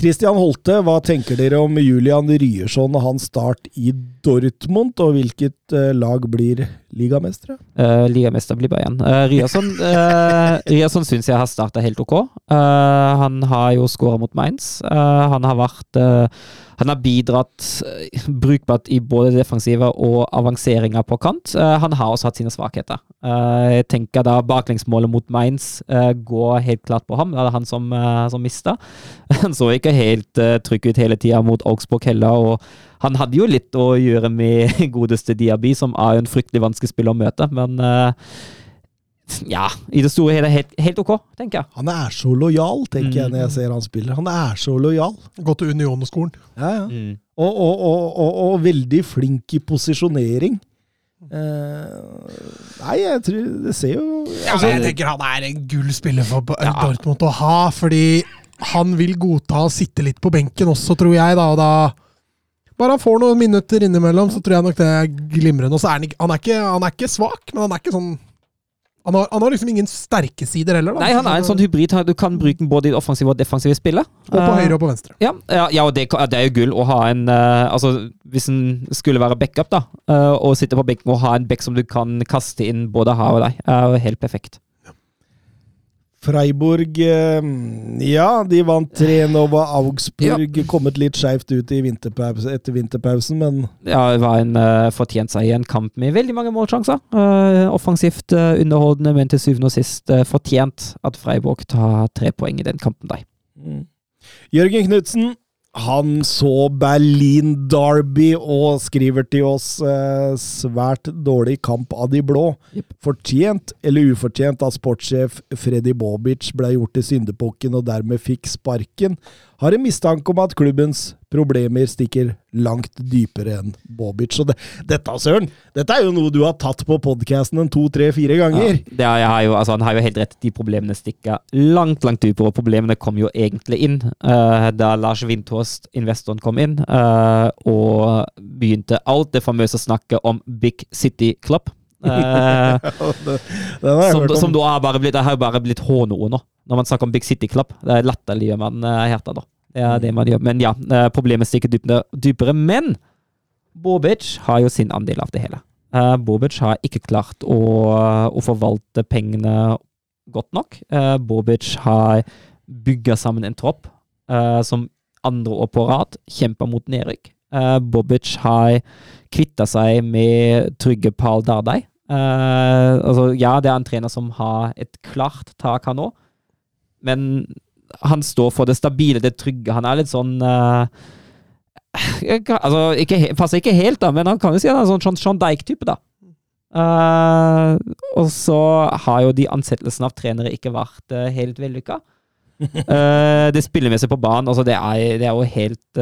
Holte, hva tenker dere om Julian Ryerson og hans start i Dortmund, og hvilket lag blir ligamestere? Uh, ligamester blir Bayern. Uh, Ryerson, uh, Ryerson syns jeg har starta helt ok. han har jo skåra mot Mainz. han har vært han har bidratt eh, brukbart i både defensive og avanseringer på kant. Uh, han har også hatt sine svakheter. Uh, jeg tenker da baklengsmålet mot Mainz uh, går helt klart på ham. Det er han som, uh, som mista. (laughs) Han så ikke helt trygg ut hele tida mot Augsburg heller. og Han hadde jo litt å gjøre med (laughs) godeste Diaby, som er en fryktelig vanskelig spiller å møte. men ja, i det store hele helt, helt ok, tenker jeg. Han er så lojal, tenker mm. jeg når jeg ser han spiller. Han er så lojal. Gått til Union-skolen. Ja, ja. Mm. Og, og, og, og, veldig flink i posisjonering. Uh, nei, jeg tror Det ser jo altså, ja, Jeg tenker han er en gull spiller for ja. Dortmund å ha, fordi han vil godta å sitte litt på benken også, tror jeg. da, og da bare han får noen minutter innimellom, så tror jeg nok det er glimrende. Og så er han, han, er ikke, han er ikke svak, men han er ikke sånn han har, han har, liksom ingen sterke sider heller. Da. Nei, han er en sånn hybrid. Du kan bruke den både i det offensive og defensive spillet. Og på høyre og på venstre. Ja, ja og det, det, er jo gull å ha en uh, Altså, hvis en skulle være backup, da, uh, og sitte på benken og ha en back som du kan kaste inn både her og der, er helt perfekt. Freiburg eh, Ja, de vant 3-1 over Augsburg. Kommet litt skeivt ut i vinterpause, etter vinterpausen, men Ja, det var en uh, fortjent seg i en kamp med veldig mange målsjanser. Uh, offensivt uh, underholdende, men til syvende og sist fortjent at Freiburg tar tre poeng i den kampen. Der. mm. Jørgen Knutsen, han så Berlin Derby og skriver til oss eh, svært dårlig kamp av de blå. Yep. Fortjent eller ufortjent at sportssjef Freddy Bobic ble gjort til syndepukken og dermed fikk sparken. Har en mistanke om at klubbens problemer stikker langt dypere enn Bobic. Så det, dette, Søren, dette er jo noe du har tatt på podkasten en to, tre, fire ganger. Ja, det er, har jo, altså, han har jo helt rett. De problemene stikker langt, langt dypere. Og problemene kom jo egentlig inn uh, da Lars Windhorst, investoren, kom inn uh, og begynte alt det famøse snakket om Big City Club. (laughs) Uh, det, har som, som da har bare blitt, har bare blitt hånord nå, når man snakker om Big City Club. Det er latterliggjør man uh, Hertha, da. Det er det man gjør. Men ja, uh, problemet stikker dypere. Men Bobic har jo sin andel av det hele. Uh, Bobic har ikke klart å, å forvalte pengene godt nok. Uh, Bobic har bygga sammen en tropp som andre år på rad kjemper mot nedrykk. Bobic har kvitta seg med Trygge Pal Dardai. Altså, ja, det er en trener som har et klart tak, her nå, men han står for det stabile, det trygge. Han er litt sånn uh, kan- altså, ikke, Passer ikke helt, da, men han kan jo si han er sånn John Dijk-type, da. Uh, og så har jo de ansettelsene av trenere ikke vært uh, helt vellykka. (laughs) Uh, det spillemessige på banen, altså det, er, det er jo helt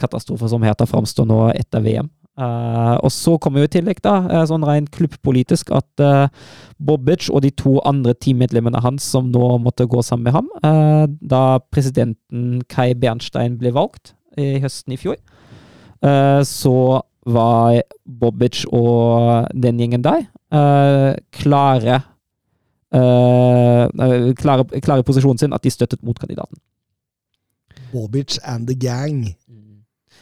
katastrofe som Hertha framstår nå etter VM. Uh, og så kommer jo i tillegg, da, uh, sånn rent klubbpolitisk, at uh, Bobic og de to andre teammedlemmene hans som nå måtte gå sammen med ham, uh, da presidenten Kai Bernstein ble valgt i høsten i fjor, så var Bobic og den gjengen der klare klare, klare posisjonen sin at de støttet motkandidaten. Bobic and the gang.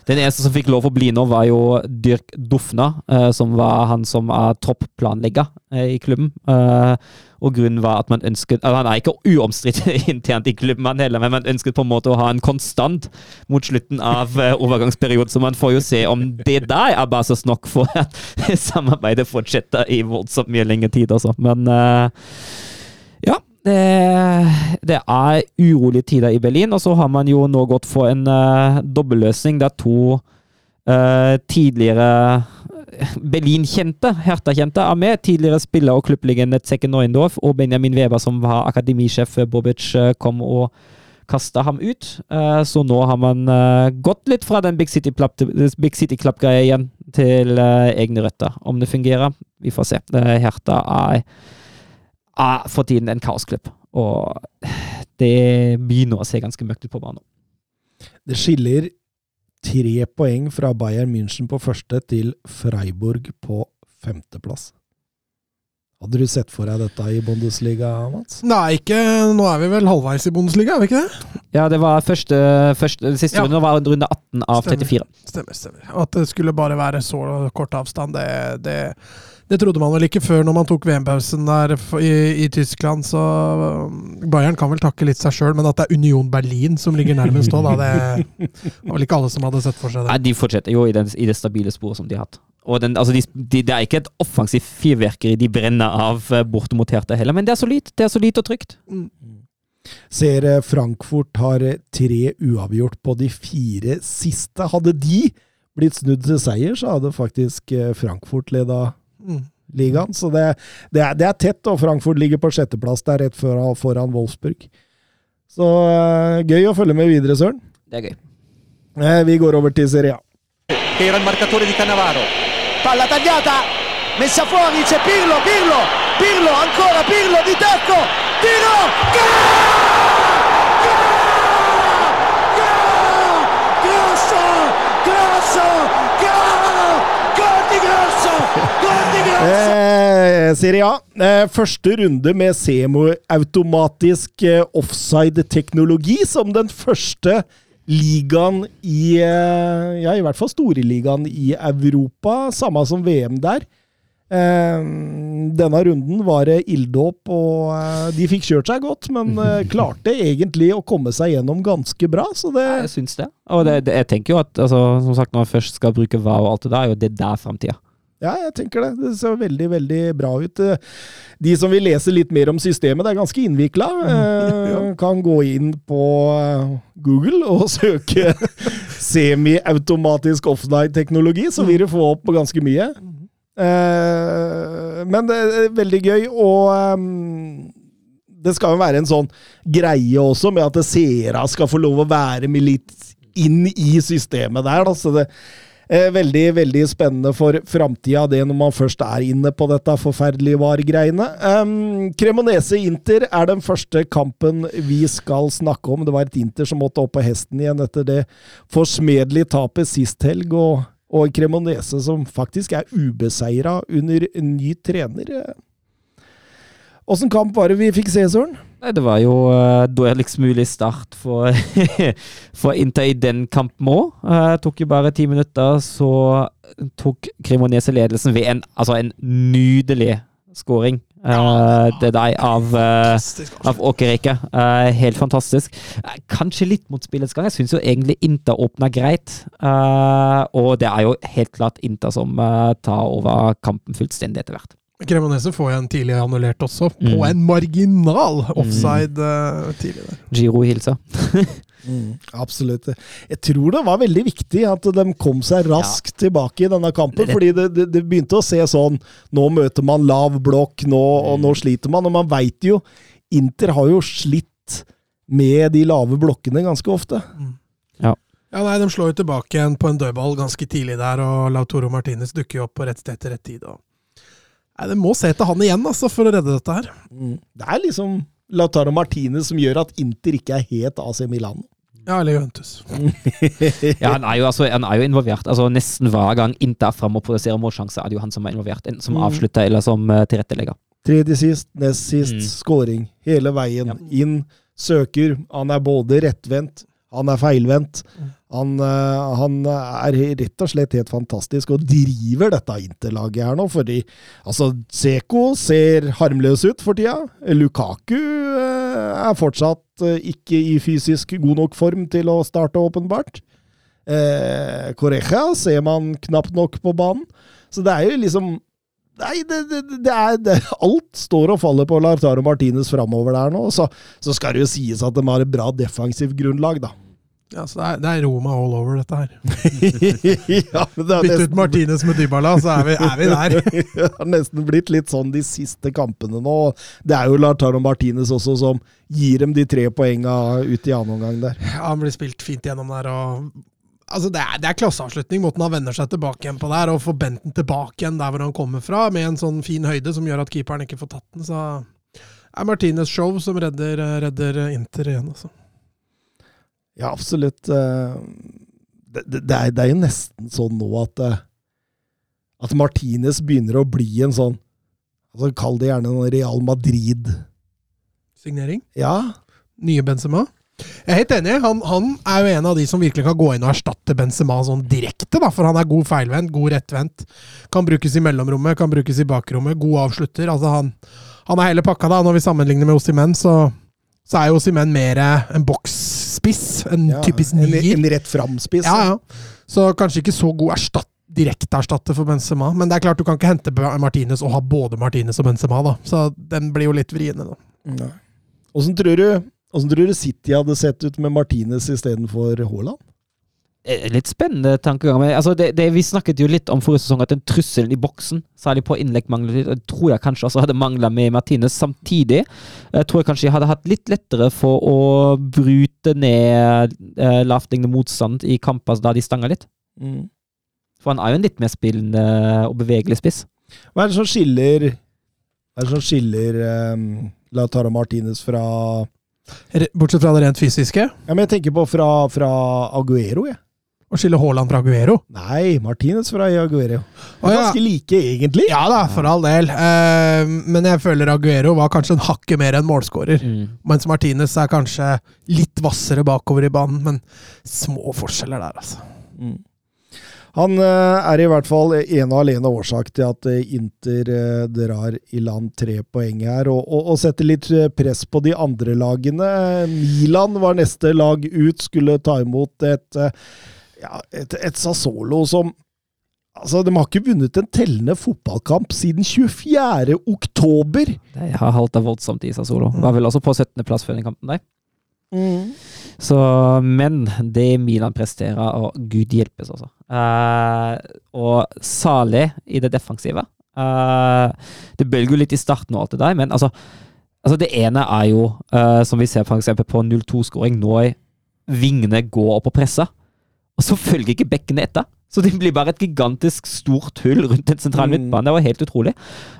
Den eneste som fikk lov å bli nå, var jo Dirk Dufna, eh, som var han som er topplanlegger eh, i klubben. Eh, og grunnen var at man ønsket altså Han er ikke uomstridt (laughs) internt i klubben, han heller, men man ønsket på en måte å ha en konstant mot slutten av overgangsperioden. Så man får jo se om det der er basis nok for at (laughs) samarbeidet fortsetter i voldsomt mye lengre tid, altså. Men ja. Det, det er urolige tider i Berlin, og så har man jo nå gått for en uh, dobbelløsning der to uh, tidligere Berlin-kjente, Hertha-kjente, er med. Tidligere spiller og klubblegende Zekke Neuendorf og Benjamin Weber, som var akademisjef Bobic kom og kasta ham ut. Uh, så nå har man gått litt fra den Big City Club-greia City igjen til egne røtter. Om det fungerer, vi får se. Hertha er er for tiden en kaosklubb. Og det begynner å se ganske mørkt ut på banen. Det skiller tre poeng fra Bayern München på første til Freiburg på femteplass. Hadde du sett for deg dette i Bundesliga, Mats? Nei, ikke Nå er vi vel halvveis i Bundesliga, er vi ikke det? Ja, det var første, første Siste Ja. runde var runde 18 av Stemmer. 34. Stemmer, stemmer. At det skulle bare være så kort avstand, det, det, det trodde man vel ikke før når man tok VM-pausen der i, i Tyskland, så um, Bayern kan vel takke litt seg sjøl, men at det er Union Berlin som ligger nærmest òg, da, det var vel ikke alle som hadde sett for seg det. Nei, de fortsetter jo i, den, i det stabile sporet som de har hatt. Og den, altså de, de, Det er ikke et offensivt fyrverkeri de brenner av bortimot borte Hertha heller, men det er solid. Det er solid og trygt. Ser eh, Frankfurt har eh, tre uavgjort på de fire siste. Hadde de blitt snudd til seier, så hadde faktisk eh, Frankfurt leda Mm. ligaen. Så det, det, er, det er tett, og Frankfurt ligger på sjetteplass der rett foran, foran Wolfsburg. Så eh, gøy å følge med videre, Søren. Det er gøy. Eh, vi går over til Serie A. era il marcatore di Cannavaro. Palla tagliata, messa fuori, c'è Pirlo, Pirlo, Pirlo, ancora Pirlo di tacco, tiro, gol! Grosso, grosso, gol! Gol gol di Grosso! Eh, Serie A. Eh, første runde med semiautomatisk eh, offside-teknologi som den første ligaen i eh, Ja, i hvert fall storligaen i Europa. Samme som VM der. Eh, denne runden var det ilddåp, og eh, de fikk kjørt seg godt, men eh, (laughs) klarte egentlig å komme seg gjennom ganske bra. Så det Jeg syns det. Og det, det, jeg tenker jo at altså, som sagt, når man først skal bruke VAR og alt det der, er jo det der framtida. Ja, jeg tenker det. Det ser veldig, veldig bra ut. De som vil lese litt mer om systemet, det er ganske innvikla. Eh, (laughs) Kan gå inn på eh, Google og (laughs) søke semi-automatisk offline-teknologi, så vil du få opp på ganske mye. Eh, Men det er veldig gøy, og det skal jo være en sånn greie også, med at seere skal få lov å være med litt inn i systemet der. Da. Så det veldig, veldig spennende for framtida, det når man først er inne på dette forferdelige VAR-greiene. Um, Cremonese-Inter er den første kampen vi skal snakke om. Det var et Inter som måtte opp på hesten igjen etter det forsmedelige tapet sist helg. og og Cremonese som faktisk er ubeseira under ny trener. Åssen kamp var det vi fikk se, Søren? Nei, det var jo uh, dårligst mulig start for, (laughs) for Inter i den kampen òg. Uh, tok jo bare ti minutter, så tok Cremonese ledelsen ved en, altså en nydelig scoring. Uh, det der av, uh, av Åkerreike. Uh, helt fantastisk. Kanskje litt mot spillets gang. Jeg syns jo egentlig Inter åpna greit. Og det er jo helt klart Inter som tar over kampen fullstendig etter hvert. Cremonese får jo en tidlig annullert også, på Mm. en marginal offside eh, tidlig der. Giro hilser. (laughs) absolutt. Jeg tror det var veldig viktig at de kom seg raskt tilbake i denne kampen. fordi det, det, det begynte å se sånn Nå møter man lav blokk, nå, og nå sliter man. Og man veit jo Inter har jo slitt med de lave blokkene ganske ofte. Ja, nei, De slår jo tilbake igjen på en dødball ganske tidlig der, og Lautoro Martinez dukker jo opp på rett sted til rett tid. Og... Nei, Det må se til han igjen altså, for å redde dette her. Det er liksom Lautaro Martinez som gjør at Inter ikke er helt AC Milan. Ja, eller Juventus. (laughs) Ja, han er jo, altså, han er jo involvert. Altså, nesten hver gang Inter er framme og produserer målsjanser, er det jo han som er involvert. Enten som Mm. avslutter eller som uh, tilrettelegger. Tredje sist, nest sist, Mm. scoring. Hele veien. Ja. Inn, søker. Han er både rettvendt, han er feilvendt. Han, eh, han er rett og slett helt fantastisk, og driver dette Inter-laget her nå. Fordi altså, Seko ser harmløs ut for tida. Lukaku eh, er fortsatt eh, ikke i fysisk god nok form til å starte, åpenbart. Eh, Correja ser man knapt nok på banen. Så det er jo liksom Nei, det, det, det er det, Alt står og faller på Lartaro Martinez framover der nå. Så, så skal det jo sies at de har et bra defensivt grunnlag, da. Ja, så det er, det er Roma all over, dette her. (laughs) ja, det Bytt nesten... ut Martinez med Dybala, så er vi, er vi der. (laughs) det har nesten blitt litt sånn de siste kampene nå. Det er jo Lartaro Martinez også som gir dem de tre poenga ut i annen omgang der. Ja, han blir spilt fint gjennom der. og Altså, det er, det er klasseavslutning, måten han vender seg tilbake igjen på der, og får Benten tilbake igjen der hvor han kommer fra, med en sånn fin høyde som gjør at keeperen ikke får tatt den. Så det er Martinez show som redder, redder Inter igjen, altså. Ja, absolutt. eh, Det, det, det, er, det er jo nesten sånn nå at eh, At Martinez begynner å bli en sånn altså Kall det gjerne en Real Madrid. Signering. Ja, Nye Benzema. Jeg er helt enig. Han, han er jo en av de som virkelig kan gå inn og erstatte Benzema sånn direkte, da, for han er god feilvendt, god rettvendt. Kan brukes i mellomrommet, kan brukes i bakrommet. God avslutter. Altså, han, han er hele pakka, da. Når vi sammenligner med Ossimen, så, så er jo Simen mer en boksspiss. En ja typisk en, nier. en rett fram-spiss. Ja, ja. Så kanskje ikke så god erstatt, direkteerstatter for Benzema. Men det er klart du kan ikke hente Martinez og ha både Martinez og Benzema, da. Så den blir jo litt vriene, da. Åssen tror du tror du City hadde sett ut med Martinez istedenfor Haaland? Eh, Litt spennende tankegang. Men, altså, det, det, vi snakket jo litt om forrige sesong at den trusselen i boksen, særlig på innlegg, manglet litt. Det tror jeg kanskje også hadde mangla med Martinez. Samtidig jeg tror jeg kanskje jeg hadde hatt litt lettere for å bryte ned eh, lavtliggende motstand i kamper da de stanga litt. For han er jo en litt mer spillende og bevegelig spiss. Hva er det som skiller Hva er det som skiller um, Lautaro Martinez fra Bortsett fra det rent fysiske. Ja, men jeg tenker på fra, fra Aguero, jeg. Å skille Haaland fra Aguero. Nei, Martinez fra Aguero. Å, ja. Ganske like, egentlig. Ja da, for all del. Eh, men jeg føler Aguero var kanskje en hakke mer enn målskårer. Mens Martinez er kanskje litt hvassere bakover i banen, men små forskjeller der, altså. Han eh, er i hvert fall en og alene årsak til at eh, Inter eh, drar i land tre poeng her, og, og, og setter litt press på de andre lagene. Milan var neste lag ut, skulle ta imot et, ja, et, et Sassolo som Altså, De har ikke vunnet en tellende fotballkamp siden 24. oktober! De har halta voldsomt i Sassolo. Var vel også på 17.-plass før den kampen der. Så, men det Milan presterer, og gud hjelpes, altså. Uh, og salig i det defensive. Uh, det bølger jo litt i starten og alt det der, men altså, altså Det ene er jo, uh, som vi ser for eksempel på 0-2-skåring, når vingene går opp og presser, og så følger ikke bekkene etter. Så det blir bare et gigantisk stort hull rundt en sentral Mm. midtbane. Det var helt utrolig.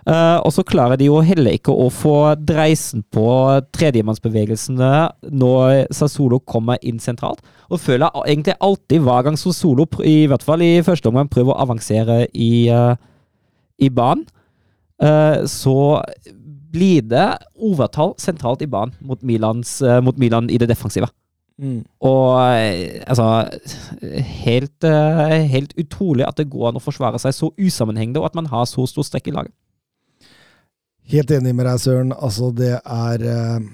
Uh, og så klarer de jo heller ikke å få dreisen på tredjemannsbevegelsene når Sassolo kommer inn sentralt. Og føler egentlig alltid hver gang Sassolo, i hvert fall i første omgang, prøver å avansere i, uh, i banen, uh, så blir det overtall sentralt i banen mot, Milans, mot Milan i det defensive. Og eh, altså helt, eh, helt utrolig at det går an å forsvare seg så usammenhengende, og at man har så stor strekk i laget. Helt enig med deg, Søren. Altså, det er eh,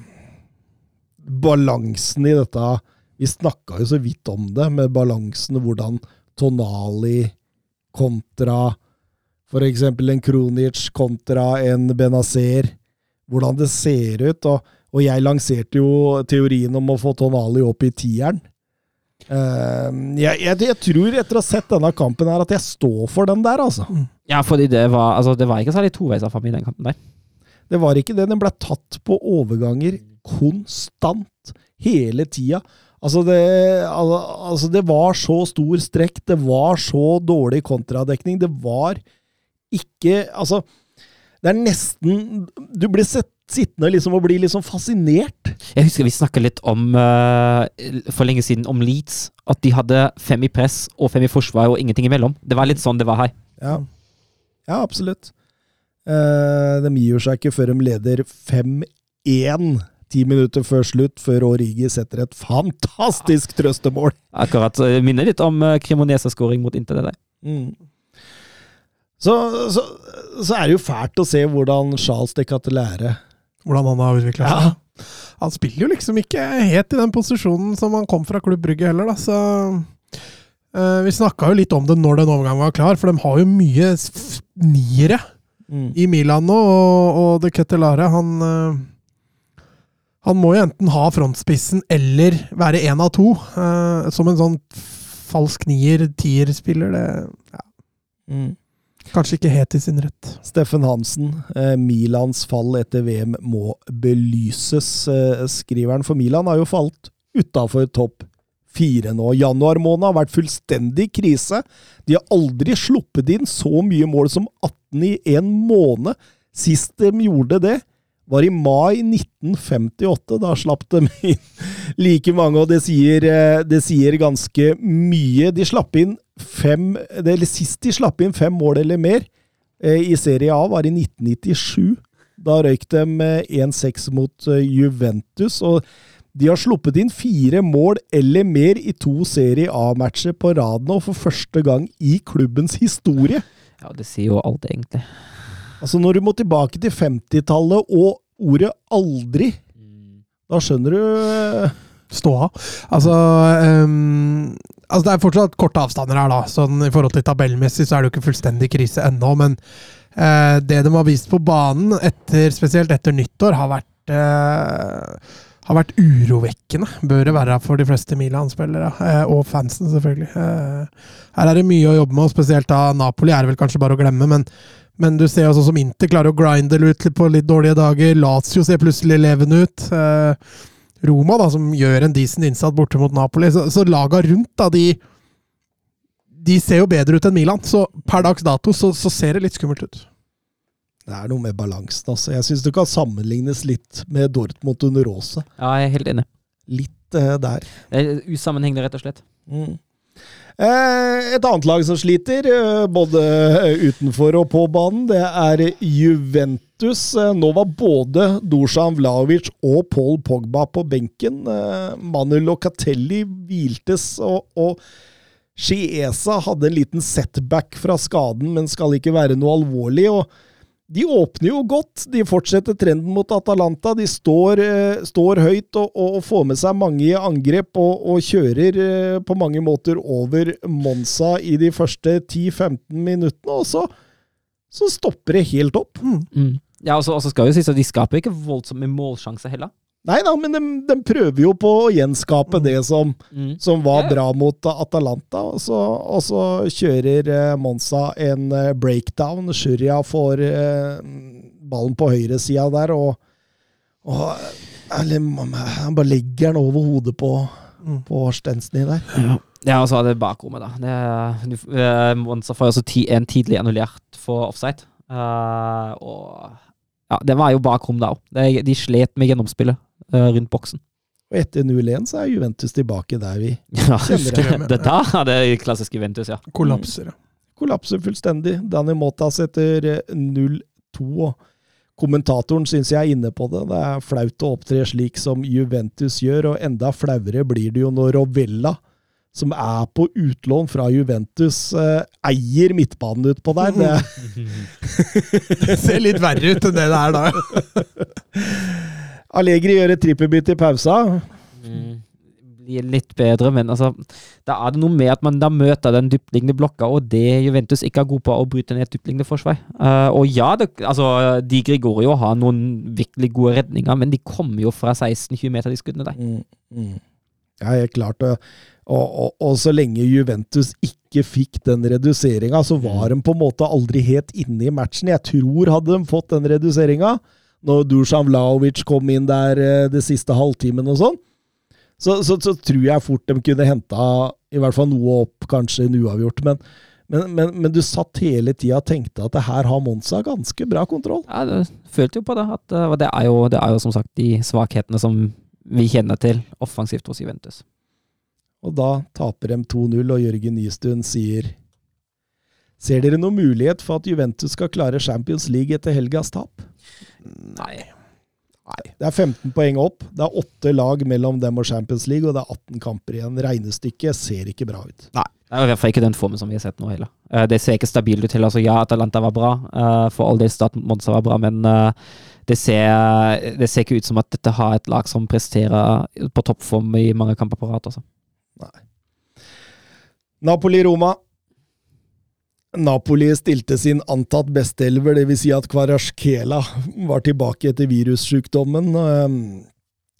Balansen i dette Vi snakka jo så vidt om det, med balansen hvordan Tonali kontra eksempel en Kronic kontra en Benazer. Hvordan det ser ut. Og, og jeg lanserte jo teorien om å få Tonali opp i tieren. Uh, jeg, jeg, jeg tror, etter å ha sett denne kampen, her at jeg står for den der, altså. Ja, fordi det var, altså, det var ikke særlig toveisaffari i den kampen der. Det var ikke det. Den ble tatt på overganger konstant, hele tida. Altså det, altså det var så stor strekk, det var så dårlig kontradekning. Det var ikke Altså, det er nesten Du blir sett, sittende liksom og bli liksom fascinert. Jeg husker vi snakka litt om uh, for lenge siden om Leeds. At de hadde fem i press og fem i forsvar og ingenting imellom. Det var litt sånn det var her. Ja, ja absolutt. Uh, de gir seg ikke før de leder 5-1 ti minutter før slutt, før Origi setter et fantastisk trøstemål. Akkurat. Minner litt om uh, Cremonese-skåring mot Inter. det der. Mm. Så, så, så er det jo fælt å se hvordan Charles de Catelære Hvordan han har utvikla Ja. Han spiller jo liksom ikke helt i den posisjonen som han kom fra Klubb Brygge heller, da, så uh, Vi snakka jo litt om det når den overgangen var klar, for de har jo mye niere niere i Milan nå, og, og De Ketelare, han uh, Han må jo enten ha frontspissen eller være én av to. Uh, som en sånn falsk nier, tier-spiller. Det ja, Mm. Kanskje ikke helt i sin rett. Steffen Hansen, eh, Milans fall etter VM må belyses, eh, skriveren. For Milan har jo falt utafor topp fire nå. Januar måned har vært fullstendig krise. De har aldri sluppet inn så mye mål som 18 i en måned. Sist de gjorde det, var i mai 1958. Da slapp de inn like mange, og det sier, eh, det sier ganske mye. De slapp inn fem Eller sist de slapp inn fem mål eller mer eh, i Serie A, var i 1997. Da røyk de eh, 1-6 mot eh, Juventus. og de har sluppet inn fire mål eller mer i to Serie A-matcher på rad nå, for første gang i klubbens historie. Ja, det sier jo alt, egentlig. Altså, når du må tilbake til 50-tallet og ordet 'aldri', da skjønner du Stå ståa. Altså, ehm, altså Det er fortsatt korte avstander her, da. Sånn I forhold til tabellmessig så er det jo ikke fullstendig krise ennå. Men eh, det de har vist på banen, etter, spesielt etter nyttår, har vært eh, har vært urovekkende, bør det være for de fleste Milan-spillere. Eh, og fansen, selvfølgelig. Eh, her er det mye å jobbe med, og spesielt da Napoli er det vel kanskje bare å glemme. Men, men du ser jo sånn som Inter klarer å grinde ut på litt dårlige dager. Lazio ser plutselig levende ut. Eh, Roma, da, som gjør en decent innsats borte mot Napoli. Så, så laga rundt, da, de De ser jo bedre ut enn Milan. Så per dags dato så, så ser det litt skummelt ut. Det er noe med balansen, altså. Jeg syns det kan sammenlignes litt med Dortmund under Rose. Ja, jeg er helt enig. Litt eh, der. Det er usammenhengende, rett og slett. Mm. Eh, et annet lag som sliter, eh, både utenfor og på banen, det er Juventus. Eh, nå var både Dusan Vlaovic og Paul Pogba på benken. Eh, Manu Locatelli hviltes, og, og Chiesa hadde en liten setback fra skaden, men skal ikke være noe alvorlig. og De åpner jo godt. De fortsetter trenden mot Atalanta. De står, eh, står høyt og, og, får med seg mange i angrep og, og kjører eh, på mange måter over Monza i de første 10-15 minuttene. Og så, så stopper det helt opp. Mm. Ja, og så skal jo sies at de skaper ikke voldsomt med målsjanser heller. Nei da, men de, de prøver jo på å gjenskape det som, Mm. som var Ja, ja. bra mot Atalanta. Og så, og så kjører eh, Monza en eh, breakdown. Shuria får eh, ballen på høyresida der, og, og eller, Han bare legger den over hodet på, Mm. på Stensny der. Ja, og så er det bakrommet, da. Det, du- eh, Monza får jo også ti, en tidlig annullert for offside. Uh, og ja, det var jo bakrom da òg. De slet med gjennomspillet uh, rundt boksen. Og etter 0-1 så er Juventus tilbake der vi (laughs) Ja, Kjenner det da er det klassisk Juventus, ja. Kollapser. ja. kollapser fullstendig. Dani Motas etter eh, 0-2. Kommentatoren syns jeg er inne på det. Det er flaut å opptre slik som Juventus gjør, og enda flauere blir det jo når Rovella, som er på utlån fra Juventus, eh, eier midtbanen utpå der. Det, (laughs) Det ser litt verre ut enn det det er da. (laughs) Allegri gjør et trippelbytte i pausa. Mm. Blir litt bedre, men altså Da er det noe med at man da møter den dyptliggende blokka, og det Juventus ikke er god på, å bryte ned et dyptliggende forsvar. Uh, og ja, det, altså de Gregorio har noen virkelig gode redninger, men de kommer jo fra 16-20 meter, de skuddene der. Mm, mm. Ja, helt klart. Og, og, og, og så lenge Juventus ikke fikk den reduseringa, så var de på en måte aldri helt inne i matchen. Jeg tror hadde de fått den reduseringa, når Dusan Vlaovic kom inn der eh, det siste halvtimen og sånn, så, så, så tror jeg fort de kunne henta i hvert fall noe opp, kanskje en uavgjort. Men, men, men, men du satt hele tida og tenkte at det her har Monza ganske bra kontroll. Ja, du følte jo på det. At, eh, det er, jo, det er jo som sagt de svakhetene som vi kjenner til offensivt hos Juventus. Og da taper de 2-0, og Jørgen Nystuen sier Ser dere noen mulighet for at Juventus skal klare Champions League etter helgas tap? Nei. Det er 15 poeng opp. Det er åtte lag mellom dem og Champions League, og det er 18 kamper igjen. Regnestykket ser ikke bra ut. Nei. Det er i hvert fall ikke den formen som vi har sett nå heller. Eh, Det ser ikke stabilt ut heller. Altså, ja, Atalanta var bra. eh, For all del Start Monza var bra, men eh, det ser, det ser ikke ut som at dette har et lag som presterer på toppform i mange kamper på rad. Altså. Napoli-Roma. Napoli stilte sin antatt besteelver, dvs. Si at Kvarasjkela var tilbake etter virussjukdommen. Ehm,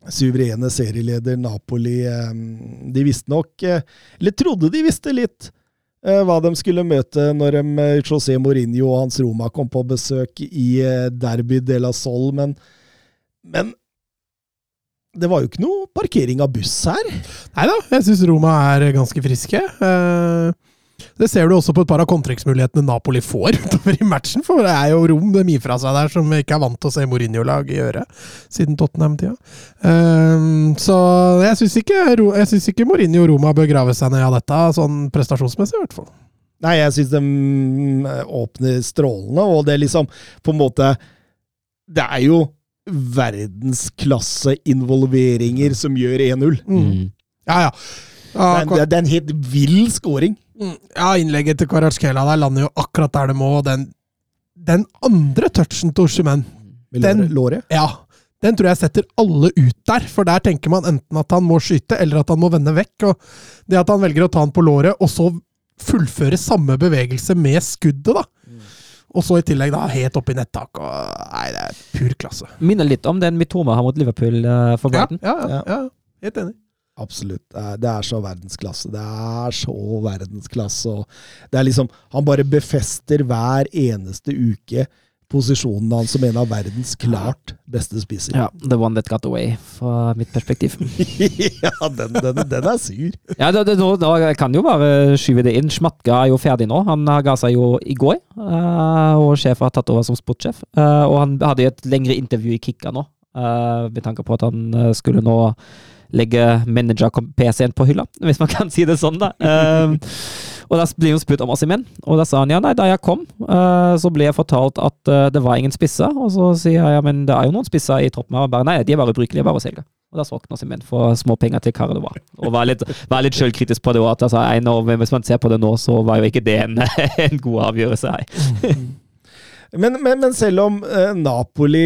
Suverene serieleder Napoli ehm, De visste nok, eh, eller trodde de visste litt, eh, hva de skulle møte når de, eh, José Mourinho og hans Roma kom på besøk i Derby de la Sol, men, men det var jo ikke noe parkering av buss her. Nei da, jeg syns Roma er ganske friske. Eh, Det ser du også på et par av kontrektsmulighetene Napoli får (laughs) utover i matchen, for det er jo rom de gir fra seg der som vi ikke er vant til å se Mourinho-lag gjøre siden Tottenham-tida. Eh, Så jeg syns ikke, ikke Mourinho og Roma bør grave seg ned av dette, sånn prestasjonsmessig i hvert fall. Nei, jeg syns de mm, åpner strålende, og det er liksom på en måte Det er jo verdensklasse-involveringer som gjør 1-0. Mm. Ja, ja. Det er, det er en helt vill scoring. Mm, Ja, innlegget til Kvaratskhelia der lander jo akkurat der det må. og Den, den andre touchen til Oshimen, Den- låret- ja, den tror jeg setter alle ut der. For der tenker man enten at han må skyte, eller at han må vende vekk. Og det at han velger å ta den på låret, og så fullføre samme bevegelse med skuddet, da. Og så i tillegg da helt oppe i nettak. Og, nei, det er pur klasse. Minner litt om den Mitoma har mot Liverpool uh, for Ja, Brighton. ja, ja, Ja. ja, helt enig. Absolutt. Det er, det er så verdensklasse. Det er så verdensklasse. Og det er liksom Han bare befester hver eneste uke posisjonen hans som en av verdens klart beste spisser. Ja, The one that got away, fra mitt perspektiv. (laughs) ja, den, den, den er sur. Ja, det, det, nå, nå kan jo bare skyve det inn. Schmatka er jo ferdig nå. Han ga seg jo i går, eh, og sjefen har tatt over som sportssjef. Eh, og han hadde jo et lengre intervju i Kikka nå, eh, med tanke på at han skulle nå legge manager-PC-en på hylla, (laughs) hvis man kan si det sånn, da. Og da blir hun spurt om Asimen, og da sa han ja, nei, da jeg kom, eh, så ble jeg fortalt at eh, det var ingen spisser. Og så sier jeg ja, men det er jo noen spisser i troppen. Og bare nei, de er bare ubrukelige, bare å selge. Og da solgte han Ossimen for småpenger til Cardova. Og var litt, var litt sjølkritisk på det òg. Altså, en av- hvis man ser på det nå, så var jo ikke det en, (laughs) en god avgjørelse. her. (laughs) Men, men, men selv om eh, Napoli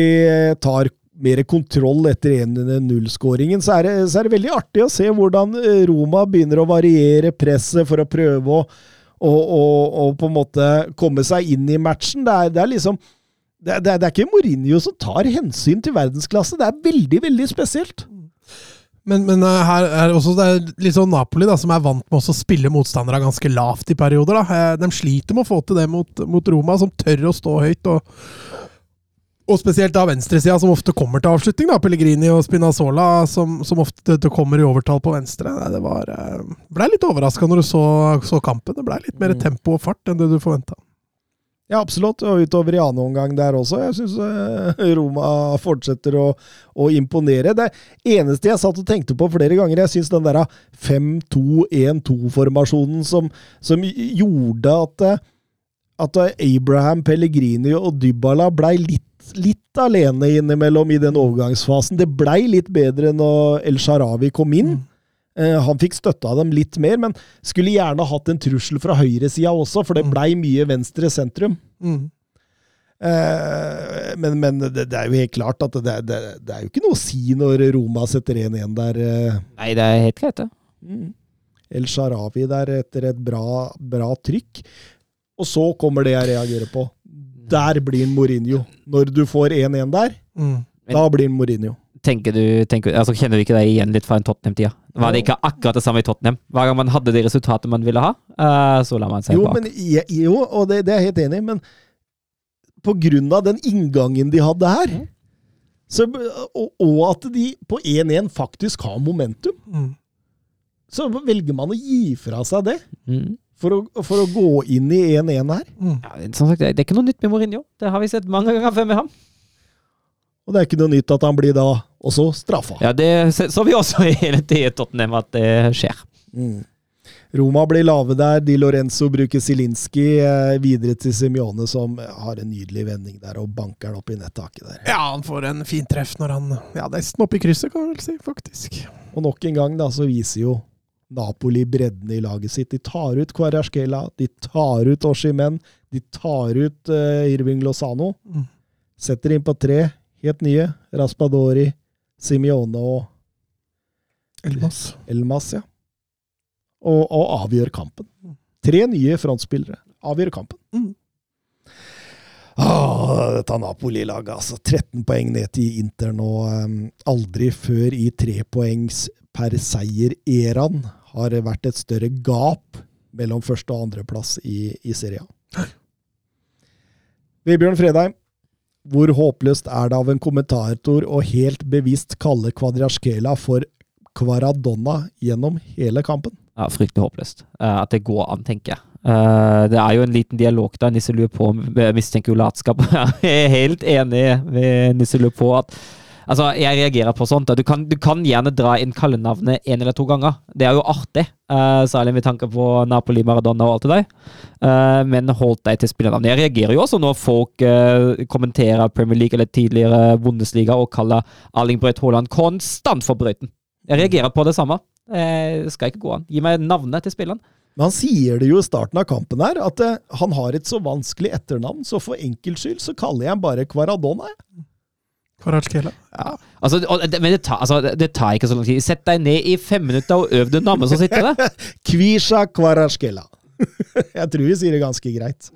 tar mer kontroll etter 1-0-skåringen, så, så er det veldig artig å se hvordan eh, Roma begynner å variere presset for å prøve å, å, å, å på en måte komme seg inn i matchen. Det er, det er liksom det det det er ikke Mourinho som tar hensyn til verdensklasse. Det er veldig, veldig spesielt. Men, men eh, her er også det er litt sånn Napoli, da, som er vant med å spille motstandere ganske lavt i perioder. da. Eh, De sliter med å få til det mot, mot Roma, som tør å stå høyt. og og spesielt da venstresida, som ofte kommer til avslutning. da, Pellegrini og Spinazzola, som, som ofte kommer i overtall på venstre. Nei, det var, eh, ble litt overraska når du så, så kampen. Det ble litt mer tempo og fart enn det du forventa. Ja, absolutt. Og utover i annen omgang der også. Jeg syns Roma fortsetter å, å imponere. Det eneste jeg satt og tenkte på flere ganger, jeg syns den der 5-2-1-2-formasjonen som, som gjorde at, eh, at Abraham, Pellegrini og Dybala blei litt, litt alene innimellom i den overgangsfasen. Det blei litt bedre når El Sharawi kom inn. Eh, Han fikk støtte av dem litt mer, men skulle gjerne hatt en trussel fra høyresida også, for det blei mye venstre sentrum. Mm. Eh, men men det, det er jo helt klart at det, det, det er jo ikke noe å si når Roma setter 1-1 der. eh. nei, det er helt greit, det. El Sharawi der etter et bra, bra trykk. Og så kommer det jeg reagerer på. Der blir han Mourinho. Når du får 1-1 der, Mm. da blir han Mourinho. Tenker du, tenker, altså Kjenner du ikke deg igjen litt fra en Tottenham-tida? Var det ikke akkurat det samme i Tottenham? Hver gang man hadde det resultatet man ville ha, eh, så la man seg Jo, bak. men, jo og det, det er jeg helt enig i, men på grunn av den inngangen de hadde her, så, og, og at de på 1-1 faktisk har momentum, Mm. så velger man å gi fra seg det. Mm. For å, for å gå inn i 1-1 her. Mm. Ja, som sagt, det det er ikke noe nytt med Mourinho. Det har vi sett mange ganger før med ham. Og det er ikke noe nytt at han blir da også straffa. Ja, Det så vi også i (laughs) hele tiden i Tottenham at det skjer. Mm. Roma blir lave der. Di Lorenzo bruker Zielinski eh, videre til Simione, som har en nydelig vending der og banker den opp i nettaket der. Ja, han får en fin treff når han Ja, nesten opp i krysset, kan man vel si, faktisk. Og nok en gang da, så viser jo Napoli bredden i laget sitt. De tar ut Kvarasjkela, de tar ut Oshimen, de tar ut uh, Irving Lozano. Mm. Setter inn på tre helt nye. Raspadori, Simione og Elmas. Elmas, ja. Og, og avgjør kampen. Tre nye frontspillere avgjør kampen. Mm. Åh, dette Napoli-laget, altså. 13 poeng ned til Inter nå. Um, aldri før i trepoengs per seier-æraen har vært et større gap mellom første- og andreplass i, i Serie A. Vebjørn Fredheim, hvor håpløst er det av en kommentator å helt bevisst kalle Kvadraskela for Kvaradonna gjennom hele kampen? Ja, Fryktelig håpløst. Uh, at det går an, tenker jeg. Uh, det er jo en liten dialog da Nisse lurer på mistenker jo latskap. (laughs) Jeg er helt enig med Nisse lurer på at Altså, jeg reagerer på sånt. Du kan, du kan gjerne dra inn kallenavnet en eller to ganger. Det er jo artig, uh, særlig med tanke på Napoli, Maradona og alt det der. Uh, men holdt deg til spillernavnet. Jeg reagerer jo også når folk uh, kommenterer Premier League eller tidligere Bundesliga og kaller Erling Braut Haaland konstant for brøyten. Jeg reagerer på det samme. Uh, skal ikke gå an. Gi meg navnet til spilleren. Men han sier det jo i starten av kampen her, at han har et så vanskelig etternavn, så for enkelts skyld så kaller jeg ham bare Kvaradona. jeg. Kvaratskhelia. Altså, det- men det tar, altså, det- tar ikke så lang tid. Sett deg ned i fem minutter og øv den damen som sitter der. (laughs) Kvisha Kvarasjkela. (laughs) Jeg tror vi sier det ganske greit.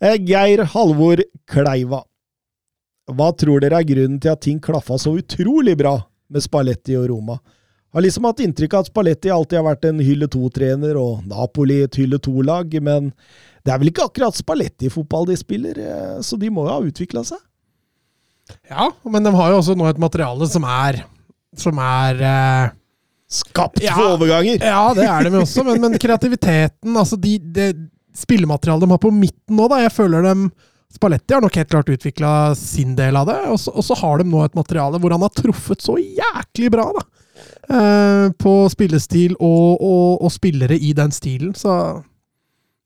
Eh, Geir Halvor Kleiva. Hva tror dere er grunnen til at ting klaffa så utrolig bra med Spalletti og Roma? Har liksom hatt inntrykk av at Spalletti alltid har vært en hylle to-trener, og Napoli et hylle to-lag, men det er vel ikke akkurat Spalletti-fotball de spiller, eh, så de må jo ha utvikla seg? Ja, men de har jo også nå et materiale som er Som er eh, Skapt Ja. for overganger! Ja, det er de jo også, men, men kreativiteten altså de, det spillematerialet de har på midten nå, da, jeg føler dem Spalletti har nok helt klart utvikla sin del av det, og så, og så har de nå et materiale hvor han har truffet så jæklig bra, da. Eh, på spillestil og, og, og spillere i den stilen, så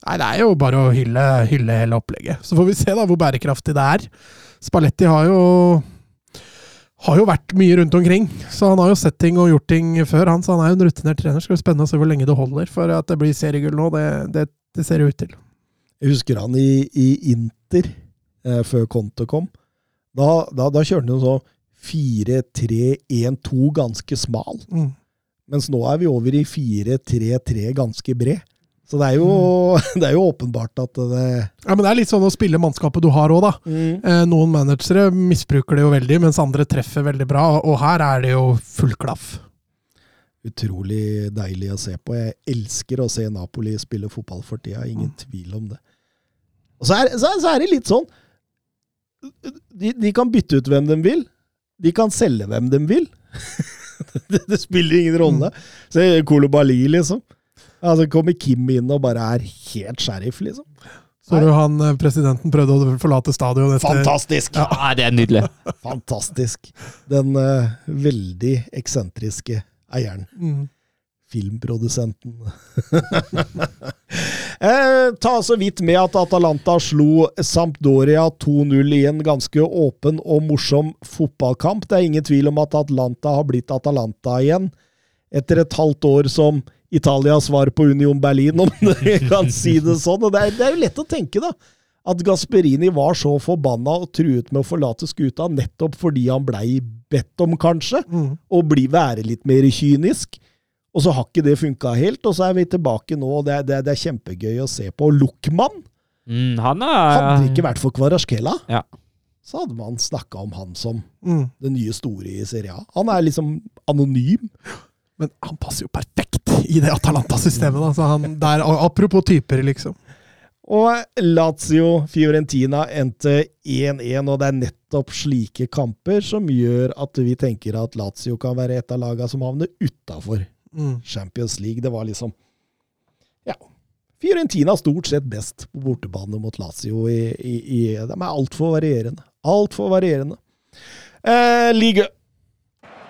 Nei, det er jo bare å hylle, hylle hele opplegget. Så får vi se da hvor bærekraftig det er. Spalletti har jo har jo vært mye rundt omkring, så han har jo sett ting og gjort ting før. Han, så han er jo en rutinert trener. Skal bli spennende å se hvor lenge det holder. For at det blir seriegull nå, det, det, det ser det ut til. Jeg husker han i, i Inter, eh, før Conte kom. Da, da, da kjørte han sånn så 4-3-1-2 ganske smal. Mm. Mens nå er vi over i 4-3-3 ganske bred. Så det er, jo, (laughs) det er jo åpenbart at det Ja, Men det er litt sånn å spille mannskapet du har òg, da. Mm. noen managere misbruker det jo veldig, mens andre treffer veldig bra. Og her er det jo full klaff. utrolig deilig å se på. Jeg elsker å se Napoli spille fotball for tida, ingen tvil om det. Og så er, så, så er det litt sånn de, de kan bytte ut hvem de vil. De kan selge hvem de vil. (laughs) det, det spiller ingen rolle. Se Kolobali, liksom. Altså Kommer Kim inn og bare er helt sheriff, liksom. Så du han eh, presidenten prøvde å forlate stadion etter Fantastisk! Ja, det er nydelig. (laughs) Fantastisk. Den uh, veldig eksentriske eieren. Mm. Filmprodusenten. (laughs) eh, ta så vidt med at Atalanta slo Sampdoria 2-0 i en ganske åpen og morsom fotballkamp. Det er ingen tvil om at Atlanta har blitt Atalanta igjen, etter et halvt år som Italias svar på Union Berlin, om (laughs) du kan si det sånn. Og det er, det er jo lett å tenke, da. At Gasperini var så forbanna og truet med å forlate skuta nettopp fordi han blei bedt om, kanskje, Mm. å bli være litt mer kynisk. Og så har ikke det funka helt, og så er vi tilbake nå, og det det det er kjempegøy å se på. Luckman Mm, han hadde er det ikke vært for Kvarasjkela, Ja. så hadde man snakka om han som Mm. det nye store i Serie A. Han er liksom anonym. Men han passer jo perfekt i det Atalanta-systemet. Altså han der, Apropos typer, liksom. Og Lazio Fiorentina endte 1-1, og det er nettopp slike kamper som gjør at vi tenker at Lazio kan være et av lagene som havner utafor Mm. Champions League. Det var liksom Ja. Fiorentina stort sett best på bortebane mot Lazio. I, i, i, de er altfor varierende. Altfor varierende. Eh, Ligue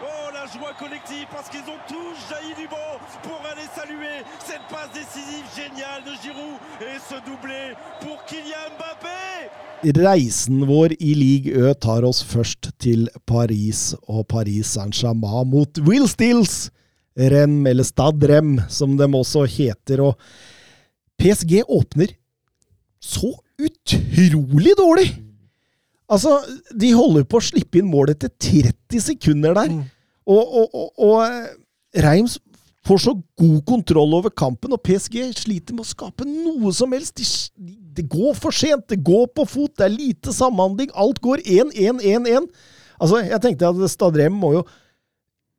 Oh, la joie collective parce qu'ils ont tous jailli du banc pour aller saluer cette passe décisive géniale de Giroud et ce doublé pour Kylian Mbappé Reisen vår i Ligue Ø tar oss først til Paris og Paris Saint-Germain mot Will Stills. Rem, eller Stad Rem, som de også heter. Og PSG åpner så utrolig dårlig! Altså, de holder på å slippe inn mål etter 30 sekunder der. Mm. Og, og, og, og eh, Reims får så god kontroll over kampen, og PSG sliter med å skape noe som helst. De, det går for sent, det går på fot, det er lite samhandling. Alt går 1-1-1-1. Altså, jeg tenkte at Stadrem må jo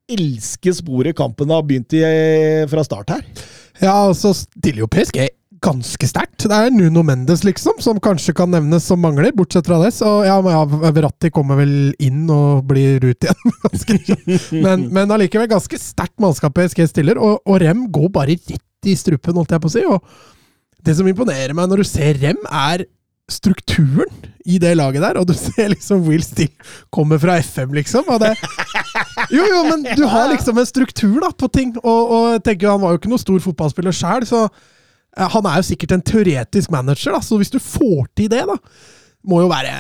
elske sporet kampen har begynt i eh, fra start her. Ja, og så stiller jo PSG ganske sterkt. Det er Nuno Mendes, liksom, som kanskje kan nevnes som mangler, bortsett fra det. Så ja, ja, Verratti kommer vel inn og blir ut igjen. (laughs) men, men allikevel ganske sterkt mannskap PSG stiller, og, og Rem går bare rett i strupen, holdt jeg på å si. Og det som imponerer meg når du ser Rem, er strukturen i det laget der, og du (laughs) ser liksom Will Still kommer fra FM, liksom. Og det, jo, jo, men du har (laughs) liksom en struktur da, på ting, og, og tenker Han var jo ikke noen stor fotballspiller sjæl, så han er jo sikkert en teoretisk manager, da, så hvis du får til det, da må jo være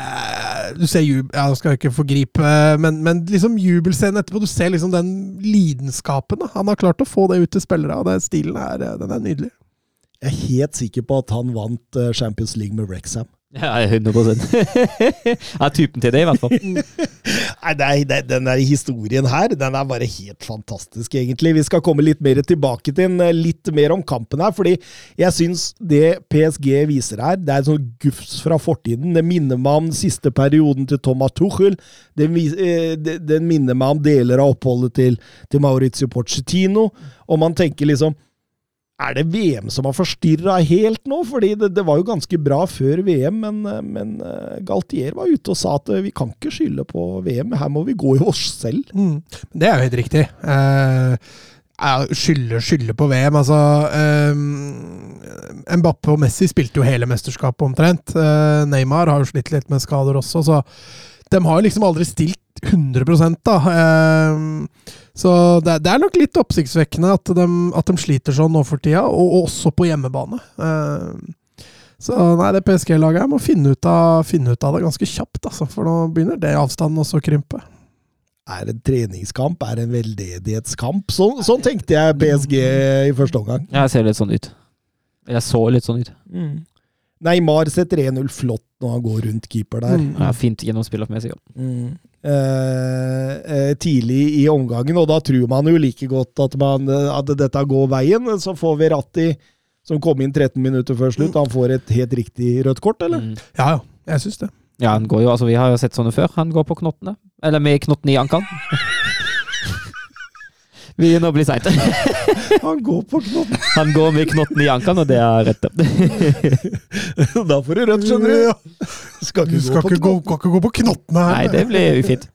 Du ser jubel Ja, skal ikke forgripe, men, men liksom jubelscenen etterpå. Du ser liksom den lidenskapen. da. Han har klart å få det ut til spillere, og den stilen er, den er nydelig. Jeg er helt sikker på at han vant eh, Champions League med Wrexham. Ja, 100 (laughs) Ja, typen til det, i hvert fall. (laughs) Nei, nei, er, Den der historien her, den er bare helt fantastisk, egentlig. Vi skal komme litt mer tilbake til den, litt mer om kampen her, fordi jeg syns det PSG viser her, det er en sånn gufs fra fortiden. Det minner meg om siste perioden til Thomas Tuchel. Den, eh, det- den minner meg om deler av oppholdet til, til Maurizio Pochettino. Og man tenker liksom Er det VM som har forstyrra helt nå? Fordi det, det, var jo ganske bra før VM, men, men eh, Galtier var ute og sa at eh, vi kan ikke skylde på VM, her må vi gå i oss selv. Mm. Det er jo helt riktig. Eh, skylde, skylde på VM, altså eh, Mbappe og Messi spilte jo hele mesterskapet omtrent. Eh, Neymar har jo slitt litt med skader også, så de har jo liksom aldri stilt 100 da. Eh, så det, det, er nok litt oppsiktsvekkende at de, at de, sliter sånn nå for tida, og, og også på hjemmebane. Uh, så nei, det PSG-laget må finne ut, av, finne ut, av, det ganske kjapt, altså, for nå begynner det avstanden også å krympe. Er det en treningskamp? Er en veldedighetskamp? Så, sånn tenkte jeg PSG i første omgang. Jeg ser litt sånn ut. Jeg så litt sånn ut. Mm. Neymar setter 1-0 flott når han går rundt keeper der. Mm. Ja, fint gjennomspillermessig. Ja. Mm. Eh, eh, tidlig i omgangen, og da tror man jo like godt at, man, at dette går veien. Så får vi Ratti, som kom inn 13 minutter før slutt, han får et helt riktig rødt kort, eller? Mm. Ja, ja. Jeg syns det. Ja, han går jo, altså Vi har jo sett sånne før. Han går på knottene. Eller med knottene i ankelen. Vi begynner å bli seint. (laughs) Han går på knotten. Han går med knotten i ankelen, og det er rett. (laughs) da får du rødt, skjønner du. Skal ikke, du skal gå, ikke gå, skal ikke gå på knottene her. Nei, det blir ufint.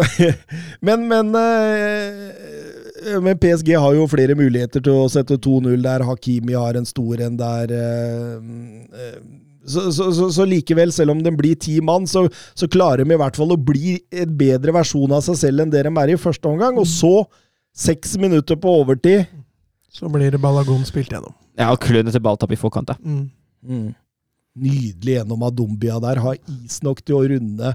(laughs) men, men, eh, men PSG har jo flere muligheter til å sette 2-0 der. Hakimi har en stor en der. Eh, så, så, så, så, likevel, selv om den blir ti mann, så, klarer de i hvert fall å bli en bedre versjon av seg selv enn det de er i første omgang. Og så Seks minutter på overtid. Så blir det Balagon spilt gjennom. Ja, og klønete balltap i forkant. da. Mm. Mm. Nydelig gjennom Adombia der. Har is nok til å runde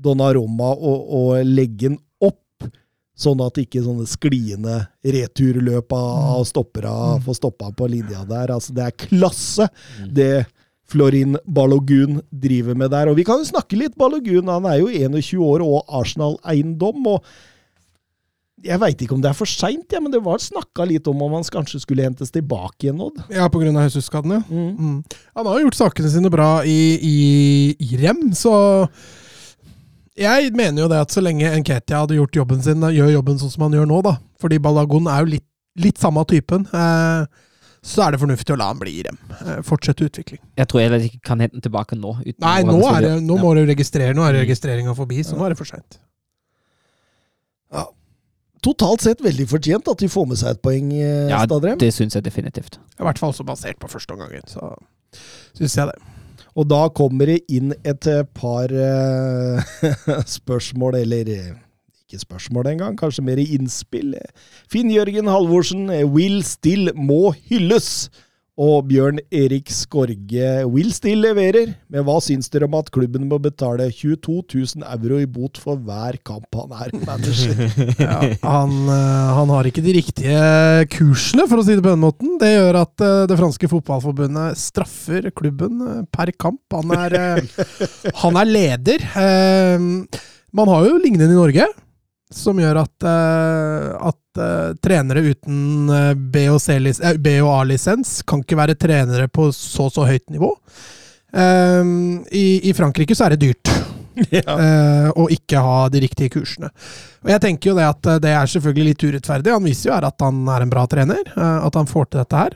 Donnaroma og, og legge den opp, sånn at ikke sånne skliende returløp av stoppere mm. får stoppa på linja der. Altså, det er klasse, mm. det Florin Balogun driver med der. Og vi kan jo snakke litt Balogun. Han er jo 21 år og Arsenal-eiendom. og jeg veit ikke om det er for seint, ja, men det var snakka litt om om han kanskje skulle hentes tilbake igjen, Odd. Ja, pga. Jesus-skaden, ja. Mm. Mm. Han har jo gjort sakene sine bra i, i, i rem, så jeg mener jo det at så lenge Nketia hadde gjort jobben sin, gjør jobben sånn som han gjør nå, da, fordi Balagon er jo litt, litt samme typen, eh, så er det fornuftig å la han bli i rem. Eh, fortsette utvikling. Jeg tror jeg ikke kan hente den tilbake nå. Nei, nå, er det, nå må du registrere, nå er registreringa forbi, så nå er det for seint. Ja totalt sett veldig fortjent at de får med seg et poeng. Eh, ja, Stadrem. det syns jeg definitivt. I hvert fall så basert på første omgangen, så syns jeg det. Og da kommer det inn et eh, par uh, (laughs) spørsmål, eller ikke spørsmål engang, kanskje mer innspill. Finn Jørgen Halvorsen, Will Still må hylles. Og Bjørn Erik Skorge will still leverer, men hva syns dere om at klubben må betale 22 000 euro i bot for hver kamp han er manager? (laughs) ja, han, eh, han, har ikke de riktige kursene, for å si det på den måten. Det gjør at eh, det franske fotballforbundet straffer klubben eh, per kamp. Han er, han er leder. Man har jo lignende i Norge som gjør at, uh, at uh, trenere uten uh, B- og A-lisens kan ikke være trenere på så så høyt nivå. Um, i, i, Frankrike så er det dyrt (laughs) ja. å ikke ha de riktige kursene. Og jeg tenker jo det at det er selvfølgelig litt urettferdig. Han viser jo at han er en bra trener, at han får til dette her.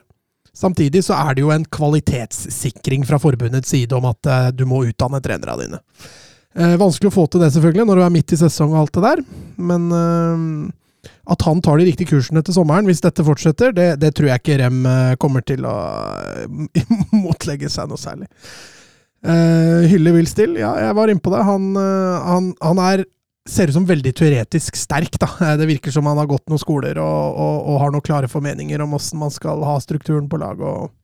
Samtidig så er det jo en kvalitetssikring fra forbundets side om at du må utdanne trenerne dine. Eh, vanskelig å få til det, selvfølgelig, når du er midt i sesong og alt det der. Men eh, at han tar de riktige kursene til sommeren, hvis dette fortsetter, det, det tror jeg ikke Rem eh, kommer til å eh, (laughs) motlegge seg noe særlig. Uh, Hylle vil still, ja, jeg var inne på det. Han, uh, han, han er ser ut som veldig teoretisk sterk. da. Det virker som han har gått noen skoler og, og, og har noen klare formeninger om åssen man skal ha strukturen på laget. og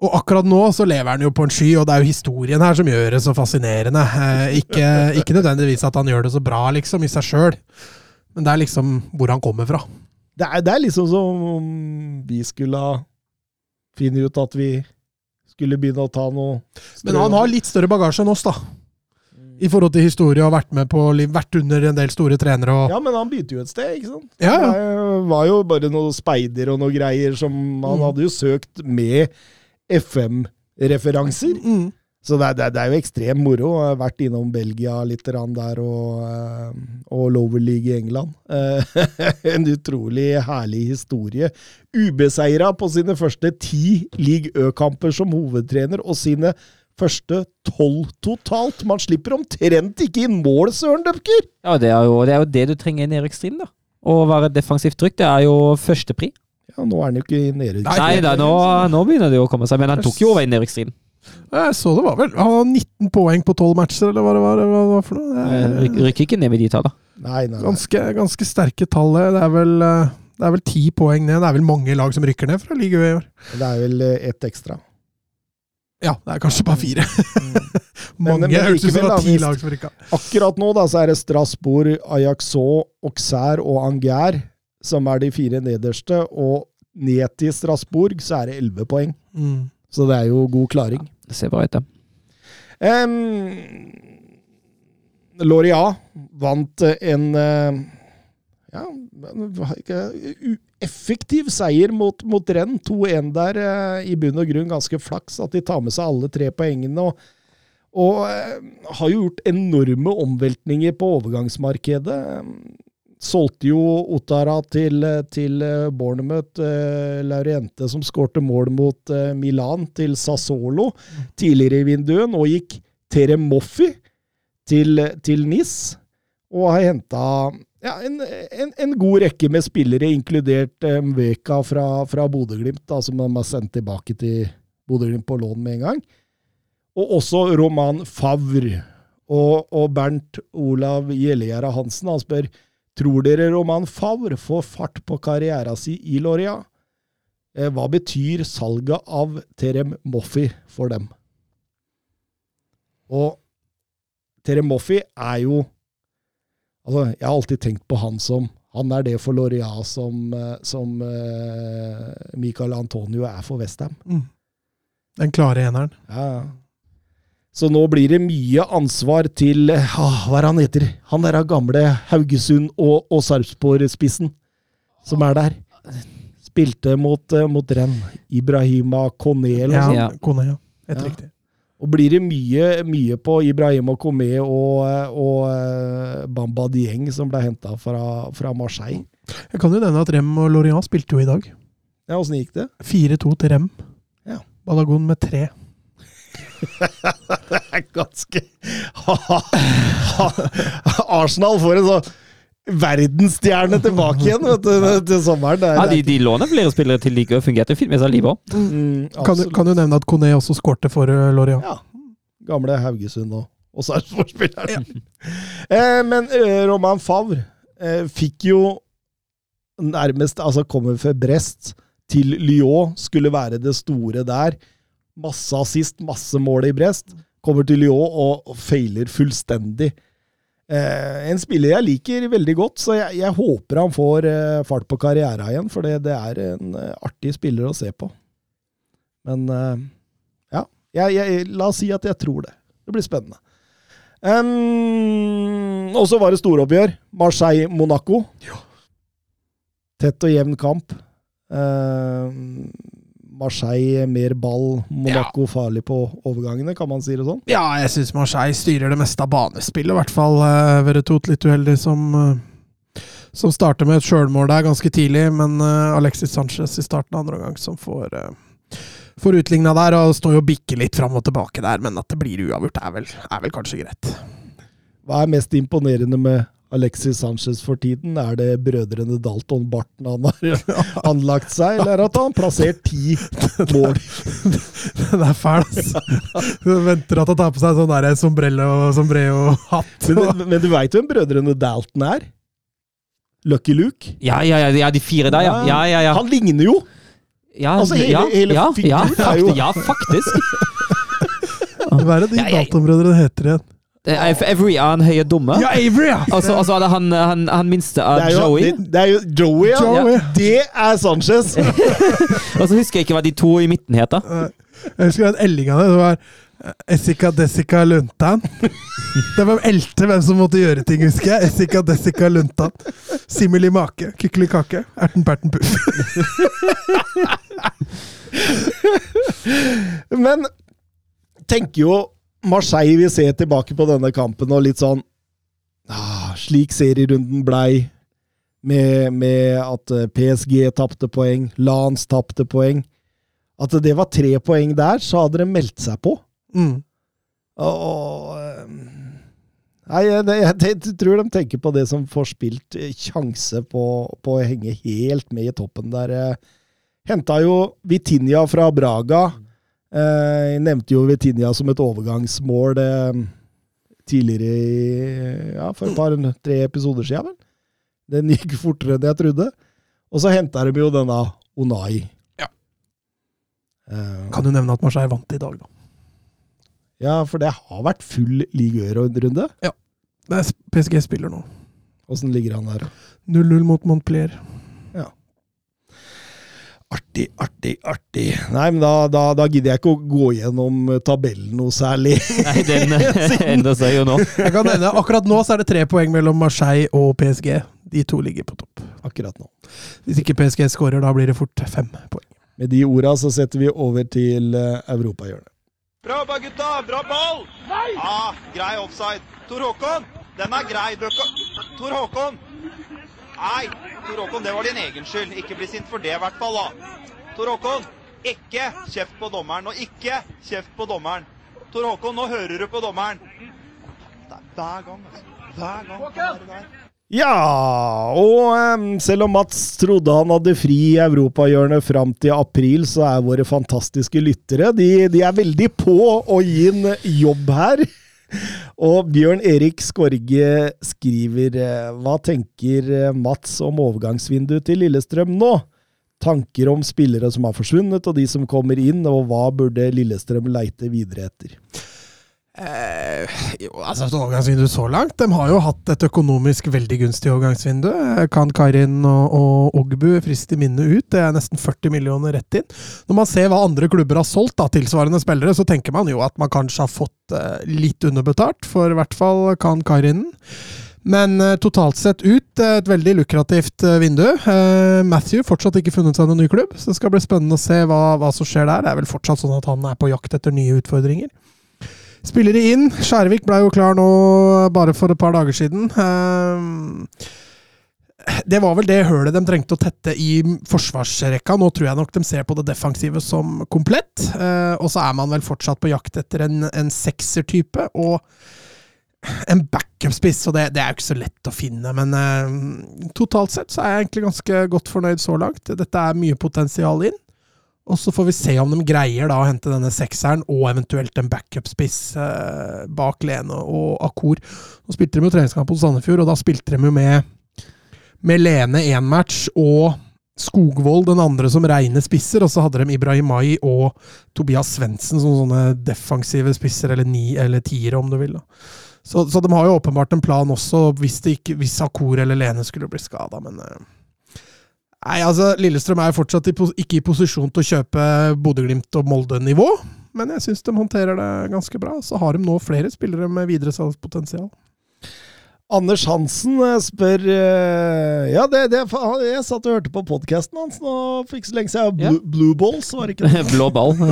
og akkurat nå så lever han jo på en sky, og det er jo historien her som gjør det så fascinerende. Eh, ikke, ikke, nødvendigvis at han gjør det så bra, liksom, i seg sjøl, men det er liksom hvor han kommer fra. Det er, det er liksom som om vi skulle ha funnet ut at vi skulle begynne å ta noe Men han har litt større bagasje enn oss, da. I forhold til historie og vært med på, vært under en del store trenere. Og... Ja, men han begynte jo et sted, ikke sant? Ja, ja. Det var jo bare noen speider og noen greier som Han mm. hadde jo søkt med FM-referanser. Mm. Så det det det er jo ekstremt moro. Jeg har vært innom Belgia litt der, og, eh, og Lower League i England. Eh, (laughs) en utrolig herlig historie. Ubeseira på sine første ti league Ø-kamper som hovedtrener, og sine første tolv totalt. Man slipper omtrent ikke inn mål, Søren Døpker! Ja, det er, jo, det er jo det du trenger i Erik da. Å være defensivt trygg, det er jo førstepri. Ja, nå er han jo ikke nede. Nei, da, nå, nå begynner det jo å komme seg, men han tok jo over i Erik Strand. Jeg så det var vel Han har 19 poeng på 12 matcher, eller hva det var. Hva det var for noe. Er, Rykker ikke ned med de tallene. Nei, nei, nei. ganske, ganske sterke tall. det. Er vel det er vel ti poeng ned. Det er vel mange lag som rykker ned fra ligaen i år. Det er vel eh, ett ekstra. Ja, det er kanskje bare fire. (laughs) Men- mange men hørtes ut som det var ti lag som rykka. Akkurat nå da, så er det Strasbourg, Ajaxaux, Auxerre og Angers som er de fire nederste. Og ned til Strasbourg så er det elleve poeng. Mm. Så det er jo god klaring. Det ser bra ut, det. Um, Loria vant en eh, ja, effektiv seier mot, mot Renn. 2-1 der. eh, I bunn og grunn ganske flaks at de tar med seg alle tre poengene. Og, og eh, har jo gjort enorme omveltninger på overgangsmarkedet. Solgte jo Ottara til, til eh, Bournemouth, eh, Lauriente som skårte mål mot eh, Milan, til Sassolo tidligere i vinduet. Nå gikk Tere Moffi til, til NIS, og har henta ja, en, en, en god rekke med spillere, inkludert Mveka fra, fra Bodø-Glimt, som de har sendt tilbake til Bodø-Glimt på lån med en gang. Og også Roman Favre. Og, og Bernt Olav Gjellegjerde Hansen han spør tror dere Roman Favre får fart på karriera si i Loria. Eh, Hva betyr salget av Terem Moffi for dem? Og Terem Moffi er jo Altså, jeg har alltid tenkt på han som Han er det for Loria som, eh, som uh, Michael Antonio er for Westham. Den klare eneren. Ja, ja. Så nå blir det mye ansvar til ah, Hva er han heter? Han der gamle Haugesund- og, og Sarpsborg-spissen som er der. Spilte mot, eh, mot Renn. Ibrahima Kone eller noe Ja, sånt. Kone, ja. Helt Ja. riktig. Og blir det mye, mye på Ibrahima Kome og, eh, og eh, Bamba Dieng, som ble henta fra, fra Marseille. Jeg kan jo nevne at Rem og Lorient spilte jo i dag. Ja, Åssen gikk det? 4-2 til Rem. Ja. Balagon med tre. (laughs) det er ganske (laughs) Arsenal får en sånn verdensstjerne tilbake igjen vet du, til sommeren. Det er, Ja, de, de låner flere spillere til ligaen. Fungerte fint med Saliba. Mm, Kan, du- kan du nevne at Kone også skårte for Loria? Lorient? Ja. Gamle Haugesund og, og Sarpsborg-spilleren. (laughs) eh, men eh, Roman Favre eh, fikk jo nærmest Altså kommer fra Brest til Lyon, skulle være det store der. Masse assist, masse mål i Brest. Kommer til Lyon og, feiler fullstendig. Eh, en spiller jeg liker veldig godt, så jeg, jeg håper han får eh, fart på karriera igjen, for det, det er en eh, artig spiller å se på. Men eh, ja, jeg, jeg, la oss si at jeg tror det. Det blir spennende. Um, og så var det storoppgjør. Marseille-Monaco. Tett og jevn kamp. Um, Marseille mer ball, Monaco farlig på overgangene, kan man si det sånn? Ja, jeg syns Marseille styrer det meste av banespillet, i hvert fall. Uh, Veretout litt uheldig som eh, som starter med et sjølmål der ganske tidlig, men eh, Alexis Sanchez i starten av andre omgang som får uh, får utligna der, og står jo og bikker litt fram og tilbake der, men at det blir uavgjort, er vel, er vel kanskje greit. Hva er mest imponerende med Alexis Sanchez for tiden? Er det brødrene Dalton Barton han har (laughs) anlagt seg, eller at han plassert ti (laughs) mål? Den er fæl, altså. Du venter at han tar på seg sånn der sombrello og sombrero-hatt. Men, men du veit hvem brødrene Dalton er? Lucky Luke? Ja, ja, ja, ja, de fire der, ja. ja, ja, ja. Han ligner jo! ja, altså, hele- ja, hele ja, ja, figuren er jo- fakt, ja, faktisk. Hva er det de Dalton-brødrene heter igjen? Det er Avery er han høye dumme. Ja, Avery, ja! Altså, altså er det han, han, han minste av Det er jo, Joey. det, det er jo Joey, ja. Joey. Det er Sanchez! (laughs) Og så husker jeg ikke hva de to i midten heter. Jeg husker den ellinga der. Det var Essica Essika Dessica Luntan. Det var elte hvem som måtte gjøre ting, husker jeg. Essica Dessica Luntan. Simili make. kykeli kake. Erten perten puff. (laughs) Men tenker jo Marseille vil se tilbake på denne kampen og litt sånn ah, Slik serierunden blei, med, med at eh, PSG tapte poeng, Lans tapte poeng At det var tre poeng der, så hadde de meldt seg på. Mm. Og, eh, Nei, jeg, jeg, jeg, tror de tenker på det som får spilt eh, sjanse på, på å henge helt med i toppen der. Henta jo Vitinha fra Braga. Eh, jeg nevnte jo Vitinha som et overgangsmål tidligere tidligere ja, for et par-tre episoder siden. vel? Den gikk fortere enn jeg trodde. Og så henta de jo denne Onai. Ja. Eh, Kan du nevne at Marseille vant i dag, da? ja, for det har vært full ligaørunde. Det er PSG spiller nå. Åssen ligger han der? 0-0 mot Montpellier. Artig, artig, artig. Nei, men da, da, da gidder jeg ikke å gå gjennom eh, tabellen noe særlig. (laughs) Nei, den (laughs) enda seg jo nå. Jeg kan nevne, Akkurat nå så er det tre poeng mellom Marseille og PSG. De to ligger på topp. Akkurat nå. Hvis ikke PSG skårer, da blir det fort fem poeng. Med de orda så setter vi over til uh, europahjørnet. Bra jobba, gutta! Bra ball! Nei! Ah, grei offside. Tor Håkon, den er grei. Tor Håkon! Nei, Tor Håkon, det var din egen skyld. Ikke bli sint for det, i hvert fall. da. Tor Håkon, ikke kjeft på dommeren, og ikke kjeft på dommeren. Tor Håkon, nå hører du på dommeren. Er hver gang, altså. Hver gang. han er. Ja, og selv om Mats trodde han hadde fri i europahjørnet fram til april, så er våre fantastiske lyttere de, de er veldig på å gi en jobb her. (laughs) Og Bjørn Erik Skorge skriver eh, Hva tenker eh, Mats om overgangsvinduet til Lillestrøm nå? Tanker om spillere som har forsvunnet, og de som kommer inn, og hva burde Lillestrøm leite videre etter? Eh, jo, altså et overgangsvindu så langt. De har jo hatt et økonomisk veldig gunstig overgangsvindu. Eh, Kan Karin og, og Ogbu frist i minnet ut. Det er nesten 40 millioner rett inn. Når man ser hva andre klubber har solgt da, tilsvarende spillere, så tenker man jo at man kanskje har fått eh, litt underbetalt, for i hvert fall Kan Karin. Men eh, totalt sett ut eh, et veldig lukrativt eh, vindu. Matthew fortsatt ikke funnet seg noen ny klubb, så det skal bli spennende å se hva, hva som skjer der. Det er vel fortsatt sånn at han er på jakt etter nye utfordringer. Spillere inn. Skjærvik ble jo klar nå bare for et par dager siden. Ehm, Det var vel det hølet de trengte å tette i forsvarsrekka. Nå tror jeg nok de ser på det defensive som komplett. Eh, Og så er man vel fortsatt på jakt etter en, en sekser-type. Og en backup-spiss, og det, det er jo ikke så lett å finne. Men eh, totalt sett så er jeg egentlig ganske godt fornøyd så langt. Dette er mye potensial inn. Og så får vi se om de greier da å hente denne sekseren og eventuelt en backup-spiss eh, bak Lene og Akor. Nå spilte de jo treningskamp hos Sandefjord, og da spilte de jo med, med Lene én match og Skogvold den andre som reine spisser, og så hadde de Ibrahimai og Tobias Svendsen som sånne defensive spisser, eller ni eller tiere, om du vil. da. Så, så de har jo åpenbart en plan også, hvis, ikke, hvis Akor eller Lene skulle bli skada, men eh, Nei, altså, Lillestrøm er jo fortsatt i, pos- ikke i posisjon til å kjøpe Bodø-Glimt og Molde-nivå, men jeg syns de håndterer det ganske bra. Så har de nå flere spillere med videresalgspotensial. Anders Hansen eh, spør eh, Ja, det, det, jeg satt og hørte på podkasten hans nå for ikke så lenge siden. Blue, Blue Balls, var det ikke det? (laughs) Blå ball. (laughs)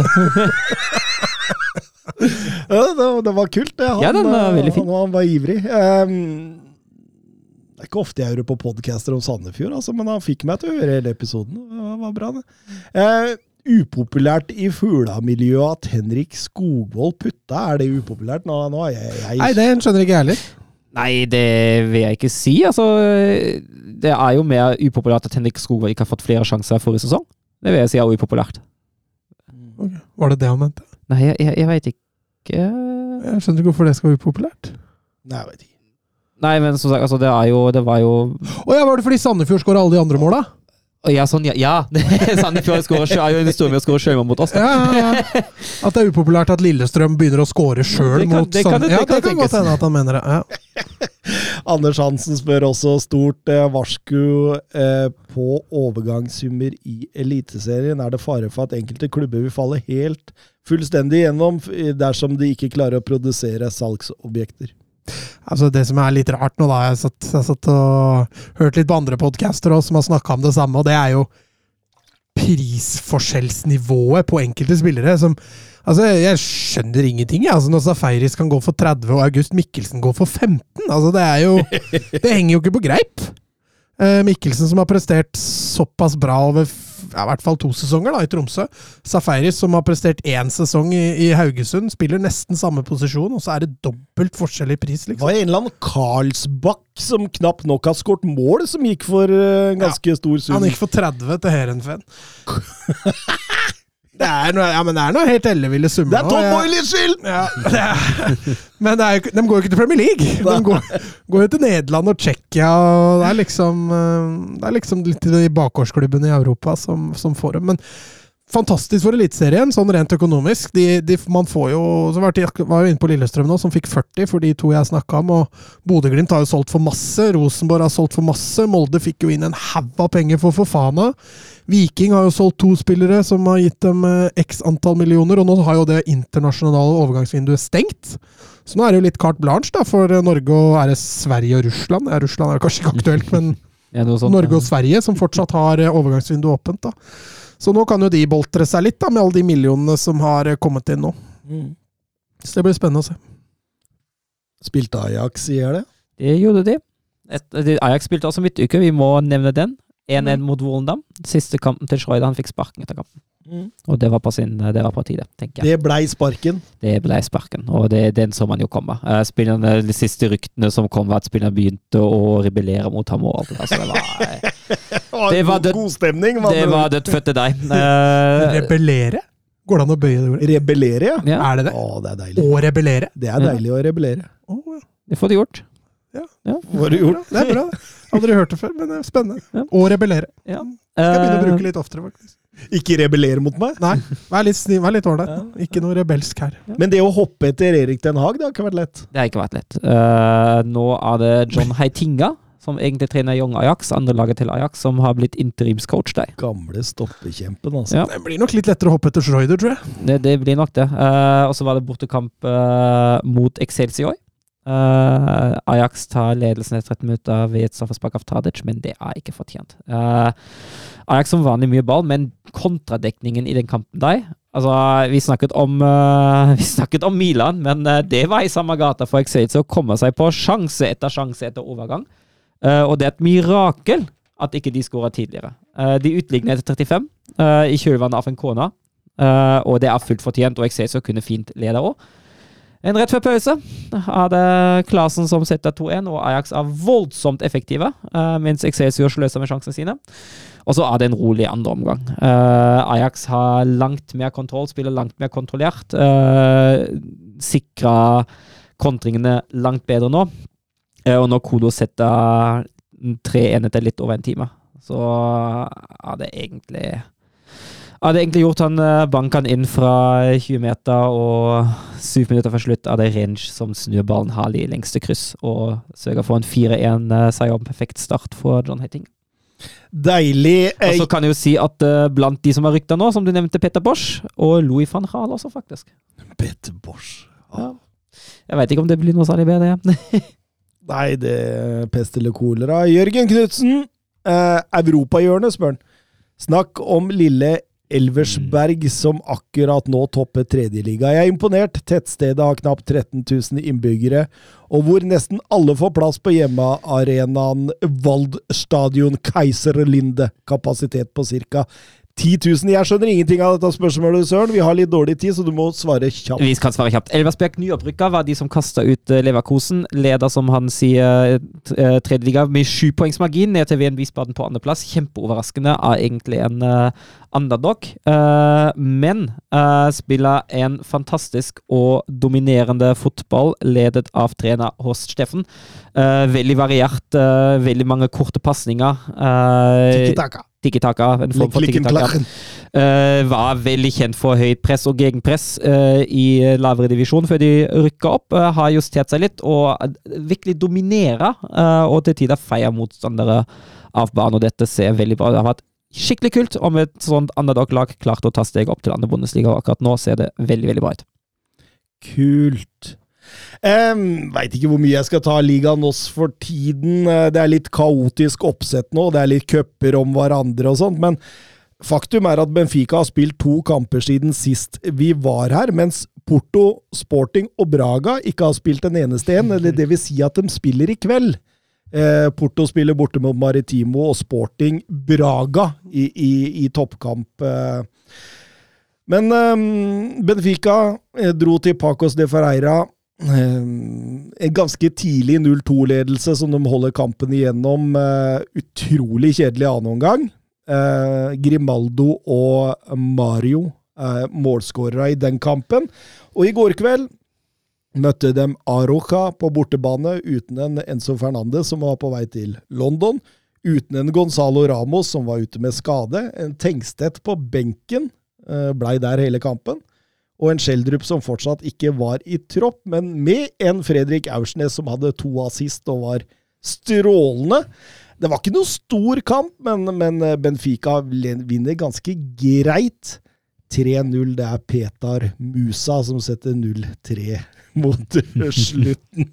Ja, det, det var kult, det. Han, Ja, den var eh, veldig fin. Han, han var ivrig. Ehm, det er ikke ofte jeg hører på podcaster om Sandefjord, altså, men han fikk meg til å høre hele episoden. Det var bra, det. Eh, upopulært i fuglamiljøet at Henrik Skogvold putta. Er det upopulært? Nå, nå er jeg, jeg Nei, det skjønner ikke jeg heller. Nei, det vil jeg ikke si. Altså, det er jo mer upopulært at Henrik Skogvold ikke har fått flere sjanser forrige sesong. Det vil jeg si er upopulært. Var det det han mente? Nei, jeg, jeg, jeg veit ikke Jeg skjønner ikke hvorfor det skal være upopulært. Nei, jeg vet ikke. Nei, men som sagt, altså, det er jo Det var jo Å ja, var det fordi Sandefjord skåra alle de andre måla? Ja, sånn, ja. ja. (laughs) Sandefjord skårer er jo en historie med å skåre sjølmål mot oss. Ja, ja, ja. At det er upopulært at Lillestrøm begynner å skåre sjøl mot Sandefjord. Ja, det kan det kan godt hende at han mener det. Ja. (laughs) Anders Hansen spør også stort eh, varsku eh, på overgangssummer i Eliteserien. Er det fare for at enkelte klubber vil falle helt fullstendig gjennom dersom de ikke klarer å produsere salgsobjekter? Altså Det som er litt rart nå, da Jeg satt, jeg satt og hørt litt på andre podcaster også, som har snakka om det samme, og det er jo prisforskjellsnivået på enkelte spillere. som Altså, Jeg skjønner ingenting. jeg. Altså, Når Safaris kan gå for 30 og August Mikkelsen går for 15 altså Det er jo (laughs) Det henger jo ikke på greip. Eh, Mikkelsen som har prestert såpass bra over ja, i hvert fall to sesonger da, i Tromsø. Safaris som har prestert én sesong i, i Haugesund, spiller nesten samme posisjon, og så er det dobbelt forskjell i pris, Det liksom. var en eller annen Karlsbakk som knapt nok har skåret mål, som gikk for uh, ganske stor sum. Han gikk for 30 til Heerenveen. (laughs) Det er noe, ja, men det er noe helt elleville summer. Det er. Tom Boilers skyld! Ja, er, men er, de går jo ikke til Premier League! De går, går jo til Nederland og Tsjekkia. og Det er liksom eh, Det er liksom litt de bakgårdsklubbene i Europa som, som får dem. Men fantastisk for Eliteserien, sånn rent økonomisk. De, de, man får jo så var, var jo inne på Lillestrøm nå, som fikk 40 for de to jeg snakka om. og Bodø-Glimt har jo solgt for masse. Rosenborg har solgt for masse. Molde fikk jo inn en haug av penger for Fofana. Viking har jo solgt to spillere som har gitt dem eh, x antall millioner, og nå har jo det internasjonale overgangsvinduet stengt. Så nå er det jo litt carte blanche da, for eh, Norge og er det Sverige og Russland. Ja, Russland er kanskje ikke aktuelt, men (laughs) Ja, Norge og Sverige som fortsatt har eh, overgangsvinduet åpent. da. Så nå kan jo de boltre seg litt da, med alle de millionene som har eh, kommet inn nå. Mm. Så det blir spennende å se. Spilte Ajax i helga? Det gjorde de. Et, de- Ajax spilte også midtuke, vi må nevne den. 1-1 mot Volendam. Siste kampen til Schreuder. Han fikk sparken etter kampen. Og det var på, sin, det var på tide, tenker jeg. Det blei sparken. Det ble sparken, og det, den så man jo komme. Eh, spillerne, de siste ryktene som kom, var at spillerne begynte å rebellere mot ham. og alt det der, så det var, eh, Det var død, god stemning. man. det var dødt født til deg. (laughs) Eh, Rebellere? Går det an å bøye det ordet? Rebellere, ja. ja, Er det det? Å, det er deilig. Å rebellere? Det er deilig å rebellere. Å, ja. det får du gjort. Ja. ja. Får du gjort? Det er bra. Aldri hørt det før, men det er spennende. Ja. Å rebellere. Ja. Skal jeg begynne å Eh, bruke litt oftere, faktisk. Ikke rebellere mot meg? Nei, vær litt snill, vær litt ålreit. Ja. Ikke noe rebelsk her. Men det å hoppe etter Erik Den Haag, det har ikke vært lett. Det har ikke vært lett. Uh, nå er det John (laughs) Heitinga, som egentlig trener Young Ajax, andrelaget til Ajax, som har blitt interimscoach der. Gamle stoppekjempen, altså. Ja. Det blir nok litt lettere å hoppe etter Schreuder, tror jeg. Det, det blir nok det. Uh, og så var det bortekamp uh, mot Excelsior. Uh, Ajax tar ledelsen etter 13 minutter ved et straffespark av Tadic, men det er ikke fortjent. Uh, Ajax som vanlig mye ball, men kontradekningen i den kampen der Altså, vi snakket om uh, (laughs) Vi snakket om Milan, men det var i samme gata for Excelsior å komme seg på sjanse etter sjanse etter overgang. Eh, og det er et mirakel at ikke de skåra tidligere. Eh, de utligner etter 35 eh, i kjølvannet av en kone, og det er fullt fortjent, og Excelsior kunne fint lede òg. En rett før pause er det Klasen som setter 2-1, og Ajax er voldsomt effektive, mens Excelsior sløser med sjansene sine. Og så er det en rolig andre omgang. Ajax har langt mer kontroll, spiller langt mer kontrollert. Uh, Sikra kontringene langt bedre nå. Eh, og når Kodo setter 3-1 etter litt over en time, så er det egentlig hadde egentlig gjort han banken banka han inn fra 20 meter, og syv minutter før slutt det Range som snur ballen hard i lengste kryss og sørger for en 4-1-seier og en perfekt start for John Heiting. Deilig. Og så kan jeg jo si at eh, blant de som har rykta nå, som du nevnte, Petter Bosch og Louis van Gaal også, faktisk. Petter Bosch. Ja. Jeg veit ikke om det blir noe særlig bedre. (laughs) Nei, det er pest eller kolera. Jørgen Knutsen, eh, europahjørnet, spør han. Snakk om lille Elversberg som akkurat nå topper tredjeliga. Jeg er imponert. Tettstedet har knapt 13 000 innbyggere, og hvor nesten alle får plass på hjemmearenaen Waldstadion Keiserlinde. Kapasitet på ca. 10 000. Jeg skjønner ingenting av dette spørsmålet, Søren. Vi har litt dårlig tid, så du må svare kjapt. Vi skal svare kjapt. Elversberg nyopprykka var de som kasta ut eh, Leverkosen. Leder, som han sier, t- eh, tredjeliga med sju poengs margin ned til VN Wiesbaden på andreplass. Kjempeoverraskende. av egentlig en eh, underdog. Eh, men eh, spiller en fantastisk og dominerende fotball, ledet av trener Horst Steffen. Eh, veldig variert. eh, veldig mange korte pasninger. Uh, Tiki-taka. En form for Klikken, tiki-taka. klakken. Eh, var veldig kjent for høyt press og gegenpress uh, i lavere divisjon før de rykka opp. Uh, har justert seg litt og eh, virkelig dominerer, eh, og til tider feier motstandere av banen. Og dette ser veldig bra ut. Det har vært skikkelig kult om et sånt underdog-lag klarte å ta steget opp til andre bondesliga. og Akkurat nå ser det veldig, veldig bra ut. Kult. Um, Veit ikke hvor mye jeg skal ta ligaen oss for tiden. Eh, Det er litt kaotisk oppsett nå. Det er litt cuper om hverandre og sånt. Men Faktum er at Benfica har spilt to kamper siden sist vi var her, mens Porto, Sporting og Braga ikke har spilt en eneste en. Eller det vil si at de spiller i kveld. Eh, Porto spiller borte mot Maritimo og Sporting Braga i, i, i toppkamp. Eh. Men eh, Benfica dro til Pacos de Ferreira. Eh, en ganske tidlig 0-2-ledelse som de holder kampen igjennom. Eh, utrolig kjedelig annen omgang. Eh, Grimaldo og Mario eh, målskårere i den kampen. Og i går kveld møtte de Aroca på bortebane uten en Enzo Fernandez som var på vei til London. Uten en Gonzalo Ramos som var ute med skade. En Tengstedt på benken blei der hele kampen. Og en Schjelderup som fortsatt ikke var i tropp, men med en Fredrik Aursnes som hadde to assist og var strålende. Det var ikke noe stor kamp, men, men eh, Benfica vinner ganske greit. 3-0. Det er Petar Musa som setter 0-3 (laughs) mot slutten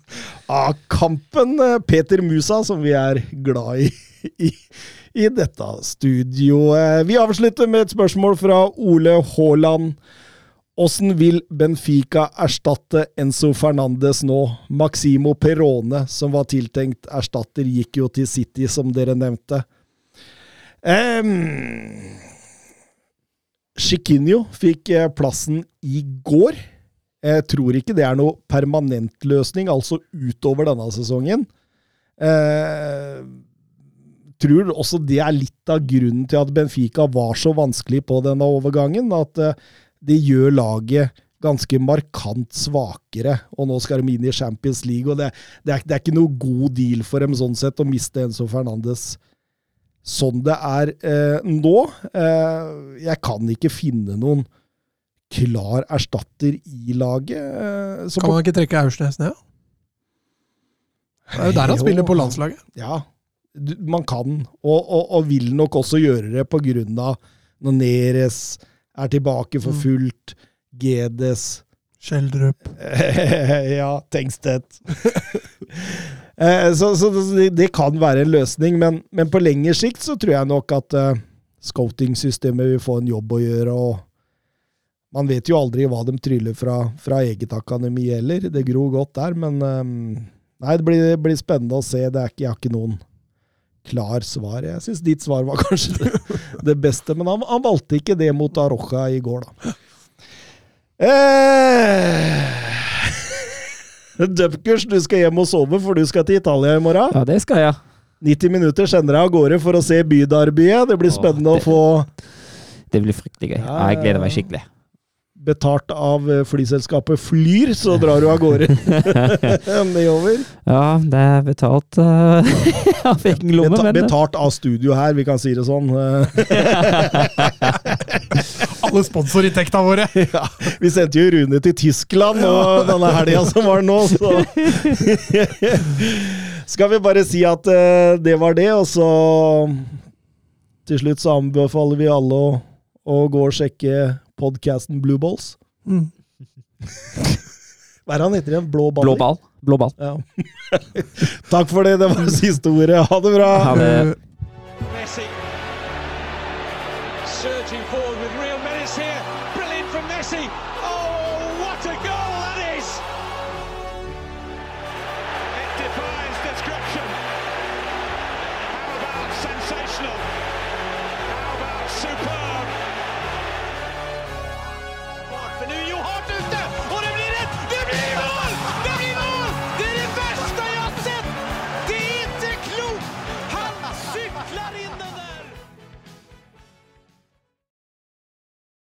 av kampen. Peter Musa, som vi er glad i, i, i dette studioet. Vi avslutter med et spørsmål fra Ole Haaland. Åssen vil Benfica erstatte Enzo Fernandes nå? Maximo Perone, som var tiltenkt erstatter, gikk jo til City, som dere nevnte. Um, Chiquinho fikk eh, plassen i går. Jeg tror ikke det er noe permanent løsning, altså utover denne sesongen. Eh, tror også det er litt av grunnen til at Benfica var så vanskelig på denne overgangen. At eh, det gjør laget ganske markant svakere. Og nå skal de inn i Champions League, og det, det, er, det er, ikke noe god deal for dem sånn sett å miste Enzo Fernandes sånn det er eh, nå. Eh, jeg kan ikke finne noen klar erstatter i laget. Eh, kan man ikke trekke Aursnes ned? Det er jo der han spiller på landslaget. Ja, man kan, og, og, og, vil nok også gjøre det på grunn av når Neres er tilbake for mm. fullt, Gedes Skjeldrup. (laughs) ja, Tengstedt. (laughs) Eh, så, så det, kan være en løsning, men, men, på lengre sikt så tror jeg nok at uh, scouting-systemet vil få en jobb å gjøre. og Man vet jo aldri hva de tryller fra, fra eget akademi heller. Det gror godt der, men um, Nei, det blir, det blir, spennende å se. Det er ikke, jeg har ikke noen klar svar. Jeg syns ditt svar var (laughs) kanskje det, det beste, men han, han, valgte ikke det mot Arocha i går, da. Eh, (laughs) Dupkers, du skal hjem og sove, for du skal til Italia i morgen. Ja, det skal jeg. 90 minutter sender jeg av gårde for å se bydarbyet. Det blir spennende Åh, det, å få Det blir fryktelig gøy. Ja, jeg gleder meg skikkelig. Betalt av eh, flyselskapet Flyr, så drar du av gårde (laughs) nedover. Ja, det er betalt uh, (laughs) av egen lomme. Beta betalt av studio her, vi kan si det sånn. (laughs) Alle sponsorinntektene våre! Ja, vi sendte jo Rune til Tyskland og denne helga som var nå, så Skal vi bare si at uh, det var det, og så Til slutt så anbefaler vi alle å, å gå og sjekke podkasten Blue Balls. Mm. (laughs) Hva er det han heter igjen? Blå ball? Blå ball. Blå ball. Ja. (laughs) Takk for det. Det var det siste ordet. Ha det bra. Ha det.